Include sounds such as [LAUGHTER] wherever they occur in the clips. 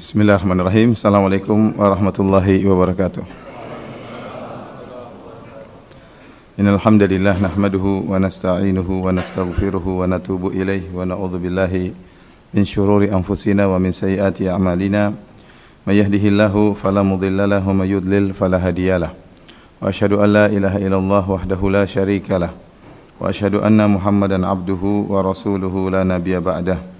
Bismillahirrahmanirrahim. Assalamualaikum warahmatullahi wabarakatuh. Innal hamdalillah nahmaduhu wa nasta'inuhu wa nastaghfiruhu wa natubu ilayh wa na'udzu billahi min shururi anfusina wa min sayyiati a'malina. May yahdihillahu fala mudilla lahu wa may yudlil fala hadiyalah. Wa asyhadu an la ilaha illallah wahdahu la syarika lah. Wa asyhadu anna Muhammadan abduhu wa rasuluhu la nabiyya ba'dahu.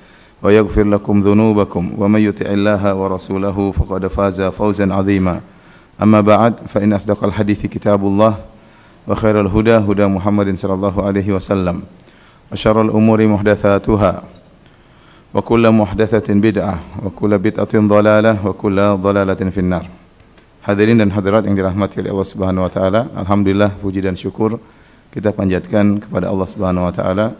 ويغفر لكم ذنوبكم ومن يطع الله ورسوله فقد فاز فوزا عظيما. أما بعد فإن أصدق الحديث كتاب الله وخير الهدى هدى محمد صلى الله عليه وسلم وشر الأمور محدثاتها. وكل محدثة بدعة وكل بدعة ضلالة وكل ضلالة في النار. Hadirin dan hadirat yang dirahmati oleh Allah Subhanahu wa taala, alhamdulillah puji dan syukur kita panjatkan kepada Allah Subhanahu wa taala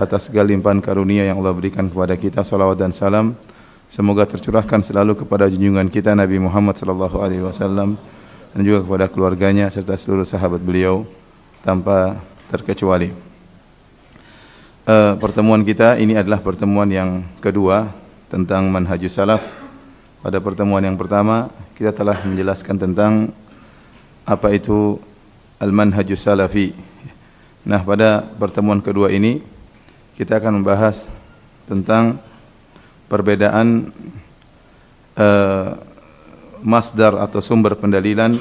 atas segala limpahan karunia yang Allah berikan kepada kita salawat dan salam semoga tercurahkan selalu kepada junjungan kita Nabi Muhammad sallallahu alaihi wasallam dan juga kepada keluarganya serta seluruh sahabat beliau tanpa terkecuali. Uh, pertemuan kita ini adalah pertemuan yang kedua tentang manhajus salaf. Pada pertemuan yang pertama kita telah menjelaskan tentang apa itu al-manhajus salafi. Nah, pada pertemuan kedua ini kita akan membahas tentang perbedaan uh, masdar atau sumber pendalilan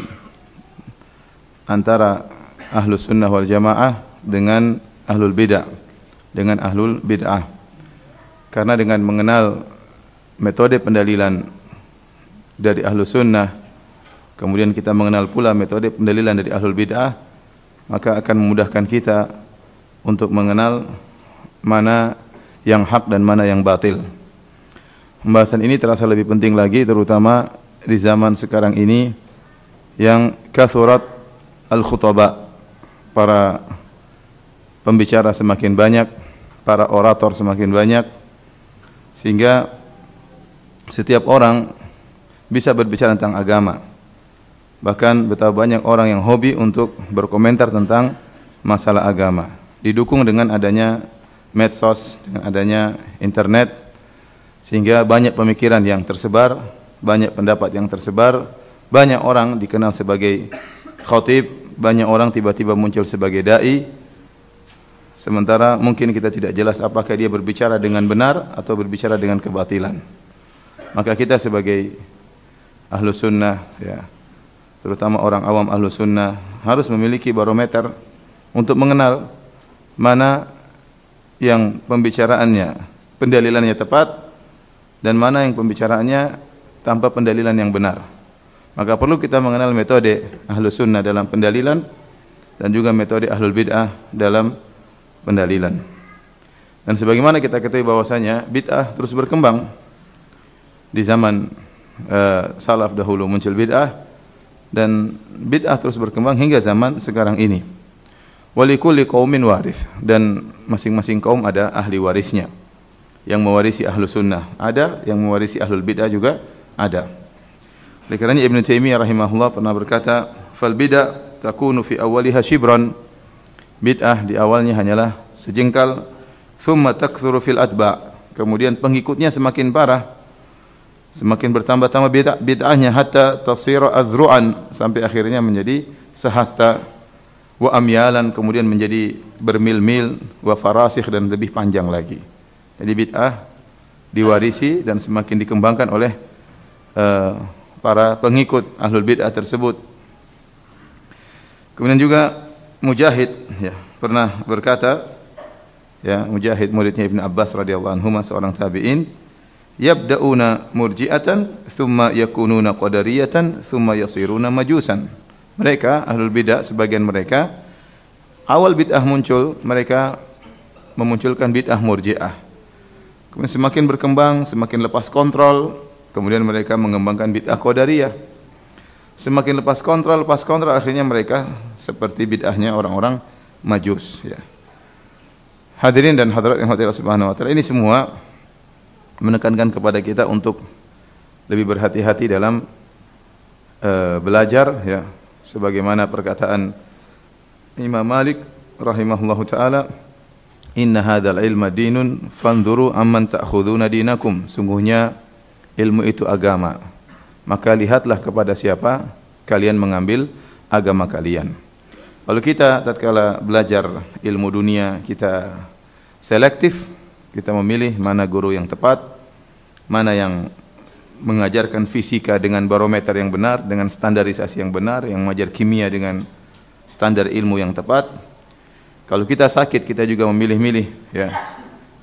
antara ahlu sunnah wal jamaah dengan ahlul bid'ah dengan ahlul bid'ah. Karena dengan mengenal metode pendalilan dari ahlu sunnah kemudian kita mengenal pula metode pendalilan dari ahlul bid'ah maka akan memudahkan kita untuk mengenal mana yang hak dan mana yang batil. Pembahasan ini terasa lebih penting lagi terutama di zaman sekarang ini yang kathurat al-khutaba para pembicara semakin banyak, para orator semakin banyak sehingga setiap orang bisa berbicara tentang agama. Bahkan betapa banyak orang yang hobi untuk berkomentar tentang masalah agama. Didukung dengan adanya medsos, dengan adanya internet sehingga banyak pemikiran yang tersebar, banyak pendapat yang tersebar, banyak orang dikenal sebagai khatib, banyak orang tiba-tiba muncul sebagai dai. Sementara mungkin kita tidak jelas apakah dia berbicara dengan benar atau berbicara dengan kebatilan. Maka kita sebagai ahlu sunnah, ya, terutama orang awam ahlu sunnah, harus memiliki barometer untuk mengenal mana yang pembicaraannya pendalilannya tepat dan mana yang pembicaraannya tanpa pendalilan yang benar. Maka perlu kita mengenal metode ahlu sunnah dalam pendalilan dan juga metode ahlul bid'ah dalam pendalilan. Dan sebagaimana kita ketahui bahwasanya bid'ah terus berkembang di zaman uh, salaf dahulu muncul bid'ah dan bid'ah terus berkembang hingga zaman sekarang ini. Walikulli qaumin waris dan masing-masing kaum ada ahli warisnya. Yang mewarisi ahlu sunnah ada, yang mewarisi ahlul bid'ah juga ada. Oleh kerana Ibn Taimiyah rahimahullah pernah berkata, "Fal bid'ah takunu fi awwaliha shibran." Bid'ah di awalnya hanyalah sejengkal, thumma takthuru fil atba'. Kemudian pengikutnya semakin parah. Semakin bertambah-tambah bid'ah bid'ahnya hatta tasira adru'an sampai akhirnya menjadi sehasta wa amyalan kemudian menjadi bermil-mil wa farasikh dan lebih panjang lagi. Jadi bid'ah diwarisi dan semakin dikembangkan oleh uh, para pengikut ahlul bid'ah tersebut. Kemudian juga Mujahid ya, pernah berkata ya Mujahid muridnya Ibn Abbas radhiyallahu anhu seorang tabi'in yabda'una murji'atan thumma yakununa qadariyatan thumma yasiruna majusan mereka ahlul bidah sebagian mereka awal bid'ah muncul mereka memunculkan bid'ah murji'ah kemudian semakin berkembang semakin lepas kontrol kemudian mereka mengembangkan bid'ah qadariyah Semakin lepas kontrol, lepas kontrol akhirnya mereka seperti bid'ahnya orang-orang Majus ya. Hadirin dan hadirat yang hadirat subhanahu wa taala, ini semua menekankan kepada kita untuk lebih berhati-hati dalam uh, belajar ya sebagaimana perkataan Imam Malik rahimahullahu taala inna hadzal ilma dinun fanzuru amman ta'khuduna dinakum. Sungguhnya ilmu itu agama. Maka lihatlah kepada siapa kalian mengambil agama kalian. Kalau kita tatkala belajar ilmu dunia kita selektif kita memilih mana guru yang tepat mana yang mengajarkan fisika dengan barometer yang benar dengan standarisasi yang benar yang mengajar kimia dengan standar ilmu yang tepat kalau kita sakit kita juga memilih-milih ya.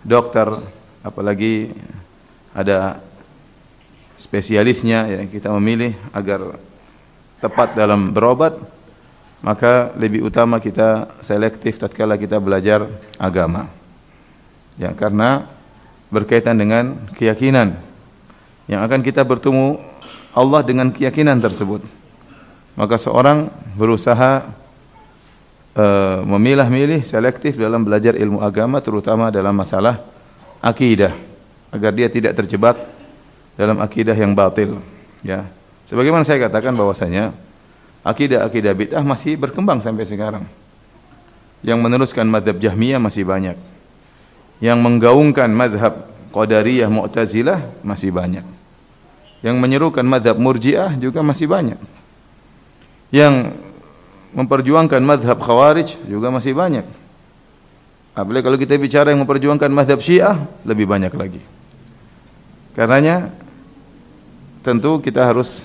Dokter apalagi ada spesialisnya ya kita memilih agar tepat dalam berobat maka lebih utama kita selektif tatkala kita belajar agama. Ya karena berkaitan dengan keyakinan yang akan kita bertemu Allah dengan keyakinan tersebut. Maka seorang berusaha uh, memilah-milih selektif dalam belajar ilmu agama terutama dalam masalah akidah agar dia tidak terjebak dalam akidah yang batil ya. Sebagaimana saya katakan bahwasanya akidah-akidah bid'ah masih berkembang sampai sekarang. Yang meneruskan madhab Jahmiyah masih banyak. Yang menggaungkan madhab Qadariyah Mu'tazilah masih banyak yang menyerukan madhab Murji'ah juga masih banyak yang memperjuangkan madhab khawarij juga masih banyak. Apalagi kalau kita bicara yang memperjuangkan madhab syiah, lebih banyak lagi. Karenanya, tentu kita harus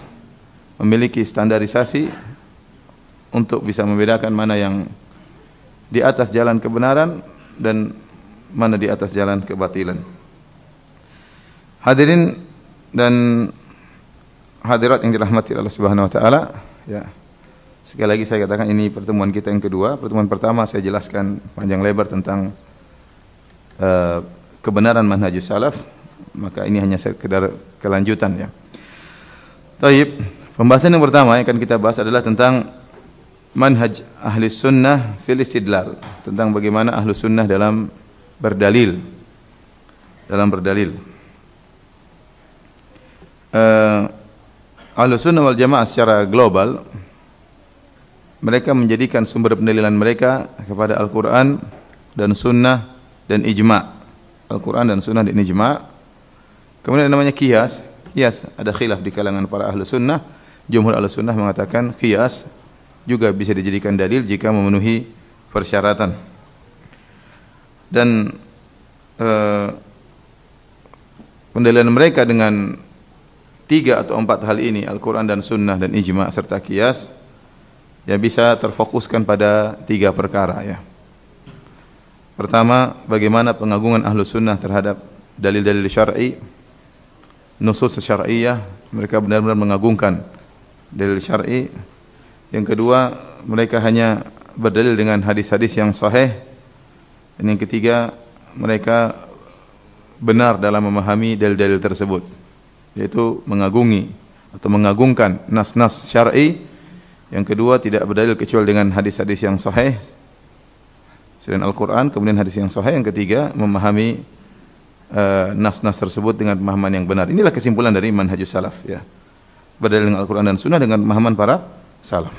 memiliki standarisasi untuk bisa membedakan mana yang di atas jalan kebenaran dan mana di atas jalan kebatilan. Hadirin dan hadirat yang dirahmati Allah Subhanahu wa taala, ya. Sekali lagi saya katakan ini pertemuan kita yang kedua. Pertemuan pertama saya jelaskan panjang lebar tentang uh, kebenaran manhajus salaf. Maka ini hanya sekedar kelanjutan ya. Taib. Pembahasan yang pertama yang akan kita bahas adalah tentang manhaj ahli sunnah fil istidlal. Tentang bagaimana ahli sunnah dalam berdalil. Dalam berdalil. Uh, ahli sunnah wal jamaah secara global mereka menjadikan sumber pendalilan mereka kepada Al-Quran dan Sunnah dan Ijma. Al-Quran dan Sunnah dan Ijma. Kemudian namanya kias. Kias ada khilaf di kalangan para ahlu sunnah. Jumhur ahlu sunnah mengatakan kias juga bisa dijadikan dalil jika memenuhi persyaratan. Dan eh, pendalilan mereka dengan tiga atau empat hal ini Al-Quran dan Sunnah dan Ijma serta kias ya bisa terfokuskan pada tiga perkara ya. Pertama, bagaimana pengagungan ahlu sunnah terhadap dalil-dalil syar'i, nusus syar'iyah, mereka benar-benar mengagungkan dalil syar'i. Yang kedua, mereka hanya berdalil dengan hadis-hadis yang sahih. Dan yang ketiga, mereka benar dalam memahami dalil-dalil tersebut, yaitu mengagungi atau mengagungkan nas-nas syar'i yang kedua tidak berdalil kecuali dengan hadis-hadis yang sahih selain Al-Quran, kemudian hadis yang sahih. Yang ketiga memahami uh, nas-nas tersebut dengan pemahaman yang benar. Inilah kesimpulan dari manhajus salaf ya. Berdalil dengan Al-Quran dan Sunnah dengan pemahaman para salaf.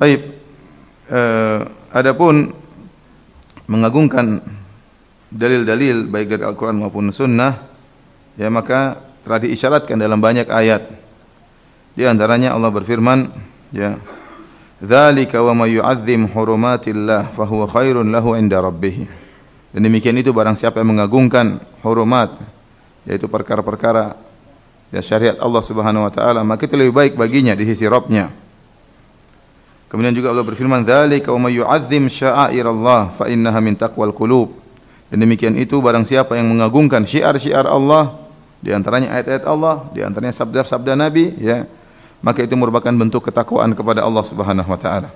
Baik. Uh, adapun mengagungkan dalil-dalil baik dari Al-Quran maupun Sunnah, ya maka telah diisyaratkan dalam banyak ayat. Di antaranya Allah berfirman, Ya. Dzalika wa may yu'azzim hurumatillah fahuwa khairun lahu inda rabbih. Dan demikian itu barang siapa yang mengagungkan hurumat yaitu perkara-perkara ya syariat Allah Subhanahu wa taala maka itu lebih baik baginya di sisi Rabbnya. Kemudian juga Allah berfirman dzalika wa may yu'azzim sya'airallah fa innaha min taqwal qulub. Dan demikian itu barang siapa yang mengagungkan syiar-syiar Allah di antaranya ayat-ayat Allah, di antaranya sabda-sabda Nabi ya maka itu merupakan bentuk ketakwaan kepada Allah Subhanahu wa taala.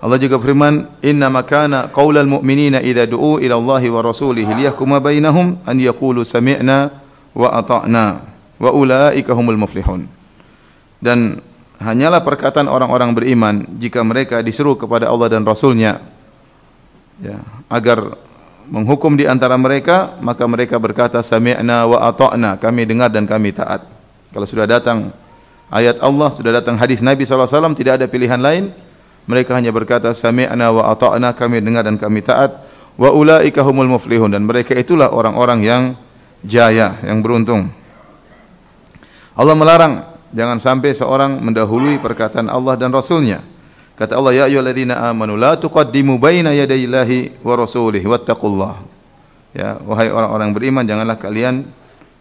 Allah juga firman, "Inna makana qaulal mu'minina idza du'u ila Allah wa rasulih liyahkuma bainahum an yaqulu sami'na wa ata'na wa ulaika humul muflihun." dan hanyalah perkataan orang-orang beriman jika mereka disuruh kepada Allah dan Rasulnya ya, agar menghukum di antara mereka maka mereka berkata sami'na wa ata'na. Kami dengar dan kami taat. Kalau sudah datang ayat Allah sudah datang hadis Nabi SAW tidak ada pilihan lain. Mereka hanya berkata sami'na wa ata'na. Kami dengar dan kami taat. Wa ulaika humul muflihun. Dan mereka itulah orang-orang yang jaya yang beruntung. Allah melarang. Jangan sampai seorang mendahului perkataan Allah dan Rasulnya kata Allah ya ayyuhalladzina amanu la tuqaddimu baina yadayillahi wa rasulihi wattaqullah. Ya wahai orang-orang beriman janganlah kalian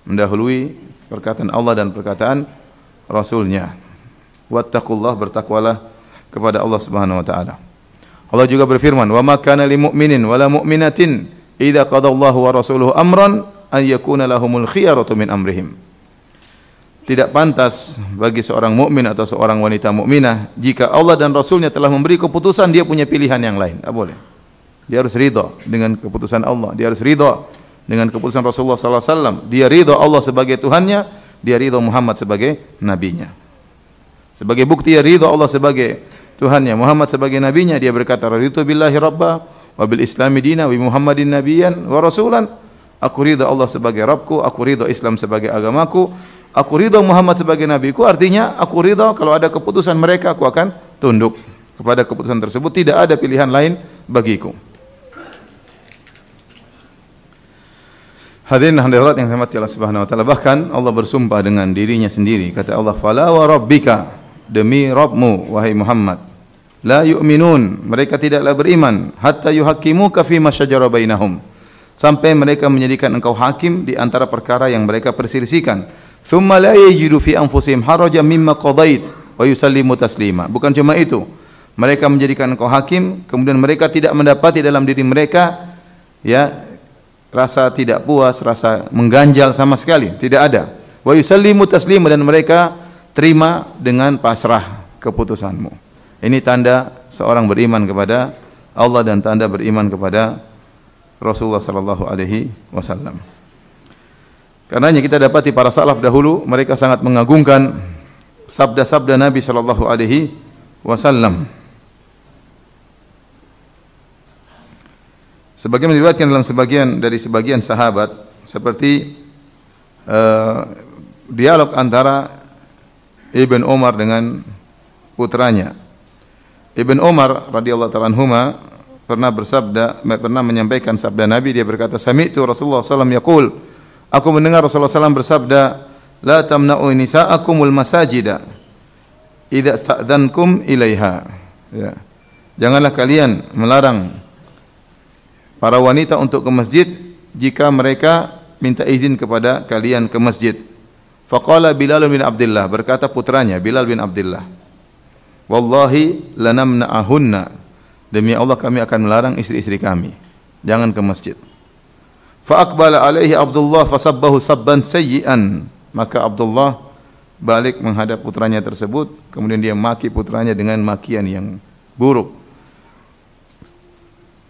mendahului perkataan Allah dan perkataan Rasulnya. Wattaqullah bertakwalah kepada Allah Subhanahu wa taala. Allah juga berfirman, "Wa ma kana lil mu'minin wala mu'minatin idza qadallahu wa rasuluhu amran an yakuna lahumul khiyaratu min amrihim." Tidak pantas bagi seorang mukmin atau seorang wanita mukminah jika Allah dan Rasulnya telah memberi keputusan dia punya pilihan yang lain. Tidak boleh. Dia harus ridha dengan keputusan Allah. Dia harus ridha dengan keputusan Rasulullah sallallahu alaihi wasallam. Dia ridha Allah sebagai Tuhannya, dia ridha Muhammad sebagai nabinya. Sebagai bukti dia ridha Allah sebagai Tuhannya Muhammad sebagai nabinya dia berkata raditu billahi rabba wa bil islami dina wa muhammadin nabiyan wa rasulan aku ridha Allah sebagai Rabbku aku ridha Islam sebagai agamaku aku ridha Muhammad sebagai nabiku artinya aku ridha kalau ada keputusan mereka aku akan tunduk kepada keputusan tersebut. Tidak ada pilihan lain bagiku. Hadirin hadirat yang saya Allah Subhanahu wa taala bahkan Allah bersumpah dengan dirinya sendiri. Kata Allah fala wa rabbika demi Rabbmu wahai Muhammad la yu'minun. Mereka tidaklah beriman hatta yuhaqqimuka fi ma syajara bainahum. Sampai mereka menjadikan engkau hakim di antara perkara yang mereka perselisihkan thumma la yajidu fi anfusihim harajan mimma qadait wa yusallimu taslima. Bukan cuma itu. Mereka menjadikan engkau hakim kemudian mereka tidak mendapati dalam diri mereka ya rasa tidak puas rasa mengganjal sama sekali. Tidak ada. Wa yusallimu taslima dan mereka terima dengan pasrah keputusanmu. Ini tanda seorang beriman kepada Allah dan tanda beriman kepada Rasulullah sallallahu alaihi wasallam. Karenanya kita dapati para salaf dahulu mereka sangat mengagungkan sabda-sabda Nabi sallallahu alaihi wasallam. Sebagaimana diriwayatkan dalam sebagian dari sebagian sahabat seperti uh, dialog antara Ibn Umar dengan putranya Ibn Umar radhiyallahu taala anhuma pernah bersabda pernah menyampaikan sabda Nabi dia berkata sami'tu Rasulullah sallallahu yaqul aku mendengar Rasulullah sallallahu bersabda la tamna'u nisa'akumul masajida idza sta'dzankum ilaiha ya janganlah kalian melarang para wanita untuk ke masjid jika mereka minta izin kepada kalian ke masjid faqala Bilal bin Abdullah berkata putranya Bilal bin Abdullah Wallahi lanamna'ahunna. Demi Allah kami akan melarang istri-istri kami. Jangan ke masjid. Fa aqbala alaihi Abdullah fasabbahu sabban sayyi'an. Maka Abdullah balik menghadap putranya tersebut, kemudian dia maki putranya dengan makian yang buruk.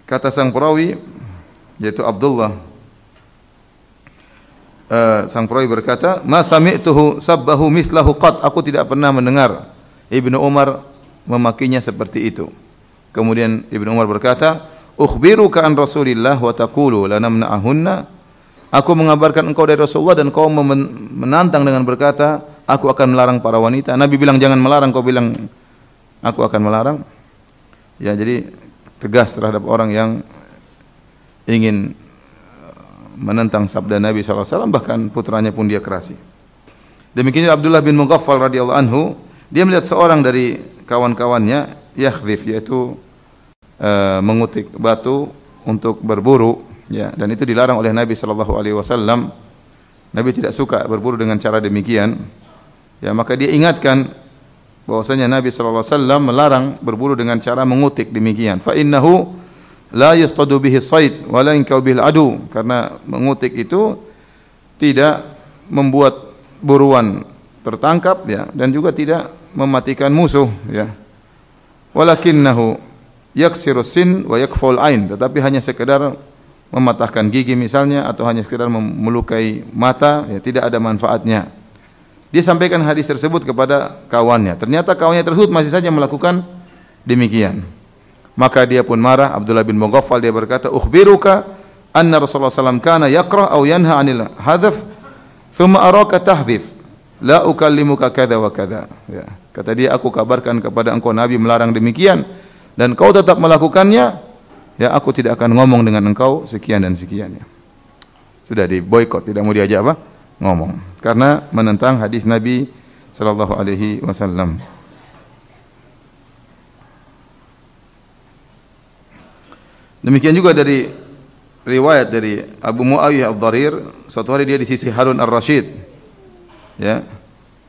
Kata sang perawi yaitu Abdullah uh, sang perawi berkata, "Ma sami'tuhu sabbahu mislahu qat." Aku tidak pernah mendengar Ibnu Umar memakinya seperti itu. Kemudian Ibnu Umar berkata, "Ukhbiruka an Rasulillah wa taqulu lanamna'ahunna?" Aku mengabarkan engkau dari Rasulullah dan kau menantang dengan berkata, "Aku akan melarang para wanita." Nabi bilang jangan melarang, kau bilang aku akan melarang. Ya, jadi tegas terhadap orang yang ingin menentang sabda Nabi SAW bahkan putranya pun dia kerasi. Demikian Abdullah bin Mughaffal radhiyallahu anhu dia melihat seorang dari kawan-kawannya yakhdhif yaitu uh, mengutik batu untuk berburu ya dan itu dilarang oleh Nabi sallallahu alaihi wasallam. Nabi tidak suka berburu dengan cara demikian. Ya, maka dia ingatkan bahwasanya Nabi sallallahu alaihi wasallam melarang berburu dengan cara mengutik demikian. Fa innahu la yastadu bihi sayd wa la bil adu karena mengutik itu tidak membuat buruan tertangkap ya dan juga tidak mematikan musuh ya. Walakinnahu yaksiru sin wa yakful ain, tetapi hanya sekedar mematahkan gigi misalnya atau hanya sekedar melukai mata ya tidak ada manfaatnya. Dia sampaikan hadis tersebut kepada kawannya. Ternyata kawannya tersebut masih saja melakukan demikian. Maka dia pun marah. Abdullah bin Mughaffal dia berkata, "Ukhbiruka anna Rasulullah SAW kana yakrah aw yanha 'anil hadaf, thumma araka tahdhif. La ukallimuka kadza wa kadza." Ya. Kata dia, "Aku kabarkan kepada engkau Nabi melarang demikian dan kau tetap melakukannya, ya aku tidak akan ngomong dengan engkau sekian dan sekian." Ya. Sudah diboikot, tidak mau diajak apa? Ngomong. Karena menentang hadis Nabi sallallahu alaihi wasallam. Demikian juga dari riwayat dari Abu Muawiyah Ad-Dharir, suatu hari dia di sisi Harun Ar-Rasyid. Ya.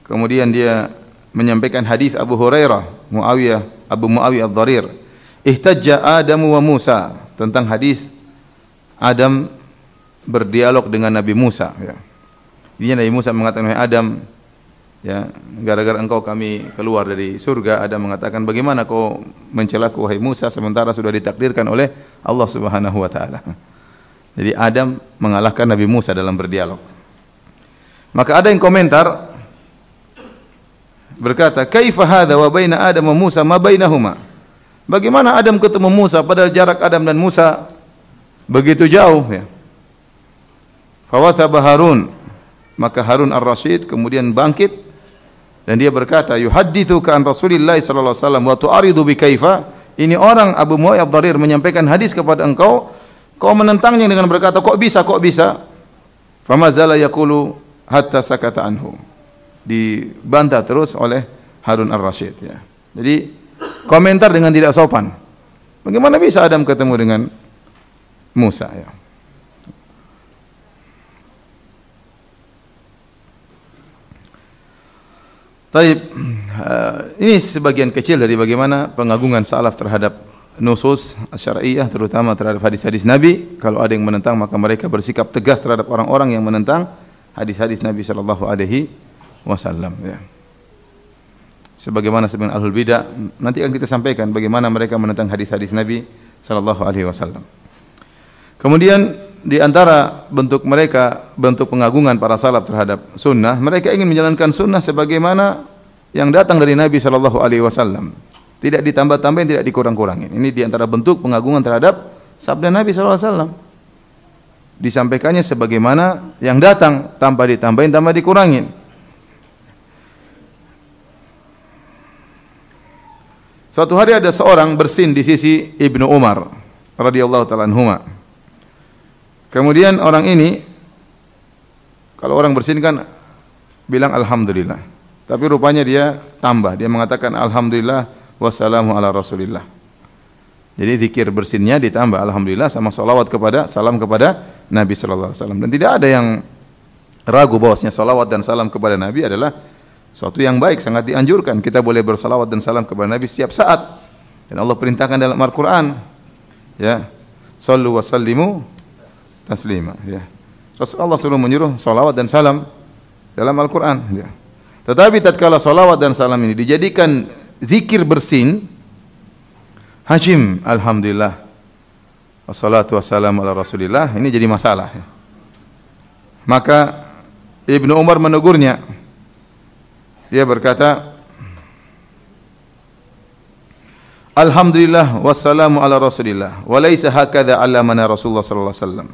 Kemudian dia menyampaikan hadis Abu Hurairah, Muawiyah, Abu Muawiyah Ad-Dharir. Ihtajja Adamu wa Musa tentang hadis Adam berdialog dengan Nabi Musa ya. Intinya Nabi Musa mengatakan Adam ya gara-gara engkau kami keluar dari surga Adam mengatakan bagaimana kau mencelaku wahai Musa sementara sudah ditakdirkan oleh Allah Subhanahu wa taala. Jadi Adam mengalahkan Nabi Musa dalam berdialog. Maka ada yang komentar berkata, "Kaifa hadza wa baina Adam wa Musa ma bainahuma?" Bagaimana Adam ketemu Musa padahal jarak Adam dan Musa begitu jauh ya. Fawathaba Harun maka Harun Ar-Rasyid kemudian bangkit dan dia berkata, "Yuhaddithuka an Rasulillah sallallahu alaihi wasallam wa tu'aridu bi kaifa?" Ini orang Abu Muayyad Dharir menyampaikan hadis kepada engkau, kau menentangnya dengan berkata, "Kok bisa? Kok bisa?" Famazala yaqulu hatta sakata anhu. Dibantah terus oleh Harun Ar-Rasyid ya. Jadi komentar dengan tidak sopan. Bagaimana bisa Adam ketemu dengan Musa ya? Taib, uh, ini sebagian kecil dari bagaimana pengagungan salaf terhadap nusus syariah terutama terhadap hadis-hadis Nabi. Kalau ada yang menentang maka mereka bersikap tegas terhadap orang-orang yang menentang hadis-hadis Nabi sallallahu alaihi wasallam ya. Sebagaimana sebagian ahlul bidah nanti akan kita sampaikan bagaimana mereka menentang hadis-hadis Nabi sallallahu alaihi wasallam. Kemudian di antara bentuk mereka, bentuk pengagungan para salaf terhadap sunnah, mereka ingin menjalankan sunnah sebagaimana yang datang dari Nabi Shallallahu Alaihi Wasallam. Tidak ditambah-tambahin, tidak dikurang-kurangin. Ini di antara bentuk pengagungan terhadap sabda Nabi Shallallahu Alaihi Wasallam. Disampaikannya sebagaimana yang datang, tanpa ditambahin, tanpa dikurangin. Suatu hari ada seorang bersin di sisi Ibnu Umar radhiyallahu taala anhuma. Kemudian orang ini kalau orang bersin kan bilang alhamdulillah. Tapi rupanya dia tambah, dia mengatakan alhamdulillah wassalamu ala rasulillah. Jadi zikir bersinnya ditambah alhamdulillah sama salawat kepada salam kepada Nabi sallallahu alaihi wasallam. Dan tidak ada yang ragu bahwasanya salawat dan salam kepada Nabi adalah suatu yang baik, sangat dianjurkan. Kita boleh bersalawat dan salam kepada Nabi setiap saat. Dan Allah perintahkan dalam Al-Qur'an. Ya. Sallu wa sallimu taslima ya. Rasulullah suruh menyuruh salawat dan salam dalam Al-Qur'an ya. Tetapi tatkala salawat dan salam ini dijadikan zikir bersin hajim alhamdulillah wassalatu wassalamu ala rasulillah ini jadi masalah ya. Maka Ibnu Umar menegurnya dia berkata Alhamdulillah wassalamu ala rasulillah wa laisa hakadha allamana Rasulullah sallallahu alaihi wasallam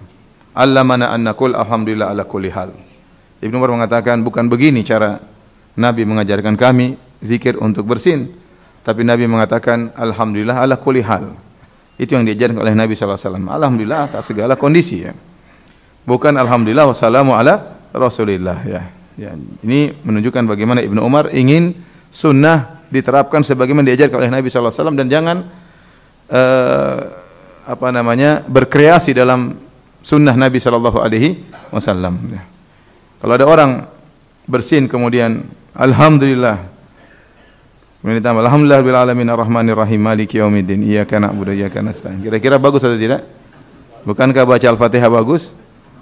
Allamana an naqul alhamdulillah ala kulli hal. Ibnu Umar mengatakan bukan begini cara Nabi mengajarkan kami zikir untuk bersin, tapi Nabi mengatakan alhamdulillah ala kulli hal. Itu yang diajarkan oleh Nabi sallallahu alaihi wasallam. Alhamdulillah atas segala kondisi ya. Bukan alhamdulillah wassalamu ala Rasulillah ya. Ya, ini menunjukkan bagaimana Ibnu Umar ingin sunnah diterapkan sebagaimana diajarkan oleh Nabi sallallahu alaihi wasallam dan jangan uh, apa namanya berkreasi dalam sunnah Nabi Shallallahu Alaihi Wasallam. Ya. Kalau ada orang bersin kemudian Alhamdulillah Kemudian ditambah Alhamdulillah bil alamin arrahmanir rahim maliki yaumiddin iyyaka na'budu iyyaka nasta'in. Kira-kira bagus atau tidak? Bukankah baca Al-Fatihah bagus?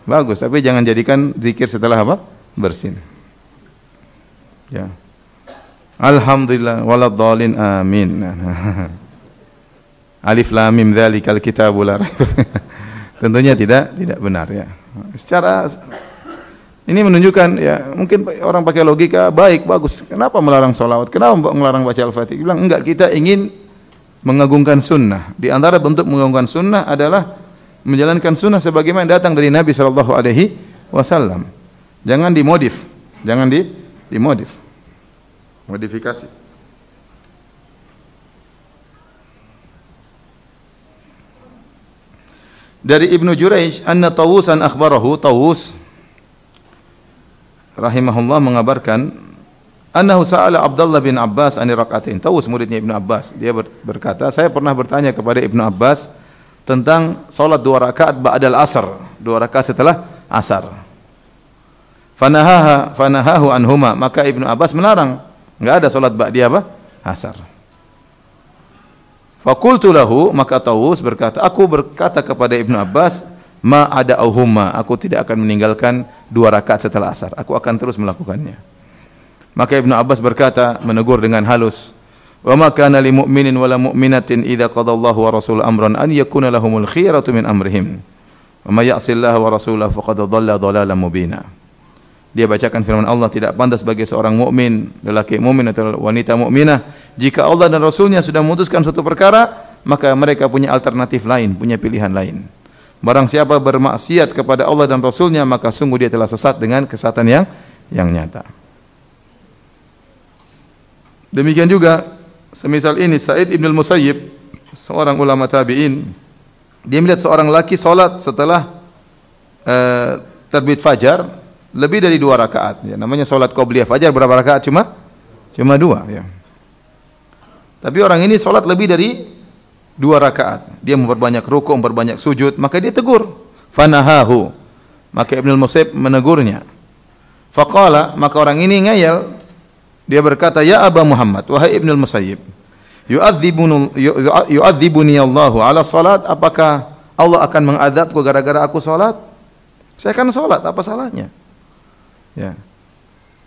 Bagus, tapi jangan jadikan zikir setelah apa? Bersin. Ya. Alhamdulillah waladhdallin amin. [LAUGHS] Alif lam mim dzalikal kitabul la [LAUGHS] Tentunya tidak tidak benar ya. Secara Ini menunjukkan ya mungkin orang pakai logika baik bagus. Kenapa melarang solawat? Kenapa melarang baca al-fatihah? Bilang enggak kita ingin mengagungkan sunnah. Di antara bentuk mengagungkan sunnah adalah menjalankan sunnah sebagaimana datang dari Nabi Shallallahu Alaihi Wasallam. Jangan dimodif, jangan di dimodif, modifikasi. Dari Ibnu Jurayj, anna Tawusan akhbarahu Tawus rahimahullah mengabarkan annahu sa'ala Abdullah bin Abbas ani rakaatain. Tahu muridnya Ibnu Abbas. Dia berkata, saya pernah bertanya kepada Ibnu Abbas tentang salat dua rakaat ba'dal asar, dua rakaat setelah asar. Fanahaha fanahahu anhuma, maka Ibnu Abbas melarang. Enggak ada salat ba'di apa? Asar. Fakultu lahu, maka Tawus berkata, aku berkata kepada Ibnu Abbas, ma ada auhuma, aku tidak akan meninggalkan dua rakaat setelah asar. Aku akan terus melakukannya. Maka Ibnu Abbas berkata menegur dengan halus, "Wa ma kana lil mu'minin wala mu'minatin idza qadallahu wa rasul amran an yakuna lahumul khiyaratu min amrihim. Wa may ya'sillaha wa rasulahu faqad dhalla dhalalan mubina." Dia bacakan firman Allah tidak pantas bagi seorang mukmin, lelaki mukmin atau wanita mukminah jika Allah dan Rasulnya sudah memutuskan suatu perkara, maka mereka punya alternatif lain, punya pilihan lain. Barang siapa bermaksiat kepada Allah dan Rasulnya maka sungguh dia telah sesat dengan kesatan yang yang nyata. Demikian juga semisal ini Said Ibn Musayyib seorang ulama tabi'in dia melihat seorang laki salat setelah uh, terbit fajar lebih dari dua rakaat ya namanya salat qabliyah fajar berapa rakaat cuma cuma dua ya tapi orang ini salat lebih dari dua rakaat. Dia memperbanyak rukuk, memperbanyak sujud, maka dia tegur. Fanahahu. Maka Ibnu Musaib menegurnya. Faqala, maka orang ini ngayal. Dia berkata, "Ya Aba Muhammad, wahai Ibnu Musayyib, yu'adzibuni Allahu ala salat, apakah Allah akan mengadabku gara-gara aku salat? Saya kan salat, apa salahnya?" Ya.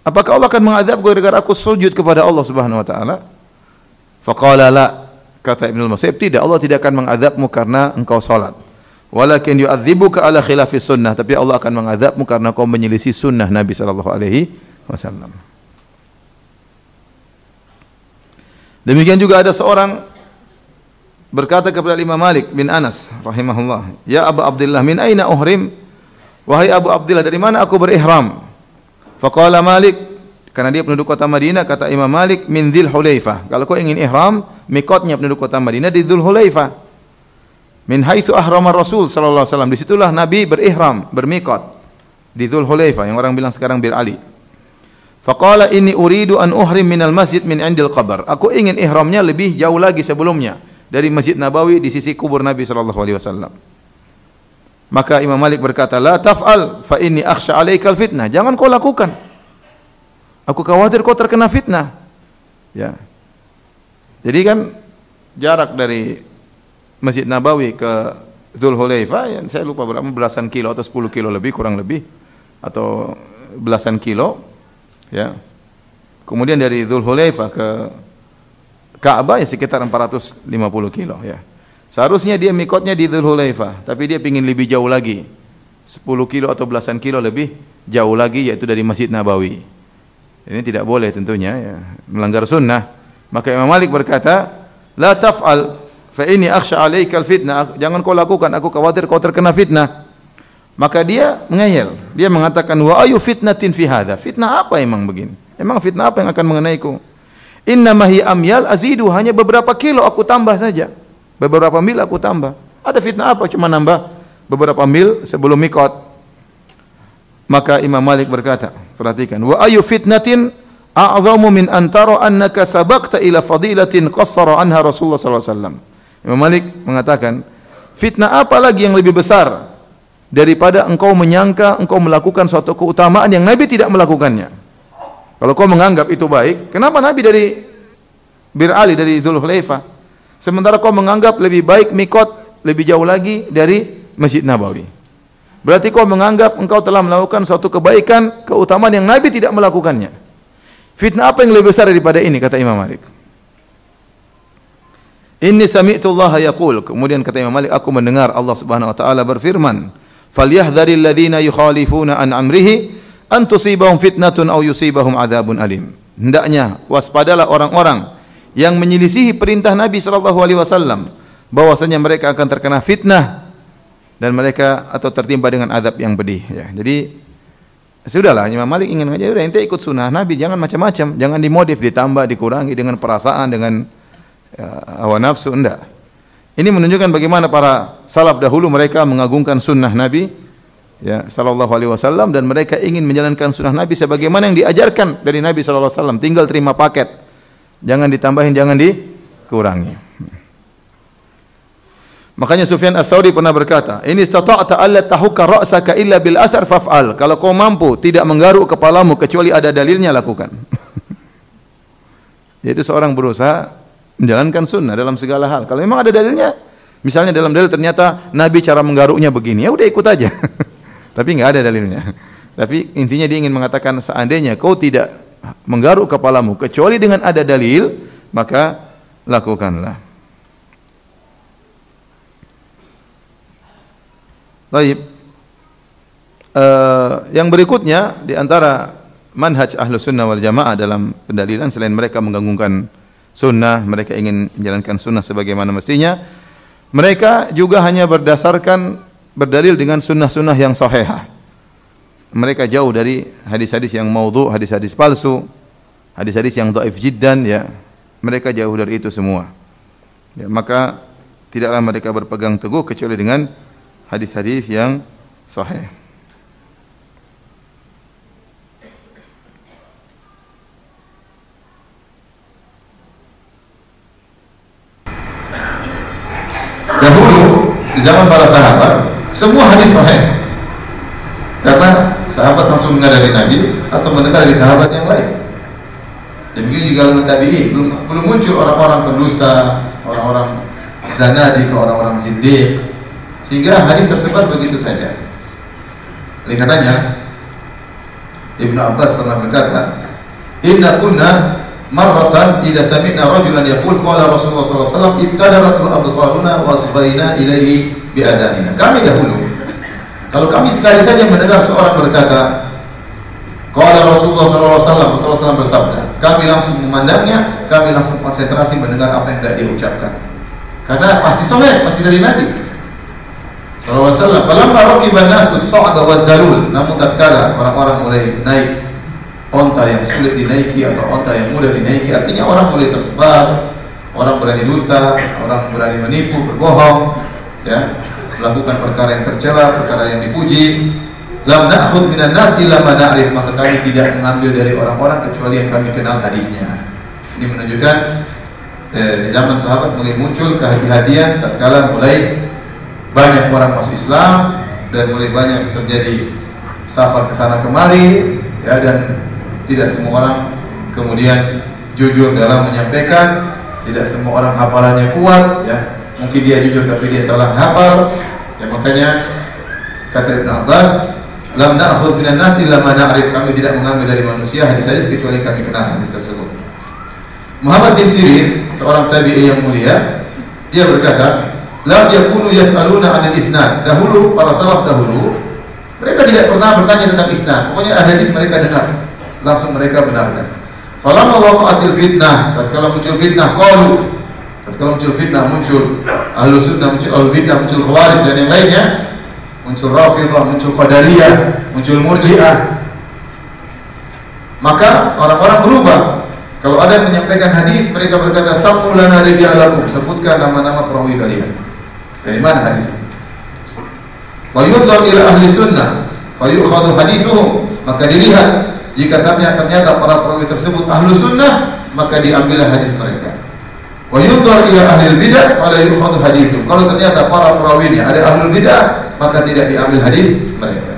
Apakah Allah akan mengadabku gara-gara aku sujud kepada Allah Subhanahu wa taala? Faqala la Kata Ibnu Musayyib, tidak Allah tidak akan mengadabmu karena engkau salat. Walakin yu'adzibuka ala khilafis sunnah, tapi Allah akan mengadabmu karena kau menyelisih sunnah Nabi sallallahu alaihi wasallam. Demikian juga ada seorang berkata kepada Imam Malik bin Anas rahimahullah, "Ya Abu Abdullah, min aina uhrim?" Wahai Abu Abdullah, dari mana aku berihram? Faqala Malik, karena dia penduduk kota Madinah, kata Imam Malik, min Dzil Hulaifah. Kalau kau ingin ihram, mikotnya penduduk kota Madinah di Dzul Hulaifah. Min haitsu ahrama Rasul sallallahu alaihi wasallam. Di situlah Nabi berihram, bermikot di Dzul Hulaifah yang orang bilang sekarang Bir Ali. Faqala inni uridu an uhrim minal masjid min indil qabr. Aku ingin ihramnya lebih jauh lagi sebelumnya dari Masjid Nabawi di sisi kubur Nabi sallallahu alaihi wasallam. Maka Imam Malik berkata, "La taf'al fa inni akhsha 'alaikal fitnah." Jangan kau lakukan. Aku khawatir kau terkena fitnah. Ya. Jadi kan jarak dari Masjid Nabawi ke Dhul Hulaifah, ya, saya lupa berapa belasan kilo atau 10 kilo lebih kurang lebih atau belasan kilo ya. Kemudian dari Dhul Hulaifah ke Ka'bah ya sekitar 450 kilo ya. Seharusnya dia mikotnya di Dhul Hulaifah, tapi dia ingin lebih jauh lagi. 10 kilo atau belasan kilo lebih jauh lagi yaitu dari Masjid Nabawi. Ini tidak boleh tentunya ya, melanggar sunnah. Maka Imam Malik berkata, "La taf'al fa inni akhsha 'alaikal fitnah." Jangan kau lakukan, aku khawatir kau terkena fitnah. Maka dia mengeyel. Dia mengatakan, "Wa ayu fitnatin fi hadha?" Fitnah apa emang begini? Emang fitnah apa yang akan mengenaiku? Inna mahi amyal azidu hanya beberapa kilo aku tambah saja. Beberapa mil aku tambah. Ada fitnah apa cuma nambah beberapa mil sebelum mikot. Maka Imam Malik berkata, perhatikan, wa ayu fitnatin a'zamu min antara annaka sabaqta ila fadilatin qassara anha Rasulullah sallallahu alaihi wasallam. Imam Malik mengatakan, fitnah apa lagi yang lebih besar daripada engkau menyangka engkau melakukan suatu keutamaan yang Nabi tidak melakukannya. Kalau kau menganggap itu baik, kenapa Nabi dari Bir Ali dari Dzulhulaifah sementara kau menganggap lebih baik mikot lebih jauh lagi dari Masjid Nabawi. Berarti kau menganggap engkau telah melakukan suatu kebaikan, keutamaan yang Nabi tidak melakukannya. Fitnah apa yang lebih besar daripada ini kata Imam Malik? Inni sami'tu Allah yaqul. Kemudian kata Imam Malik, aku mendengar Allah Subhanahu wa taala berfirman, "Falyahdharil ladzina yukhalifuna an amrihi an tusibahum fitnatun aw yusibahum adzabun alim. Hendaknya waspadalah orang-orang yang menyelisihi perintah Nabi sallallahu alaihi wasallam bahwasanya mereka akan terkena fitnah dan mereka atau tertimpa dengan adab yang pedih ya. Jadi Sudahlah Imam Malik ingin aja udah ente ikut sunnah Nabi jangan macam-macam, jangan dimodif, ditambah, dikurangi dengan perasaan, dengan ya, hawa nafsu enggak. Ini menunjukkan bagaimana para salaf dahulu mereka mengagungkan sunnah Nabi ya sallallahu alaihi wasallam dan mereka ingin menjalankan sunnah Nabi sebagaimana yang diajarkan dari Nabi sallallahu alaihi wasallam, tinggal terima paket. Jangan ditambahin, jangan dikurangi. Makanya Sufyan Ats-Tsauri pernah berkata, "Ini istata'ta alla tahuka ra'saka illa bil athar faf'al." Kalau kau mampu tidak menggaruk kepalamu kecuali ada dalilnya lakukan. [LAUGHS] Yaitu seorang berusaha menjalankan sunnah dalam segala hal. Kalau memang ada dalilnya, misalnya dalam dalil ternyata Nabi cara menggaruknya begini, ya udah ikut aja. [LAUGHS] Tapi enggak ada dalilnya. Tapi intinya dia ingin mengatakan seandainya kau tidak menggaruk kepalamu kecuali dengan ada dalil, maka lakukanlah. Baik. Uh, yang berikutnya di antara manhaj ahlu sunnah wal jamaah dalam pendalilan selain mereka mengganggukan sunnah, mereka ingin menjalankan sunnah sebagaimana mestinya, mereka juga hanya berdasarkan berdalil dengan sunnah-sunnah yang sahihah. Mereka jauh dari hadis-hadis yang maudhu, hadis-hadis palsu, hadis-hadis yang dhaif jiddan ya. Mereka jauh dari itu semua. Ya, maka tidaklah mereka berpegang teguh kecuali dengan hadis-hadis yang sahih. Dahulu zaman para sahabat semua hadis sahih. Karena sahabat langsung mendengar dari Nabi atau mendengar dari sahabat yang lain. Demikian juga tabi'in belum belum muncul orang-orang pendusta, orang-orang zanadi, orang-orang siddiq, sehingga hadis tersebar begitu saja. Oleh karenanya Ibnu Abbas pernah berkata, "Inna kunna marratan idza sami'na rajulan yaqul qala Rasulullah sallallahu alaihi wasallam ibtadarat absaruna wa asbaina ilaihi bi adanina." Kami dahulu kalau kami sekali saja mendengar seorang berkata, Qala Rasulullah wasallam, Rasulullah bersabda, kami langsung memandangnya, kami langsung konsentrasi mendengar apa yang tidak dia ucapkan. Karena pasti soleh, pasti dari Nabi sallallahu alaihi wasallam falamma raqiba nasu sa'da wa darul namun tatkala orang-orang mulai naik onta yang sulit dinaiki atau onta yang mudah dinaiki artinya orang mulai tersebar orang berani dusta orang berani menipu berbohong ya melakukan perkara yang tercela perkara yang dipuji. Lam na'khud minan nas illa ma na'rif. Maka kami tidak mengambil dari orang-orang kecuali yang kami kenal hadisnya. Ini menunjukkan eh, zaman sahabat mulai muncul kehati-hatian tatkala mulai banyak orang masuk Islam dan mulai banyak terjadi safar ke sana kemari ya dan tidak semua orang kemudian jujur dalam menyampaikan tidak semua orang hafalannya kuat ya mungkin dia jujur tapi dia salah hafal ya makanya kata Ibn Abbas lam na'khudh minan nasi lam na'rif kami tidak mengambil dari manusia hadis-hadis kecuali kami kenal hadis tersebut Muhammad bin Sirin seorang tabi'i yang mulia dia berkata lam yakunu yas'aluna 'anil isnad. Dahulu para salaf dahulu mereka tidak pernah bertanya tentang isnad. Pokoknya ada hadis mereka dengar, langsung mereka benarkan. Falamma waqa'atil fitnah, tatkala muncul fitnah, qalu tatkala muncul fitnah, muncul ahlu sunnah, muncul ahlu bidah, muncul khawarij dan yang lainnya, muncul rafidah, muncul qadariyah, muncul murji'ah. Maka orang-orang berubah. Kalau ada yang menyampaikan hadis, mereka berkata, "Sammu lana rijalakum." Sebutkan nama-nama perawi kalian. Dari mana hadis ini? Wa yunzar ila ahli sunnah fa yu'khadhu hadithuhum. Maka dilihat jika ternyata, ternyata para perawi tersebut ahlu sunnah maka diambillah hadis mereka. Wa yunzar ila ahli bidah fala yu'khadhu hadithuhum. Kalau ternyata para perawinya ada ahlu bidah maka tidak diambil hadis mereka.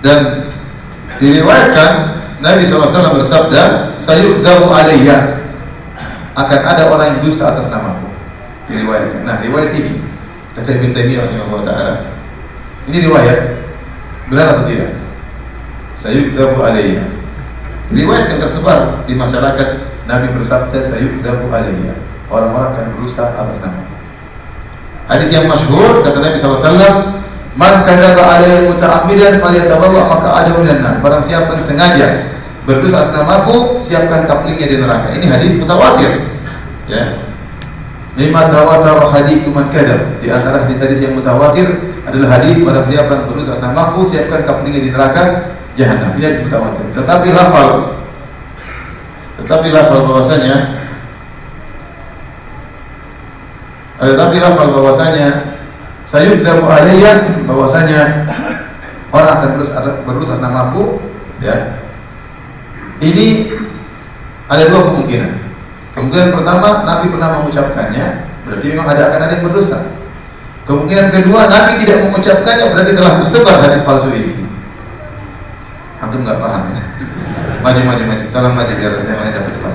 Dan diriwayatkan Nabi SAW bersabda, "Sayu'dzabu alayya." akan ada orang yang dusta atas namaku. Diriwayatkan. Nah, riwayat ini kata Ibn Taimiyah rahimahullah taala. Ini riwayat benar atau tidak? Sayuqdabu alayya. Riwayat yang tersebar di masyarakat Nabi bersabda sayuqdabu alayya. Orang-orang akan berusaha atas nama. Hadis yang masyhur kata Nabi SAW Man kadzaba alayya muta'ammidan falyatabawwa maq'adahu minan. Barang siapa yang sengaja berdosa atas namaku, siapkan kaplingnya di neraka. Ini hadis mutawatir. Ya. Lima tawatar hadis man kadzab. Di antara hadis-hadis yang mutawatir adalah hadis barang siapa yang berdosa atas namaku, siapkan kaplingnya di neraka jahanam. Ini hadis mutawatir. Tetapi lafal tetapi lafal bahwasanya tetapi lafal bahwasanya sayudzamu alayya bahwasanya orang akan terus berusaha namaku ya ini ada dua kemungkinan kemungkinan pertama Nabi pernah mengucapkannya berarti memang ada akan ada yang berdosa kemungkinan kedua Nabi tidak mengucapkannya berarti telah tersebar hadis palsu ini antum nggak paham. Ya maju maju maju. Tolong maju biar yang lain dapat cepat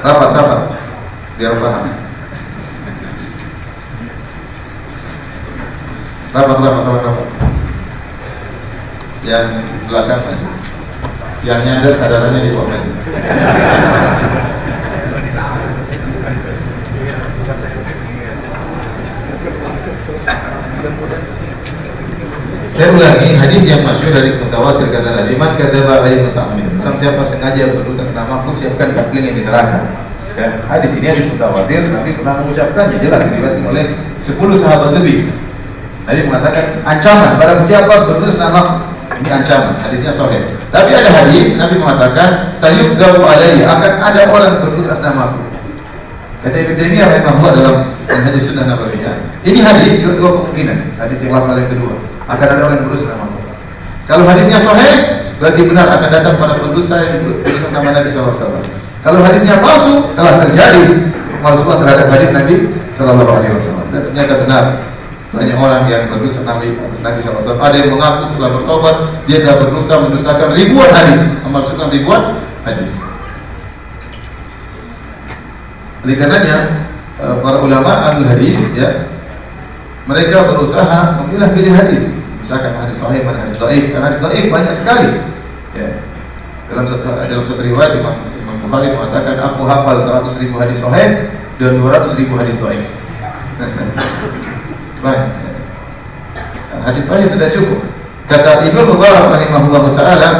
rapat rapat. Biar paham. Rapat rapat rapat rapat. Yang belakang aja yang nyadar sadarannya di komen saya ulangi hadis yang masyhur dari mutawatir kata Nabi man kadzaba alayhi muta'ammid orang siapa sengaja berdusta namaku siapkan kapling yang di neraka ya, hadis ini hadis mutawatir Nabi pernah mengucapkannya jelas diriwayatkan oleh 10 sahabat lebih Nabi mengatakan ancaman barang siapa berdosa nama ini ancaman. Hadisnya sahih. Tapi ada hadis Nabi mengatakan sayudzau alaihi akan ada orang berdosa namaku kata Ibnu Taimiyah rahimahullah dalam hadis sunnah nabawiyah ini hadis dua, dua kemungkinan. Hadis yang lafal yang kedua akan ada orang yang berdosa namaku kalau hadisnya sahih berarti benar akan datang para pendusta yang berdosa nama Nabi SAW kalau hadisnya palsu telah terjadi pemalsuan terhadap hadis Nabi Sallallahu Alaihi Wasallam dan ternyata benar banyak orang yang berdosa Nabi atas Nabi SAW. Ada yang mengaku setelah bertobat dia telah berdosa mendustakan ribuan hadis, memasukkan ribuan hadis. Oleh karenanya eh, para ulama ahli hadis ya mereka berusaha memilah pilih hadis. Misalkan hadis sahih mana hadis dhaif. Karena hadis dhaif banyak sekali. Ya. Dalam satu dalam satu riwayat Imam, Imam Bukhari mengatakan aku hafal 100 ribu hadis sahih dan 200 ribu hadis dhaif. [LAUGHS] Baik. Hadis sahih sudah cukup. Kata Ibnu Mubarak rahimahullah taala,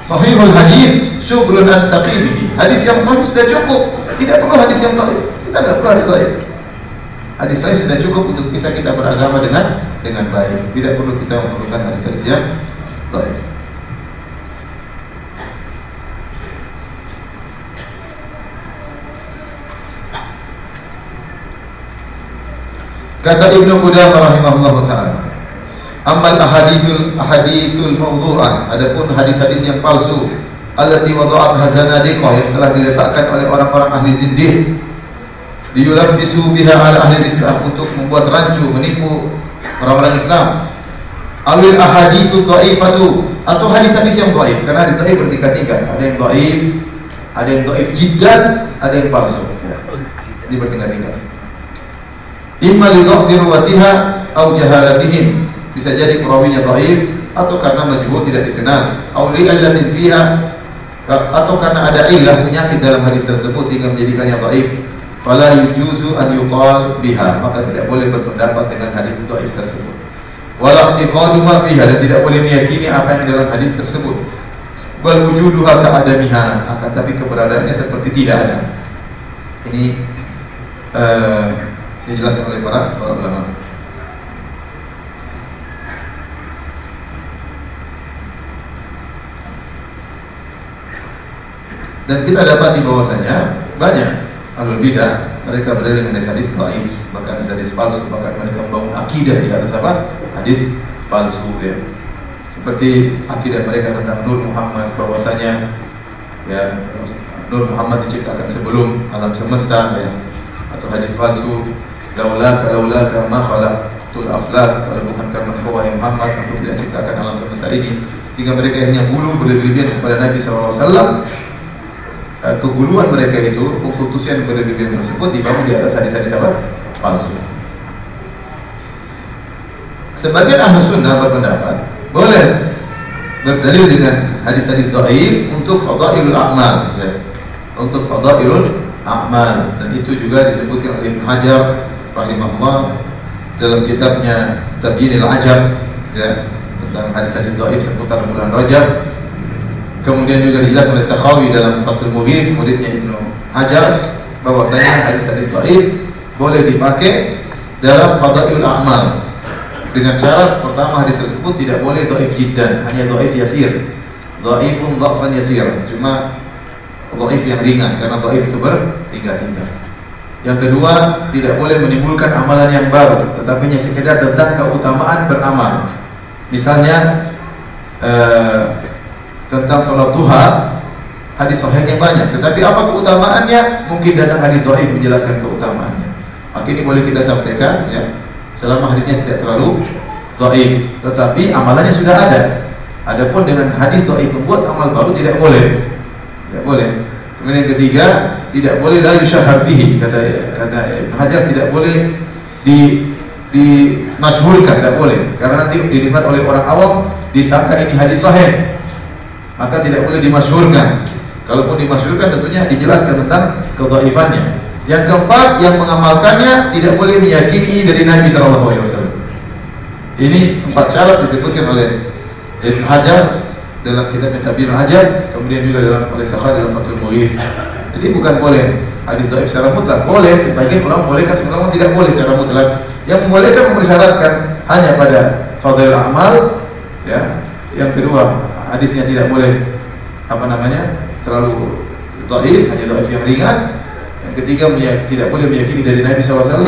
sahihul hadis syugrun an saqimihi. Hadis yang sahih sudah cukup. Tidak perlu hadis yang dhaif. Kita enggak perlu hadis dhaif. Hadis sahih sudah cukup untuk bisa kita beragama dengan dengan baik. Tidak perlu kita memerlukan hadis-hadis yang dhaif. Kata Ibnu Qudamah rahimahullah taala, "Amal ahaditsul ahaditsul mawdu'ah, adapun hadis-hadis yang palsu, allati wada'at hazanadiqah yang telah diletakkan oleh orang-orang ahli zindiq, diyulabbisu biha ala ahli Islam untuk membuat rancu, menipu orang-orang Islam. Awil ahaditsul dhaifatu atau hadis-hadis yang dhaif, karena hadis dhaif bertingkat-tingkat. Ada yang dhaif, ada yang dhaif jiddan, ada yang palsu. Ya. Ini bertingkat-tingkat. Imma li ruwatiha au jahalatihim. Bisa jadi perawinya dhaif atau karena majhul tidak dikenal, au li allatin fiha atau karena ada ilah penyakit dalam hadis tersebut sehingga menjadikannya dhaif. Fala yujuzu an yuqal biha, maka tidak boleh berpendapat dengan hadis dhaif tersebut. Wala i'tiqadu ma fiha dan tidak boleh meyakini apa yang dalam hadis tersebut. Bal wujuduha ka'adamiha, akan tapi keberadaannya seperti tidak ada. Ini uh, dijelaskan oleh para para ulama. Dan kita dapati bahwasanya banyak alul bidah mereka berdalil dengan hadis dhaif, bahkan hadis palsu, bahkan mereka membangun akidah di atas apa? Hadis palsu ya. Seperti akidah mereka tentang Nur Muhammad bahwasanya ya Nur Muhammad diciptakan sebelum alam semesta ya atau hadis palsu laulaka laulaka ma khalaqtul aflak kalau bukan karena engkau wahai Muhammad aku tidak ciptakan alam semesta ini sehingga mereka hanya bulu berlebihan kepada Nabi SAW keguluan mereka itu keputusan berlebihan tersebut dibangun di atas hadis-hadis apa? palsu sebagian ahli sunnah berpendapat boleh berdalil dengan hadis-hadis dhaif untuk fadailul a'mal ya. untuk fadailul a'mal dan itu juga disebutkan oleh Ibnu Hajar rahimahullah dalam kitabnya Tabyinil Ajab ya tentang hadis-hadis dhaif seputar bulan Rajab. Kemudian juga dijelaskan oleh Sakhawi dalam Fathul Mughith muridnya Ibnu Hajar bahwasanya hadis-hadis dhaif boleh dipakai dalam fadailul a'mal dengan syarat pertama hadis tersebut tidak boleh dhaif jiddan, hanya dhaif yasir. Dhaifun dhafan yasir. Cuma dhaif yang ringan karena dhaif itu bertingkat-tingkat. Yang kedua, tidak boleh menimbulkan amalan yang baru, tetapi hanya sekedar tentang keutamaan beramal. Misalnya eh, tentang sholat duha, hadis sahihnya banyak, tetapi apa keutamaannya? Mungkin datang hadis dhaif menjelaskan keutamaannya. Maka ini boleh kita sampaikan ya. Selama hadisnya tidak terlalu dhaif, tetapi amalannya sudah ada. Adapun dengan hadis dhaif membuat amal baru tidak boleh. Tidak boleh. Kemudian yang ketiga, tidak boleh la yusyahar bihi kata kata Hajar tidak boleh di di masyhurkan tidak boleh karena nanti didengar oleh orang awam disangka ini hadis sahih maka tidak boleh dimasyhurkan kalaupun dimasyhurkan tentunya dijelaskan tentang kedhaifannya yang keempat yang mengamalkannya tidak boleh meyakini dari Nabi sallallahu alaihi wasallam ini empat syarat disebutkan oleh Hajar dalam kitab Tabir Hajar kemudian juga dalam oleh dalam Fathul Mughith jadi bukan boleh hadis dhaif secara mutlak. Boleh sebagian ulama bolehkan, sebagian ulama tidak boleh secara mutlak. Yang membolehkan mempersyaratkan hanya pada fadhil amal ya. Yang kedua, hadisnya tidak boleh apa namanya? terlalu dhaif, hanya dhaif yang ringan. Yang ketiga tidak boleh meyakini dari Nabi SAW.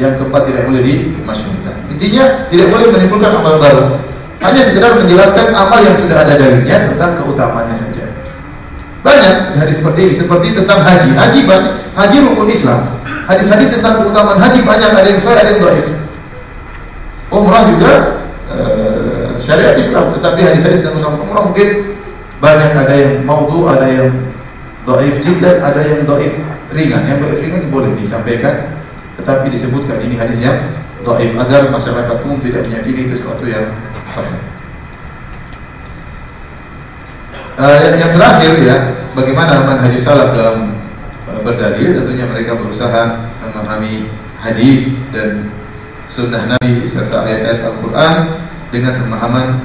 Yang keempat tidak boleh dimasyhurkan. Intinya tidak boleh menimbulkan amal baru. Hanya sekedar menjelaskan amal yang sudah ada darinya tentang keutamaannya saja. Banyak hadis seperti ini, seperti tentang haji. Haji banyak, haji rukun Islam. Hadis-hadis tentang keutamaan haji banyak, ada yang sahih, ada yang dhaif. Umrah juga uh, syariat Islam, tetapi hadis-hadis keutamaan umrah mungkin banyak ada yang maudhu, ada yang dhaif jiddan, ada yang dhaif ringan. Yang dhaif ringan boleh disampaikan, tetapi disebutkan ini hadis yang dhaif agar masyarakat umum tidak meyakini itu sesuatu yang sahih. Uh, yang, yang terakhir ya, bagaimana manhaj salaf dalam uh, berdalil? Tentunya mereka berusaha memahami hadis dan sunnah Nabi serta ayat-ayat Al-Quran dengan pemahaman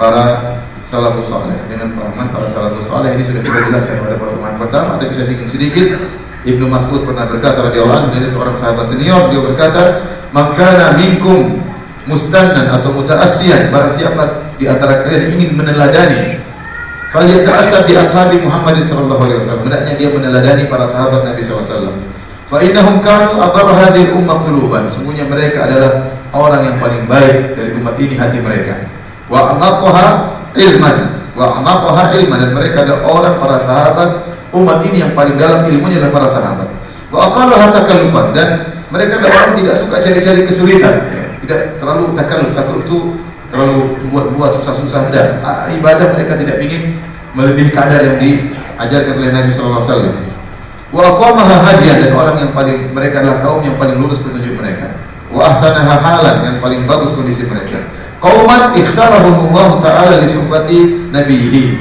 para salafus saleh dengan pemahaman para salafus saleh ini sudah kita jelaskan pada pertemuan pertama tapi saya singgung sedikit Ibnu Mas'ud pernah berkata radhiyallahu anhu dari seorang sahabat senior dia berkata makana minkum mustannan atau mutaassiyan barang siapa di antara kalian ingin meneladani Falyata'assab bi ashabi Muhammadin sallallahu alaihi wasallam. Hendaknya dia meneladani para sahabat Nabi sallallahu alaihi wasallam. Fa innahum kanu abar hadhihi ummah quluban. Sungguhnya mereka adalah orang yang paling baik dari umat ini hati mereka. Wa amaqaha ilman. Wa amaqaha ilman dan mereka adalah orang para sahabat umat ini yang paling dalam ilmunya adalah para sahabat. Wa aqalluha takallufan dan mereka adalah orang tidak suka cari-cari kesulitan. Tidak terlalu takalluf. Takalluf itu terlalu buat-buat susah-susah enggak. Ibadah mereka tidak ingin melebihi kadar yang diajarkan oleh Nabi sallallahu alaihi wasallam. Wa aqamaha hadiyan dan orang yang paling mereka adalah kaum yang paling lurus petunjuk. Wa ahsanaha halan yang paling bagus kondisi mereka. Qauman Allah taala li suhbati nabiyhi.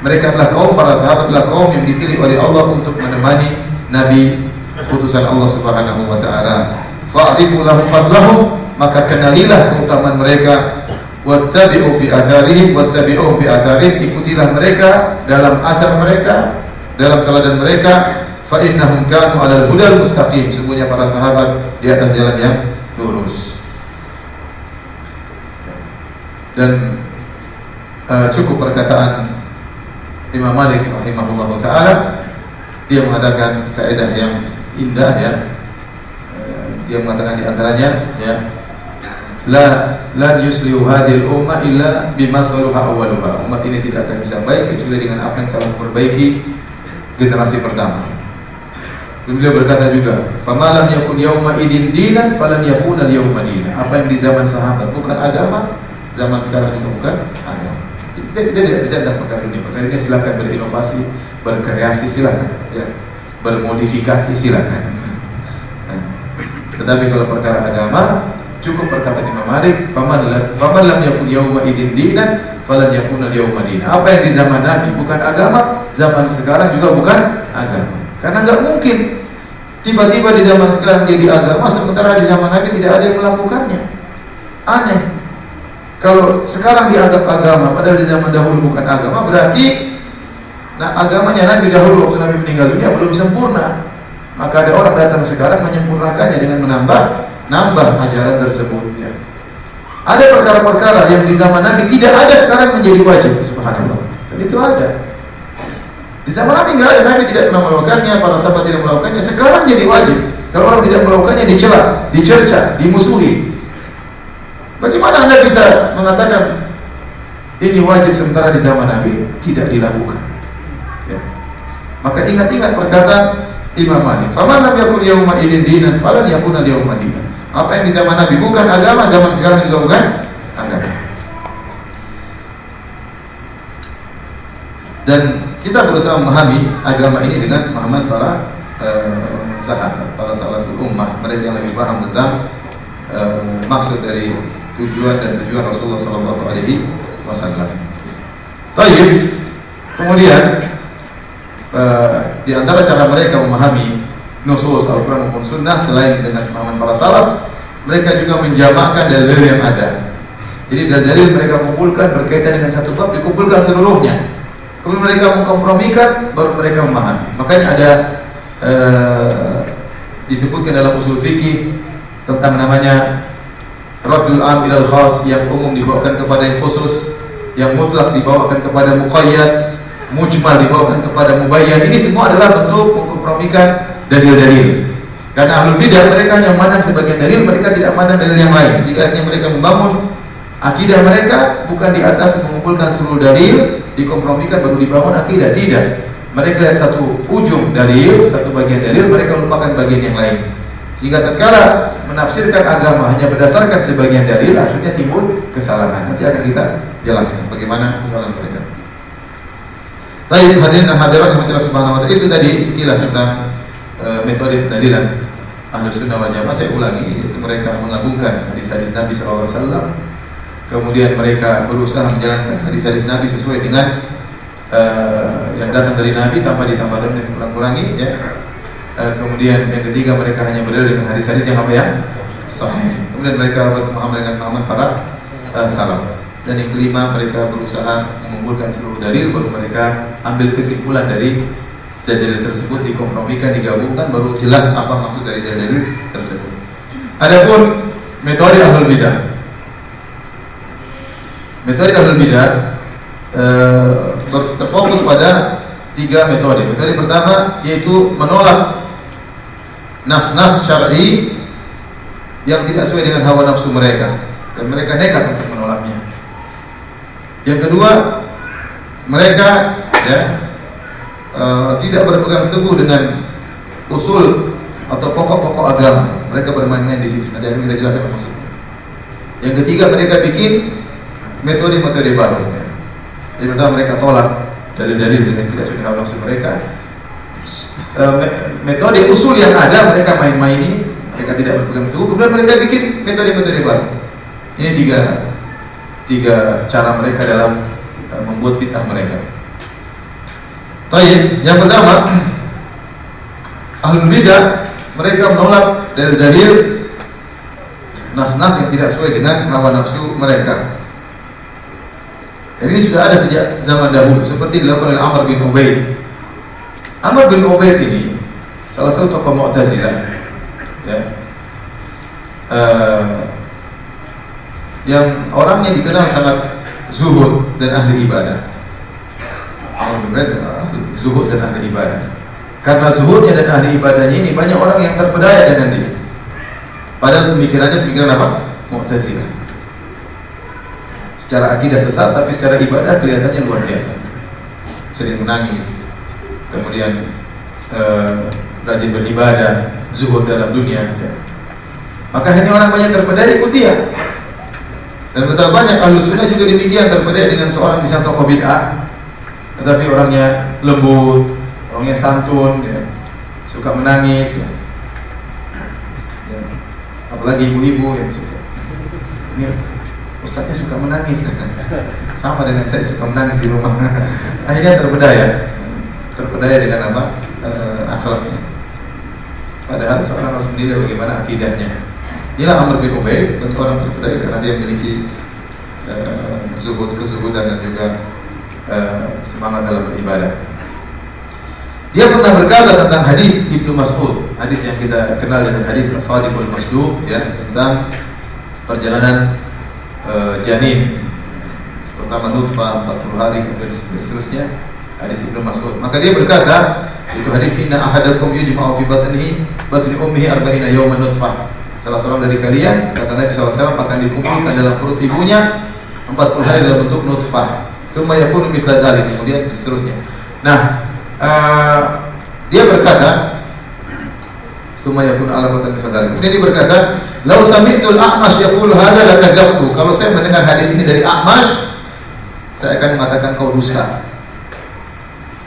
Mereka adalah kaum para sahabat adalah kaum yang dipilih oleh Allah untuk menemani Nabi utusan Allah Subhanahu wa taala. Fa'rifu lahum fadlahum maka kenalilah keutamaan mereka wattabi'u fi atharihim wattabi'u fi atharihim ikutilah mereka dalam asar mereka dalam teladan mereka fa innahum kanu 'alal hudal mustaqim sungguhnya para sahabat di atas jalan yang lurus dan uh, cukup perkataan Imam Malik rahimahullah taala dia mengatakan kaidah yang indah ya dia mengatakan di antaranya ya la lan yuslihu hadhil umma illa bima saluha awwaluha. Umat ini tidak akan bisa baik kecuali dengan apa yang telah memperbaiki generasi pertama. Dan beliau berkata juga, "Famalam yakun yauma idin dinan falan yakuna yauma dinan." Apa yang di zaman sahabat bukan agama, zaman sekarang itu bukan agama. Tidak tidak tidak ada perkara ini. Perkara ini silakan berinovasi, berkreasi silakan, ya. Bermodifikasi silakan. Nah, tetapi kalau perkara agama Cukup perkataan Imam Malik, faman lam faman lam yakun yauma idzin dinan falan yakuna yauma dinan. Apa yang di zaman Nabi bukan agama, zaman sekarang juga bukan agama. Karena enggak mungkin Tiba-tiba di zaman sekarang jadi agama, sementara di zaman Nabi tidak ada yang melakukannya. Aneh. Kalau sekarang dianggap agama, padahal di zaman dahulu bukan agama, berarti nah agamanya Nabi dahulu waktu Nabi meninggal dunia belum sempurna. Maka ada orang datang sekarang menyempurnakannya dengan menambah nambah ajaran tersebut. Ya. Ada perkara-perkara yang di zaman Nabi tidak ada sekarang menjadi wajib. Subhanallah. Dan itu ada. Di zaman Nabi nggak ada, Nabi tidak pernah melakukannya, para sahabat tidak melakukannya. Sekarang jadi wajib. Kalau orang tidak melakukannya dicela, dicerca, dimusuhi. Bagaimana anda bisa mengatakan ini wajib sementara di zaman Nabi tidak dilakukan? Ya. Maka ingat-ingat perkataan Imam Malik. Faman lam yakul yauma idzin dinan falan yakuna yauma dinan. Apa yang di zaman Nabi bukan agama, zaman sekarang juga bukan agama. Dan kita berusaha memahami agama ini dengan pemahaman para uh, sahabat, para salaful ummah, mereka yang lebih paham tentang uh, maksud dari tujuan dan tujuan Rasulullah Sallallahu Alaihi Wasallam. Taib. Kemudian uh, di antara cara mereka memahami nusus Al-Quran maupun Sunnah selain dengan pemahaman para salaf, mereka juga menjamakkan dalil yang ada. Jadi dalil mereka kumpulkan berkaitan dengan satu bab dikumpulkan seluruhnya kemudian mereka mengkompromikan baru mereka memahami makanya ada uh, disebutkan dalam usul fikih tentang namanya Radul am ilal khas yang umum dibawakan kepada yang khusus yang mutlak dibawakan kepada muqayyad mujmal dibawakan kepada mubayyan. Ini semua adalah bentuk mengkompromikan dalil-dalil. Karena ahlul bidah mereka yang mandang sebagian dalil mereka tidak mandang dalil yang lain. Jika mereka membangun akidah mereka bukan di atas mengumpulkan seluruh dalil dikompromikan baru dibangun akidah. Tidak. Mereka lihat satu ujung dalil satu bagian dalil mereka lupakan bagian yang lain sehingga tatkala menafsirkan agama hanya berdasarkan sebagian dalil akhirnya timbul kesalahan. Nanti akan kita jelaskan bagaimana kesalahan mereka. Baik hadirin dan hadirat yang subhanahu wa ta'ala itu tadi sekilas tentang uh, metode pendalilan Ahlus Sunnah wal Jamaah. Saya ulangi yaitu mereka mengagungkan hadis-hadis Nabi wasallam. Kemudian mereka berusaha menjalankan hadis-hadis Nabi sesuai dengan uh, yang datang dari Nabi tanpa ditambah dan kurang-kurangi ya. Uh, kemudian yang ketiga mereka hanya berdalil dengan hadis-hadis yang apa ya? sahih. Kemudian mereka berpaham dengan pemahaman para uh, salaf. Dan yang kelima mereka berusaha mengumpulkan seluruh dalil baru mereka ambil kesimpulan dari dalil tersebut dikompromikan digabungkan baru jelas apa maksud dari dalil tersebut. Adapun metode ahlul bidah Metode Ahlul Bidah e, terfokus pada tiga metode. Metode pertama yaitu menolak nas-nas syar'i yang tidak sesuai dengan hawa nafsu mereka dan mereka nekat untuk menolaknya. Yang kedua, mereka ya e, tidak berpegang teguh dengan usul atau pokok-pokok agama. Mereka bermain-main di situ. Nanti akan kita jelaskan maksudnya. Yang ketiga, mereka bikin metode-metode baru. Ya. Pertama mereka tolak dalil-dalil dengan tidak sesuai dengan nafsu mereka. E, metode usul yang ada mereka main-maini, mereka tidak berpegang teguh. Kemudian mereka bikin metode-metode baru. Ini tiga tiga cara mereka dalam e, membuat bid'ah mereka. Tapi yang pertama [CLEARS THROAT] ahlul bidah mereka menolak dalil-dalil nas-nas yang tidak sesuai dengan hawa nafsu mereka. Dan ini sudah ada sejak zaman dahulu seperti dilakukan oleh Amr bin Ubaid. Amr bin Ubaid ini salah satu tokoh Mu'tazilah ya. Uh, yang orangnya dikenal sangat zuhud dan ahli ibadah. Amr bin Ubaid zuhud dan ahli ibadah. Karena zuhudnya dan ahli ibadahnya ini banyak orang yang terpedaya dengan dia. Padahal pemikirannya pemikiran apa? Mu'tazilah secara akidah sesat tapi secara ibadah kelihatannya luar biasa sering menangis kemudian uh, rajin beribadah zuhud dalam dunia ya. maka hanya orang banyak terpedaya ikut dia dan betapa banyak ahlu sunnah juga demikian terpedaya dengan seorang misalnya tokoh bid'ah tetapi orangnya lembut orangnya santun ya. suka menangis ya. Ya. apalagi ibu-ibu yang suka ini Ustaznya suka menangis [LAUGHS] sama dengan saya suka menangis di rumah [LAUGHS] akhirnya terpedaya terpedaya dengan apa e, akhlaknya Padahal seorang harus menilai bagaimana akidahnya. Inilah Amr bin Ubaid, tentu orang terpedaya karena dia memiliki uh, zuhud, kezuhudan dan juga uh, semangat dalam beribadah. Dia pernah berkata tentang hadis Ibnu Mas'ud, hadis yang kita kenal dengan hadis As-Sadiqul Masduq ya, tentang perjalanan uh, janin. Pertama nutfah 40 hari kemudian seterusnya hadis Ibnu Mas'ud. Maka dia berkata, itu hadis inna ahadakum yujma'u fi batnihi batni ummihi arba'ina yawman nutfah. Salah seorang dari kalian kata Nabi SAW akan dikumpulkan dalam perut ibunya 40 hari dalam bentuk nutfah. Tsumma yakunu mithla dzalik kemudian seterusnya. Nah, uh, dia berkata Tsumma yakunu alaqatan mithla dzalik. Kemudian dia berkata, "Lau sami'tul A'mash yaqulu hadza lakadzabtu." Kalau saya mendengar hadis ini dari A'mash, saya akan mengatakan kau dusta.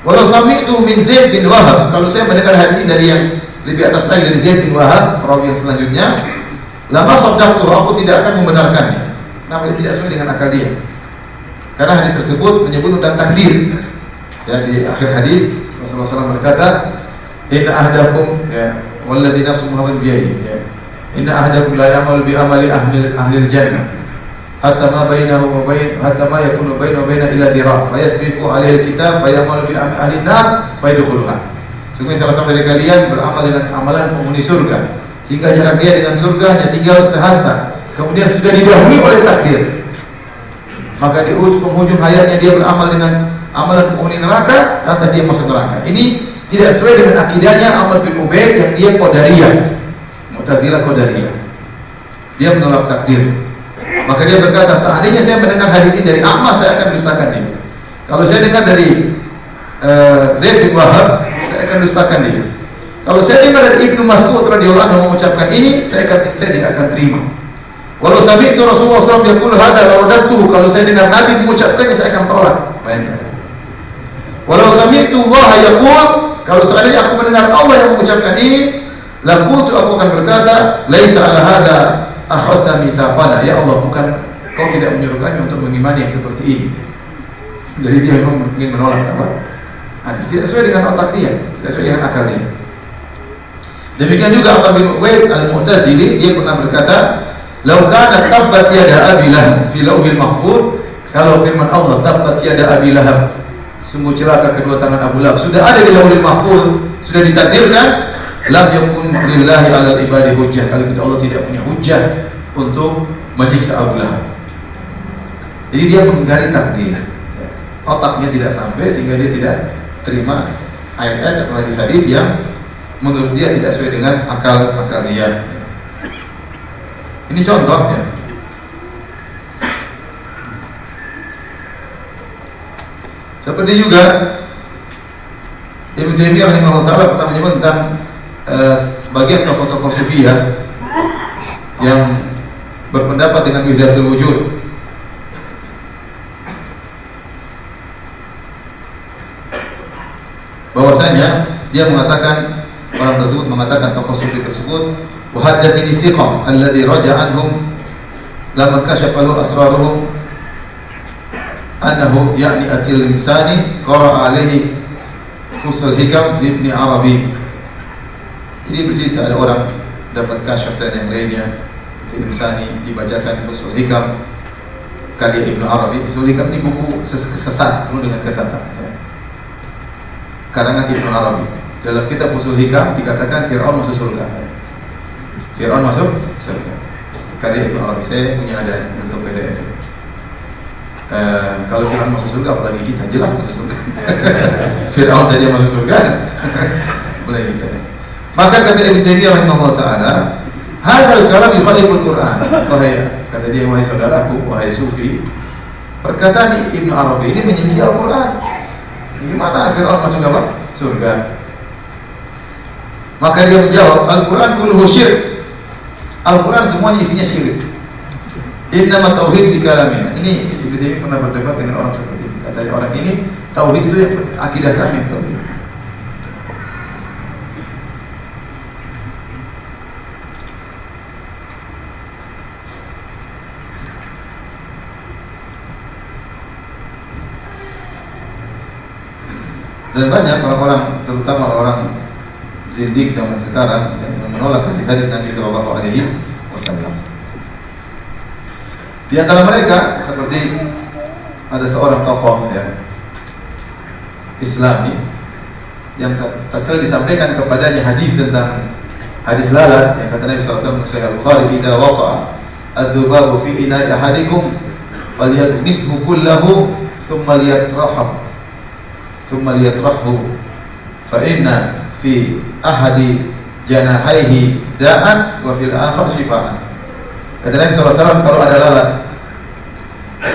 Walau sami itu min Zaid bin Wahab, kalau saya mendengar hadis ini dari yang lebih atas lagi dari Zaid bin Wahab, perawi yang selanjutnya, lama sadaqtu aku tidak akan membenarkannya. Namanya tidak sesuai dengan akal dia. Karena hadis tersebut menyebut tentang takdir. Ya di akhir hadis Rasulullah SAW berkata, "Inna ahdakum ya walladzi nafsu Muhammad biyadihi ya. Inna ahdakum la ya'malu bi amali ahli ahli jannah hatta ma bainahu wa bain hatta ma yakunu bainahu wa baina illa dira. Fa yasbiqu alaihi alkitab fa ya'malu bi ahli nar fa yadkhuluha. Sungguh salah satu dari kalian beramal dengan amalan penghuni surga. Sehingga jarak dia dengan surga hanya tinggal sehasta. Kemudian sudah didahului oleh takdir. Maka di penghujung hayatnya dia beramal dengan amalan penghuni neraka lantas dia masuk neraka. Ini tidak sesuai dengan akidahnya Amr bin Ubaid yang dia Qadariyah. Mu'tazilah Qadariyah. Dia menolak takdir maka dia berkata, seandainya saya mendengar hadis ini dari Ahmad, saya akan dustakan dia. Kalau saya dengar dari uh, Zaid bin Wahab, saya akan dustakan dia. Kalau saya dengar dari Ibnu Mas'ud radhiyallahu anhu mengucapkan ini, saya akan, saya tidak akan terima. Walau sami itu Rasulullah SAW yaqulu hadza lawadatuhu. Kalau saya dengar Nabi mengucapkannya, saya akan tolak. Bayangkan. Walau sami itu Allah yaqul, kalau seandainya aku mendengar Allah yang mengucapkan ini, lakutu aku akan berkata, laisa ala hadza akhadta mitsaqana ya Allah bukan kau tidak menyuruh kami untuk mengimani yang seperti ini. Jadi dia memang ingin menolak apa? Hadis tidak sesuai dengan otak dia tidak sesuai dengan akal dia. Demikian juga Abu bin Ubaid al-Mu'tazili dia pernah berkata lau kana tabbat yada abi lahab fi lauhil mahfuz kalau firman Allah tabbat yada abi lahab sungguh celaka kedua tangan Abu Lahab. Sudah ada di lauhil mahfuz sudah ditakdirkan lam yakun lillahi ala ibadi hujjah. Kalau kita Allah tidak punya hujjah untuk menyiksa Abu Lahab. Jadi dia mengingkari takdir. Otaknya tidak sampai sehingga dia tidak terima ayat-ayat atau hadis-hadis yang menurut dia tidak sesuai dengan akal akal dia. Ini contohnya. Seperti juga Ibn Taimiyah rahimahullah taala pernah menyebut tentang Eh, sebagian tokoh-tokoh sufi ya yang berpendapat dengan wihdatul wujud. Bahwasanya dia mengatakan orang tersebut mengatakan tokoh sufi tersebut wa haddatsani thiqah alladhi raja anhum lamma kashafa lahu asraruhum annahu ya'ni atil insani qara alaihi usul hikam ibn arabi ini bercerita ada orang dapat kasyaf dan yang lainnya. Itu Insani dibacakan Usul Hikam karya Ibnu Arabi. Usul Hikam ini buku sesat penuh dengan kesesatan. Ya. Karangan Ibnu Arabi. Dalam kitab Usul Hikam dikatakan Fir'aun masuk surga. Fir'aun masuk surga. Karya Ibnu Arabi. Saya punya ada bentuk PDF. Uh, kalau Fir'aun masuk surga apalagi kita jelas masuk surga. [LAUGHS] Fir'aun saja masuk surga. [LAUGHS] Boleh kita. Maka kata Ibnu Taimiyah rahimahullah taala, hadzal kalam yukhaliful Quran. Wahai kata dia wahai saudaraku, wahai sufi, perkataan Ibnu Arabi ini menyelisih Al-Qur'an. Gimana Fir'aun masuk apa? Surga. Maka dia menjawab, Al-Quran kulluhu syirik. Al-Quran semuanya isinya syirik. Innama tauhid di kalamina. Ini Ibnu Taimiyah pernah berdebat dengan orang seperti ini. Katanya orang ini tauhid itu yang akidah kami tauhid. Dan banyak orang-orang terutama orang zindik zaman sekarang yang menolak hadis-hadis Nabi Shallallahu Alaihi Wasallam. Di antara mereka seperti ada seorang tokoh ya Islami yang tatkala disampaikan kepadanya hadis tentang hadis lalat yang kata Nabi SAW Sahih Al-Bukhari idza waqa'a adzubabu fi ina'i ahadikum falyadmishu kullahu thumma liyatrahhu liyatrahu fa inna fi ahadi janahaihi da'an wa fil akhar shifaan kata Nabi SAW kalau ada lalat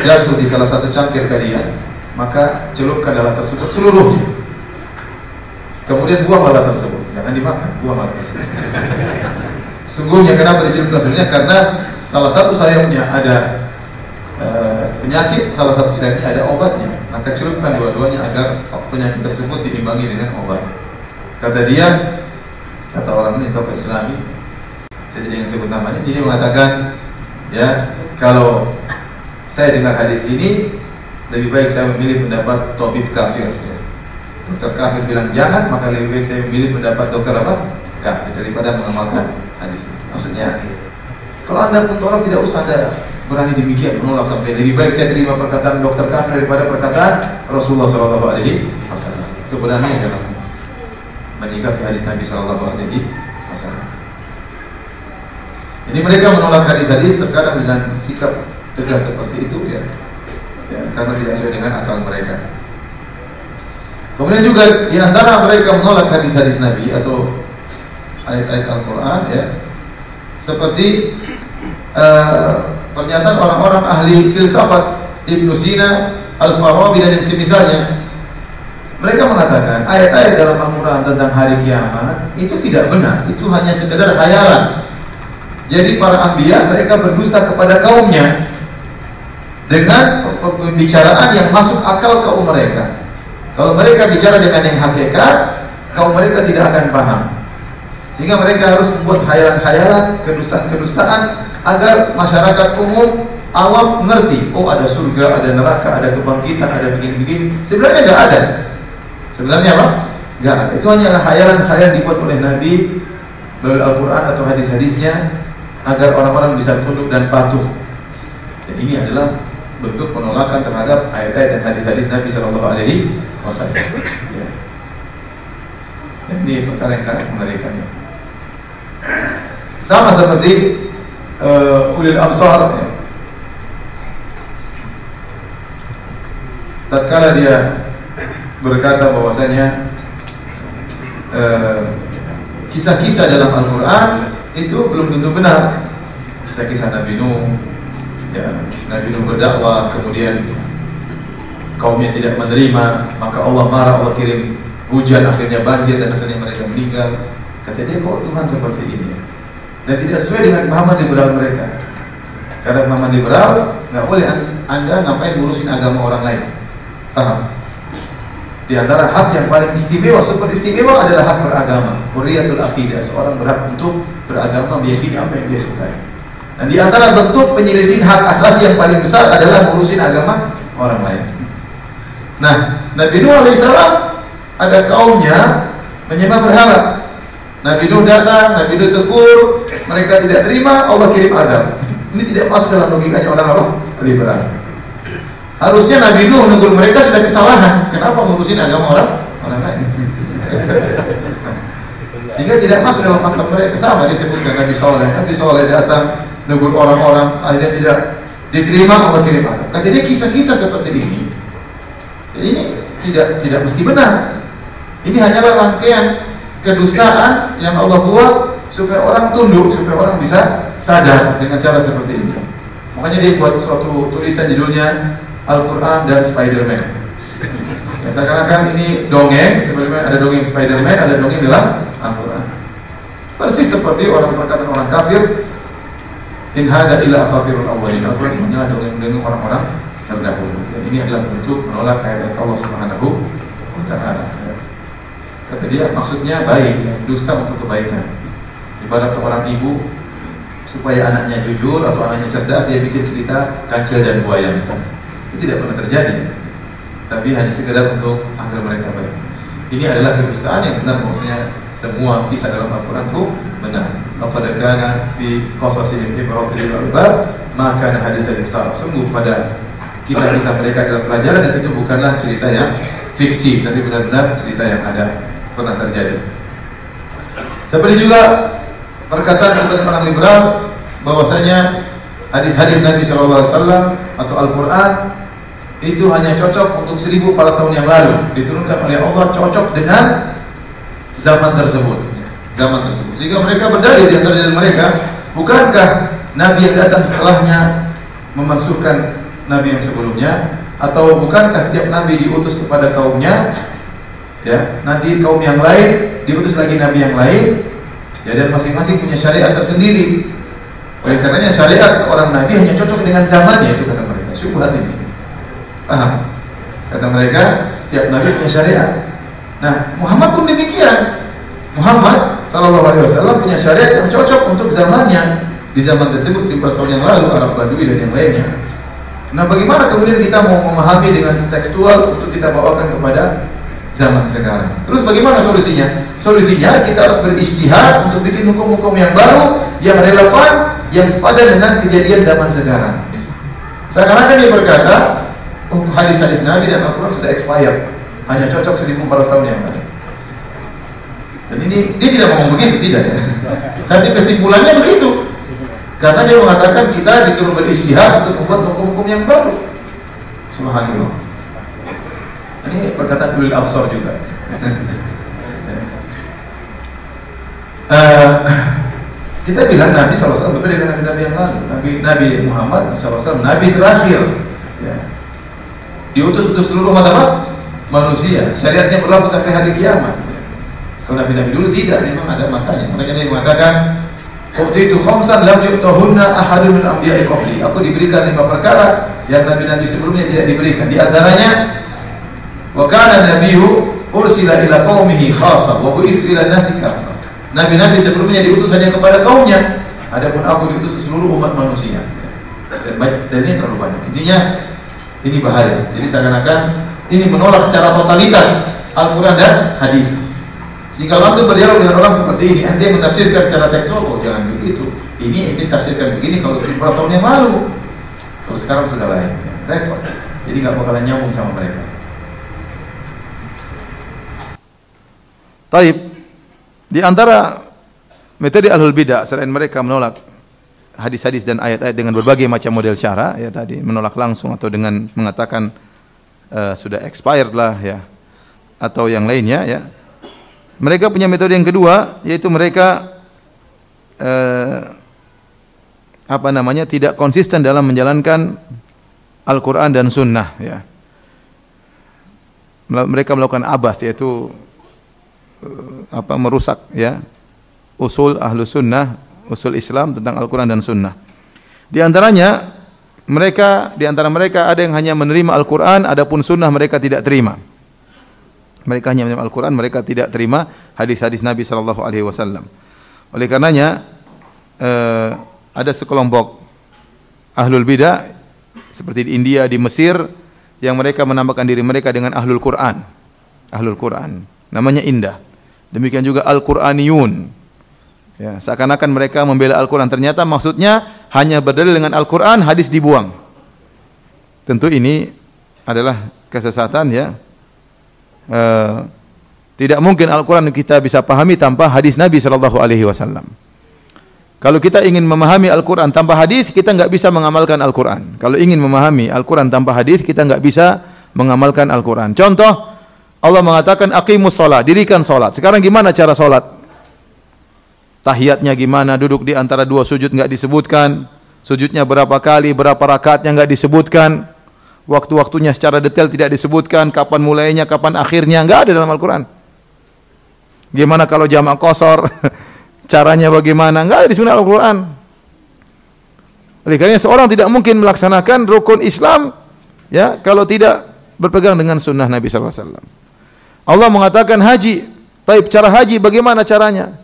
jatuh di salah satu cangkir kalian maka celupkan lalat tersebut seluruhnya. Kemudian buang lalat tersebut. Jangan dimakan buang lalat tersebut. [LAUGHS] Sungguhnya kenapa dicelupkan seluruhnya? Karena salah satu sayapnya ada e, penyakit salah satu sayapnya ada obatnya maka celupkan dua-duanya agar penyakit tersebut diimbangi dengan obat. Kata dia kata orang ini tokoh islami saya tidak ingin sebut namanya dia mengatakan ya kalau saya dengar hadis ini lebih baik saya memilih pendapat tabib kafir. Ya. dokter kafir bilang jangan maka lebih baik saya memilih pendapat dokter apa? Kafir daripada mengamalkan hadis ini. Maksudnya kalau anda pun orang tidak usah ada berani demikian menolak sampai lebih baik saya terima perkataan dokter kafir daripada perkataan Rasulullah Shallallahu Alaihi Wasallam keberanian dalam menyikapi hadis Nabi Shallallahu Alaihi Wasallam. Jadi mereka menolak hadis-hadis terkadang dengan sikap tegas seperti itu ya, ya karena tidak sesuai dengan akal mereka. Kemudian juga di antara mereka menolak hadis-hadis Nabi atau ayat-ayat Al-Quran ya, seperti uh, pernyataan orang-orang ahli filsafat Ibnu Sina, Al-Farabi dan yang semisalnya. Mereka mengatakan ayat-ayat dalam Al-Quran tentang hari kiamat itu tidak benar, itu hanya sekedar khayalan. Jadi para ambia mereka berdusta kepada kaumnya dengan pembicaraan yang masuk akal kaum mereka. Kalau mereka bicara dengan yang hakikat, kaum mereka tidak akan paham. Sehingga mereka harus membuat khayalan-khayalan, kedustaan-kedustaan agar masyarakat umum awam mengerti. Oh ada surga, ada neraka, ada kebangkitan, ada begini-begini. Sebenarnya nggak ada. Sebenarnya apa? Nggak ada. Itu hanyalah khayalan-khayalan dibuat oleh Nabi melalui Al-Quran atau hadis-hadisnya agar orang-orang bisa tunduk dan patuh. Dan ini adalah bentuk penolakan terhadap ayat-ayat dan hadis-hadis Nabi Shallallahu Alaihi Wasallam. Ya. Dan ini perkara yang sangat mengerikan. Sama seperti ulil absar. Ya. Tatkala dia berkata bahwasanya kisah-kisah uh, dalam Al-Quran itu belum tentu benar. Kisah-kisah Nabi Nuh, ya, Nabi Nuh berdakwah kemudian kaumnya tidak menerima maka Allah marah Allah kirim hujan akhirnya banjir dan akhirnya mereka meninggal kata dia kok Tuhan seperti ini dan tidak sesuai dengan pemahaman liberal mereka. Karena pemahaman liberal nggak boleh anda ngapain ngurusin agama orang lain. Paham di antara hak yang paling istimewa super istimewa adalah hak beragama. Hurriyatul akidah seorang berhak untuk beragama meyakini apa yang dia sukai. Dan di antara bentuk penyelesaian hak asasi yang paling besar adalah ngurusin agama orang lain. Nah, Nabi Nuh alaihissalam ada kaumnya menyembah berhala. Nabi Nuh datang, Nabi Nuh tegur, mereka tidak terima, Allah kirim Adam. Ini tidak masuk dalam logikanya orang apa? Liberal. Harusnya Nabi Nuh menegur mereka sudah kesalahan. Kenapa ngurusin agama orang orang lain? Sehingga tidak masuk dalam akal mereka sama disebutkan Nabi Soleh. Nabi Soleh datang negur orang-orang akhirnya tidak diterima Allah kirim adab. Kata dia kisah-kisah seperti ini ini tidak tidak mesti benar. Ini hanyalah rangkaian kedustaan yang Allah buat supaya orang tunduk, supaya orang bisa sadar dengan cara seperti ini. Makanya dia buat suatu tulisan judulnya Al-Quran dan Spider-Man. Ya, seakan-akan ini dongeng, sebenarnya ada dongeng Spider-Man, ada dongeng dalam Al-Quran. Persis seperti orang perkataan orang kafir In hada illa asatirul awwalin. Al-Quran hanyalah dongeng-dongeng orang-orang terdahulu. Dan ini adalah bentuk menolak ayat Allah Subhanahu wa taala. Kata dia maksudnya baik, dusta untuk kebaikan. Ibarat seorang ibu supaya anaknya jujur atau anaknya cerdas dia bikin cerita kancil dan buaya misalnya. Itu tidak pernah terjadi. Tapi hanya sekedar untuk agar mereka baik. Ini adalah kedustaan yang benar maksudnya semua kisah dalam Al-Quran itu benar. Laqad kana fi qasasihim ibratun lil albab, maka hadis al Sungguh pada kisah-kisah mereka adalah pelajaran dan itu bukanlah cerita yang fiksi, tapi benar-benar cerita yang ada pernah terjadi. Seperti juga perkataan sebagian orang liberal bahwasanya hadis-hadis Nabi Shallallahu Alaihi Wasallam atau Al-Quran itu hanya cocok untuk seribu para tahun yang lalu. Diturunkan oleh Allah cocok dengan zaman tersebut. Zaman tersebut. Sehingga mereka berdalil di antara diri mereka bukankah nabi yang datang setelahnya memansuhkan nabi yang sebelumnya? Atau bukankah setiap nabi diutus kepada kaumnya ya nanti kaum yang lain diutus lagi nabi yang lain ya dan masing-masing punya syariat tersendiri oleh karenanya syariat seorang nabi hanya cocok dengan zamannya itu kata mereka syubhat ini paham kata mereka setiap nabi punya syariat Nah, Muhammad pun demikian. Muhammad Sallallahu Alaihi Wasallam punya syariat yang cocok untuk zamannya. Di zaman tersebut di tahun yang lalu Arab Badui dan yang lainnya. Nah, bagaimana kemudian kita mau memahami dengan tekstual untuk kita bawakan kepada zaman sekarang? Terus bagaimana solusinya? Solusinya kita harus beristihad untuk bikin hukum-hukum yang baru, yang relevan, yang sepadan dengan kejadian zaman sekarang. Seakan-akan dia berkata, oh, hadis-hadis Nabi dan Al-Quran sudah expired hanya cocok 1400 tahun yang lalu. Dan ini dia tidak ngomong begitu, tidak ya. Tapi kesimpulannya begitu. Karena dia mengatakan kita disuruh beristihad untuk membuat hukum-hukum yang baru. Subhanallah. Ini perkataan Ulil Absor juga. uh, [LAUGHS] kita bilang Nabi SAW berbeda dengan Nabi yang lalu. Nabi Nabi Muhammad SAW Nabi terakhir. Ya. Diutus untuk seluruh umat apa? manusia. Syariatnya berlaku sampai hari kiamat. Kalau nabi-nabi dulu tidak, memang ada masanya. Makanya dia mengatakan, Waktu itu khamsan lam yu'tahunna ahadun min anbiya'i qabli. Aku diberikan lima perkara yang nabi-nabi sebelumnya tidak diberikan. Di antaranya wa kana nabiyyu ursila ila qaumihi khassa wa bu'istu ila nasi kafa. Nabi-nabi sebelumnya diutus hanya kepada kaumnya. Adapun aku diutus ke seluruh umat manusia. Dan, dan ini terlalu banyak. Intinya ini bahaya. Jadi seakan-akan ini menolak secara totalitas Al-Quran dan hadis. Jika antum berdialog dengan orang seperti ini, ente menafsirkan secara tekstual, oh jangan begitu. Ini ente tafsirkan begini kalau sepuluh tahun yang lalu. Kalau sekarang sudah lain, repot. Jadi nggak bakalan nyambung sama mereka. Taib. Di antara metode ahlul bidah selain mereka menolak hadis-hadis dan ayat-ayat dengan berbagai macam model cara ya tadi menolak langsung atau dengan mengatakan uh, sudah expired lah ya atau yang lainnya ya. Mereka punya metode yang kedua yaitu mereka uh, apa namanya tidak konsisten dalam menjalankan Al-Qur'an dan sunnah ya. Mereka melakukan abath yaitu apa merusak ya usul ahlu sunnah, usul Islam tentang Al-Quran dan sunnah. Di antaranya mereka di antara mereka ada yang hanya menerima Al-Qur'an adapun sunnah mereka tidak terima. Mereka hanya menerima Al-Qur'an, mereka tidak terima hadis-hadis Nabi sallallahu alaihi wasallam. Oleh karenanya eh, ada sekelompok ahlul bidah seperti di India, di Mesir yang mereka menamakan diri mereka dengan ahlul Quran. Ahlul Quran. Namanya indah. Demikian juga Al-Qur'aniyun. Ya, seakan-akan mereka membela Al-Quran. Ternyata maksudnya hanya berdalil dengan Al-Quran, hadis dibuang. Tentu ini adalah kesesatan ya. E, tidak mungkin Al-Quran kita bisa pahami tanpa hadis Nabi Shallallahu Alaihi Wasallam. Kalau kita ingin memahami Al-Quran tanpa hadis, kita nggak bisa mengamalkan Al-Quran. Kalau ingin memahami Al-Quran tanpa hadis, kita nggak bisa mengamalkan Al-Quran. Contoh, Allah mengatakan aqimus sholat, dirikan sholat. Sekarang gimana cara sholat? tahiyatnya gimana, duduk di antara dua sujud nggak disebutkan, sujudnya berapa kali, berapa rakaatnya nggak disebutkan, waktu-waktunya secara detail tidak disebutkan, kapan mulainya, kapan akhirnya nggak ada dalam Al-Quran. Gimana kalau jamak kosor, [LAUGHS] caranya bagaimana, nggak ada di sunnah Al-Quran. Oleh karena seorang tidak mungkin melaksanakan rukun Islam ya kalau tidak berpegang dengan sunnah Nabi SAW. Allah mengatakan haji, taib cara haji bagaimana caranya?